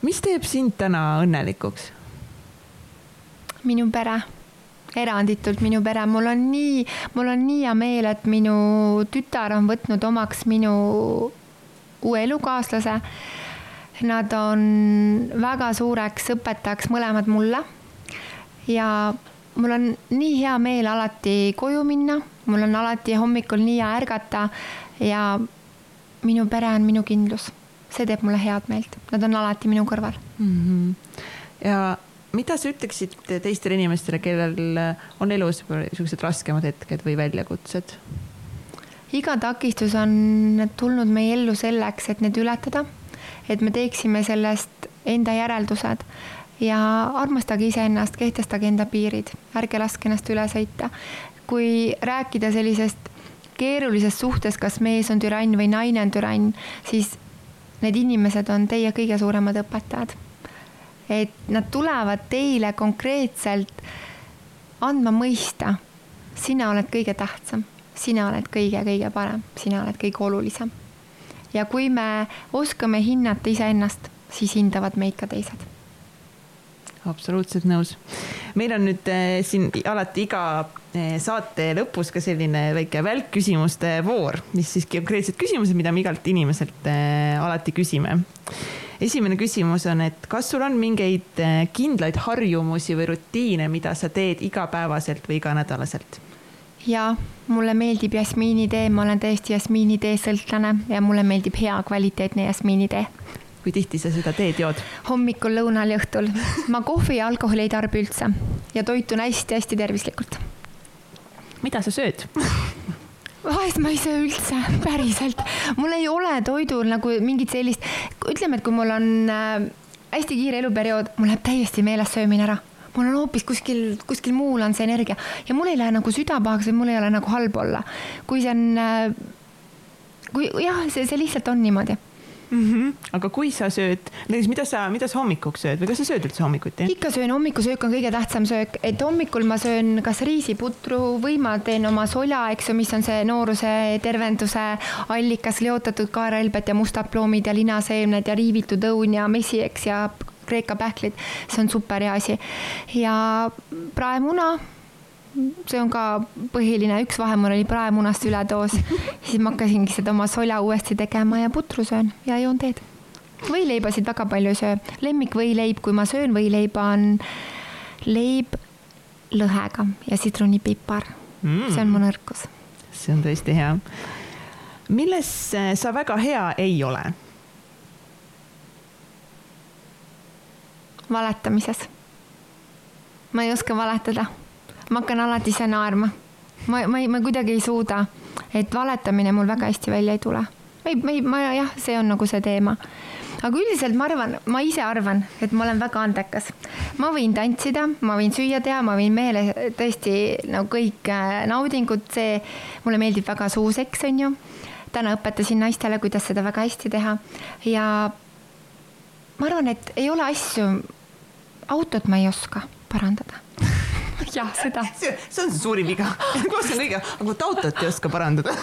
mis teeb sind täna õnnelikuks? minu pere eranditult minu pere, mul on nii, mul on nii hea meel, et minu tütar on võtnud omaks minu uue elukaaslase Nad on väga suureks õpetajaks mõlemad mulle. ja mul on nii hea meel alati koju minna, mul on alati hommikul nii hea ärgata ja minu pere on minu kindlus. see teeb mulle head meelt, nad on alati minu kõrval mm. -hmm. ja mida sa ütleksid teistele inimestele, kellel on elus niisugused raskemad hetked või väljakutsed? iga takistus on tulnud meie ellu selleks, et need ületada et me teeksime sellest enda järeldused ja armastage iseennast, kehtestage enda piirid, ärge laske ennast üle sõita. kui rääkida sellisest keerulisest suhtest, kas mees on türann või naine on türann, siis need inimesed on teie kõige suuremad õpetajad. et nad tulevad teile konkreetselt andma mõista, sina oled kõige tähtsam, sina oled kõige-kõige parem, sina oled kõige olulisem ja kui me oskame hinnata iseennast, siis hindavad meid ka teised. absoluutselt nõus. meil on nüüd äh, siin alati iga äh, saate lõpus ka selline väike välkküsimuste voor, mis siis konkreetsed küsimused, mida me igalt inimeselt äh, alati küsime esimene küsimus on, et kas sul on mingeid kindlaid harjumusi või rutiine, mida sa teed igapäevaselt või iganädalaselt? Ja mulle meeldib jasmiinitee, ma olen täiesti jasmiinitee sõltlane ja mulle meeldib hea kvaliteetne jasmiinitee. kui tihti sa seda teed jood? hommikul, lõunal ja õhtul. ma kohvi ja alkoholi ei tarbi üldse ja toitun hästi-hästi tervislikult. mida sa sööd vahest ma ei söö üldse, päriselt. mul ei ole toidul nagu mingit sellist, ütleme, et kui mul on äh, hästi kiire eluperiood, mul läheb täiesti meelest söömine ära mul on hoopis kuskil, kuskil muul on see energia ja mul ei lähe nagu süda pahaks või mul ei ole nagu halb olla. kui see on, äh, kui jah, see, see lihtsalt on niimoodi mm. -hmm. aga kui sa sööd, näiteks mida sa, mida sa hommikuks sööd või kas sa sööd üldse hommikuti? ikka söön, hommikusöök on kõige tähtsam söök, et hommikul ma söön kas riisiputru või ma teen oma soja, eks ju, mis on see nooruse tervenduse allikas, leotatud kaerahelbed ja mustad ploomid ja linaseemned ja riivitud õun ja messi, eks, ja Kreeka pähklid, see on super hea asi. ja praemuna, see on ka põhiline, üks vahe mul oli praemunast üledoos, siis ma hakkasingi seda oma sola uuesti tegema ja putru söön ja joon teed. võileibasid väga palju ei söö, lemmikvõileib, kui ma söön võileiba, on leib lõhega ja sidrunipipar mm.. see on mu nõrkus. see on tõesti hea. milles sa väga hea ei ole valetamises. ma ei oska valetada. ma hakkan alati ise naerma. ma, ma ei, ma kuidagi ei suuda, et valetamine mul väga hästi välja ei tule. ei, ma ei, ma jah, see on nagu see teema aga üldiselt ma arvan, ma ise arvan, et ma olen väga andekas. ma võin tantsida, ma võin süüa teha, ma võin meele tõesti nagu kõik äh, naudingud, see mulle meeldib väga suuseks, on ju. täna õpetasin naistele, kuidas seda väga hästi teha ja ma arvan, et ei ole asju, autot ma ei oska parandada <laughs> jah, seda. see on see suurim viga. <laughs> kus on kõige, aga vot autot ei oska parandada <laughs>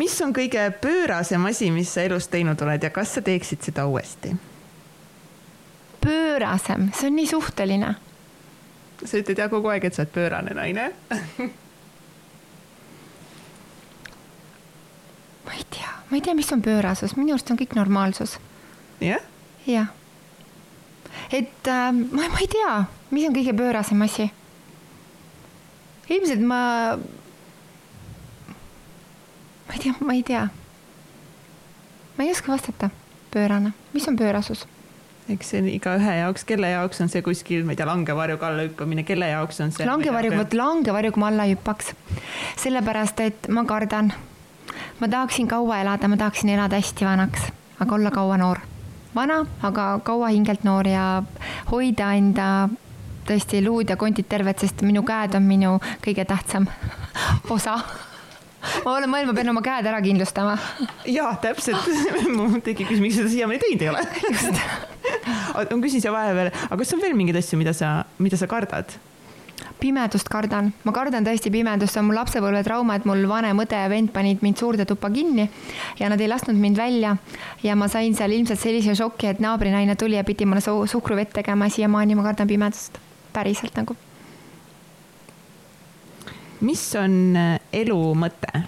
mis on kõige pöörasem asi, mis sa elus teinud oled ja kas sa teeksid seda uuesti? pöörasem, see on nii suhteline. sa ütled ja kogu aeg, et sa oled pöörane naine ma ei tea, ma ei tea, mis on pöörasus, minu arust on kõik normaalsus. jah? jah et äh, ma, ma ei tea, mis on kõige pöörasem asi. ilmselt ma, ma ei tea, ma ei tea. ma ei oska vastata, pöörane, mis on pöörasus? eks see on igaühe jaoks, kelle jaoks on see kuskil, ma ei tea, langevarjuga alla hüppamine, kelle jaoks on see? langevarjuga, vot langevarjuga ma alla ei hüppaks. sellepärast, et ma kardan. ma tahaksin kaua elada, ma tahaksin elada hästi vanaks, aga olla kaua noor. Vana, aga kaua hingelt noor ja hoida enda tõesti luud ja kondid terved, sest minu käed on minu kõige tähtsam <laughs> osa ma olen mõelnud, ma pean oma käed ära kindlustama. ja täpselt, <laughs> mul tekib küsimus, miks seda siiamaani teinud ei ole. <laughs> ma küsin siia vahele, aga kas on veel mingeid asju, mida sa, mida sa kardad? Pimedust kardan, ma kardan tõesti pimedust, see on mul lapsepõlvetrauma, et mul vanem õde ja vend panid mind suurde tuppa kinni ja nad ei lasknud mind välja. ja ma sain seal ilmselt sellise šoki, et naabrinaine tuli ja pidi mulle suhkruvett tegema, siiamaani ma kardan pimedust, päriselt nagu mis on äh, elu mõte?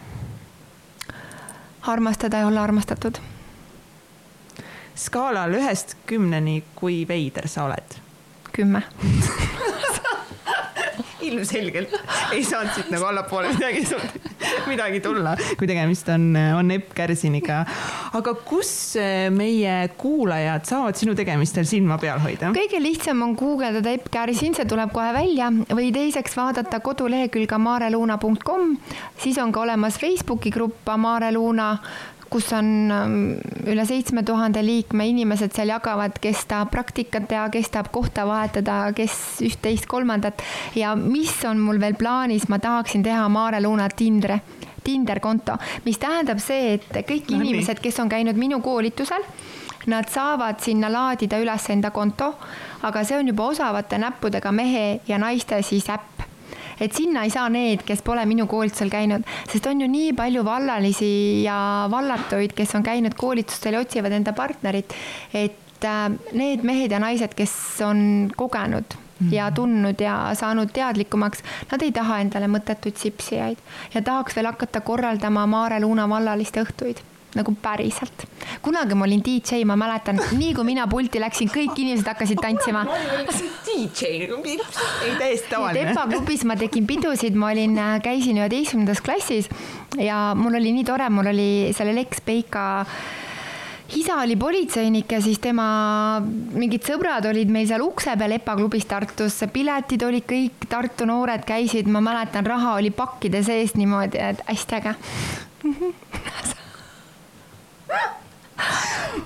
armastada ja olla armastatud. skaalal ühest kümneni, kui veider sa oled? kümme <laughs> ilmselgelt. Ei saanud siit nagu allapoole midagi, midagi tulla, kui tegemist on, on Epp Kärsiniga. aga kus eh, meie kuulajad saavad sinu tegemistel silma peal hoida? kõige lihtsam on guugeldada Epp Kärsin, see tuleb kohe välja. Või teiseks vaadata kodulehekülge amareluuna.com, siis on ka olemas Facebooki grupp Amare Luuna kus on ähm, üle seitsme tuhande liikme, inimesed seal jagavad, kes tahab praktikat teha, kes tahab kohta vahetada, kes üht-teist-kolmandat. ja mis on mul veel plaanis, ma tahaksin teha Maare Luuna Tindre, Tinder konto, mis tähendab see, et kõik no, inimesed, kes on käinud minu koolitusel, nad saavad sinna laadida üles enda konto, aga see on juba osavate näppudega mehe ja naiste siis äpp et sinna ei saa need, kes pole minu koolitusel käinud, sest on ju nii palju vallalisi ja vallatuid, kes on käinud koolitustel ja otsivad enda partnerit, et äh, need mehed ja naised, kes on kogenud ja mhm. tundnud ja saanud teadlikumaks, nad ei taha endale mõttetuid sipsijaid ja tahaks veel hakata korraldama Maare Luuna vallaliste õhtuid nagu päriselt. kunagi ma olin DJ, ma mäletan, nii kui mina pulti läksin, kõik inimesed hakkasid tantsima. DJ nagu, ei täiesti tavaline. Tepa klubis ma tegin pidusid, ma olin, äh, käisin üheteistkümnendas klassis ja mul oli nii tore, mul oli selle Lex Peika isa oli politseinik ja siis tema mingid sõbrad olid meil seal ukse peal EPA klubis Tartus, piletid olid kõik, Tartu noored käisid, ma mäletan, raha oli pakkide sees niimoodi, et hästi äge <laughs>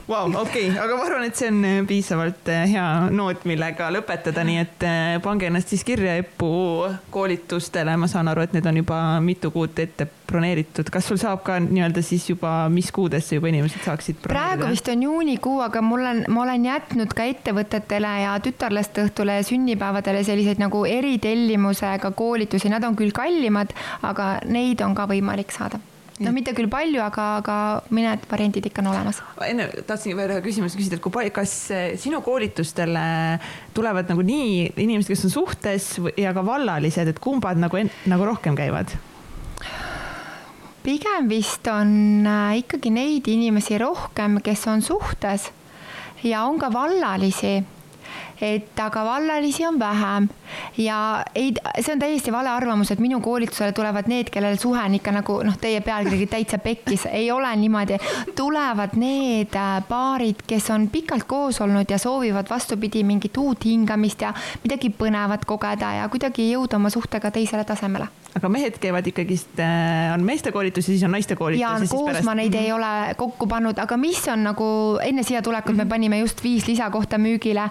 Vau, okei, aga ma arvan, et see on äh, piisavalt äh, hea noot, millega lõpetada, nii et äh, pange ennast siis kirja EPPU koolitustele, ma saan aru, et need on juba mitu kuud ette broneeritud. kas sul saab ka nii-öelda siis juba, mis kuudesse juba inimesed saaksid broneerida? praegu vist on juunikuu, aga mul on, ma olen jätnud ka ettevõtetele ja tütarlasteõhtule ja sünnipäevadele selliseid nagu eritellimusega koolitusi, nad on küll kallimad, aga neid on ka võimalik saada noh, mitte küll palju, aga, aga mõned variandid ikka on olemas. enne tahtsin veel ühe küsimuse küsida, et kui kas eh, sinu koolitustele tulevad nagu nii inimesed, kes on suhtes ja ka vallalised, et kumbad nagu, nagu rohkem käivad? pigem vist on äh, ikkagi neid inimesi rohkem, kes on suhtes ja on ka vallalisi et aga vallalisi on vähem. Ja ei, see on täiesti vale arvamus, et minu koolitusele tulevad need, kellel suhe on ikka nagu noh, teie pealkiri täitsa pekkis, ei ole niimoodi. tulevad need äh, paarid, kes on pikalt koos olnud ja soovivad vastupidi mingit uut hingamist ja midagi põnevat kogeda ja kuidagi jõuda oma suhtega teisele tasemele aga mehed käivad ikkagist, äh, on meestekoolitus ja siis on naistekoolitus. ja koos pärast... ma neid ei ole kokku pannud, aga mis on nagu enne siia tulekut mm -hmm. me panime just viis lisakohta müügile.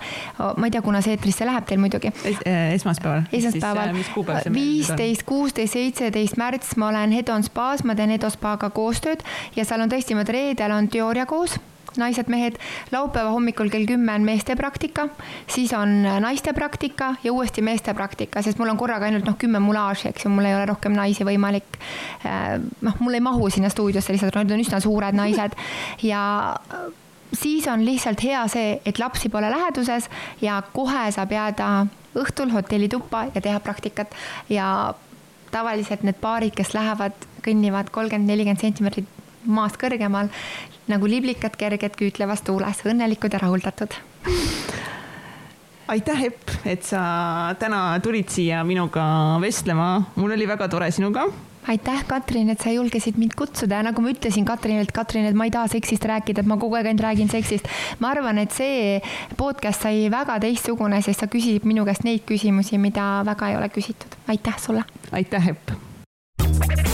ma ei tea, kuna see eetrisse läheb teil muidugi es,. Äh, esmaspäeval. esmaspäeval, äh, viisteist, kuusteist, seitseteist märts ma olen Hedon spaas, ma teen Hedospaga koostööd ja seal on tõesti, vot reedel on teooria koos naised-mehed, laupäeva hommikul kell kümme on meeste praktika, siis on naiste praktika ja uuesti meeste praktika, sest mul on korraga ainult noh, kümme mulaaži, eks ju, mul ei ole rohkem naisi võimalik. Äh, noh, mul ei mahu sinna stuudiosse lihtsalt, nad on üsna suured naised ja siis on lihtsalt hea see, et lapsi pole läheduses ja kohe saab jääda õhtul hotellituppa ja teha praktikat ja tavaliselt need paarid, kes lähevad, kõnnivad kolmkümmend, nelikümmend sentimeetrit maast kõrgemal nagu liblikad kerged küütlevas tuules, õnnelikud ja rahuldatud aitäh, Epp, et sa täna tulid siia minuga vestlema, mul oli väga tore sinuga aitäh, Katrin, et sa julgesid mind kutsuda ja nagu ma ütlesin Katrinile, et Katrin, et ma ei taha seksist rääkida, et ma kogu aeg ainult räägin seksist. ma arvan, et see podcast sai väga teistsugune, sest sa küsisid minu käest neid küsimusi, mida väga ei ole küsitud. aitäh sulle. aitäh, Epp.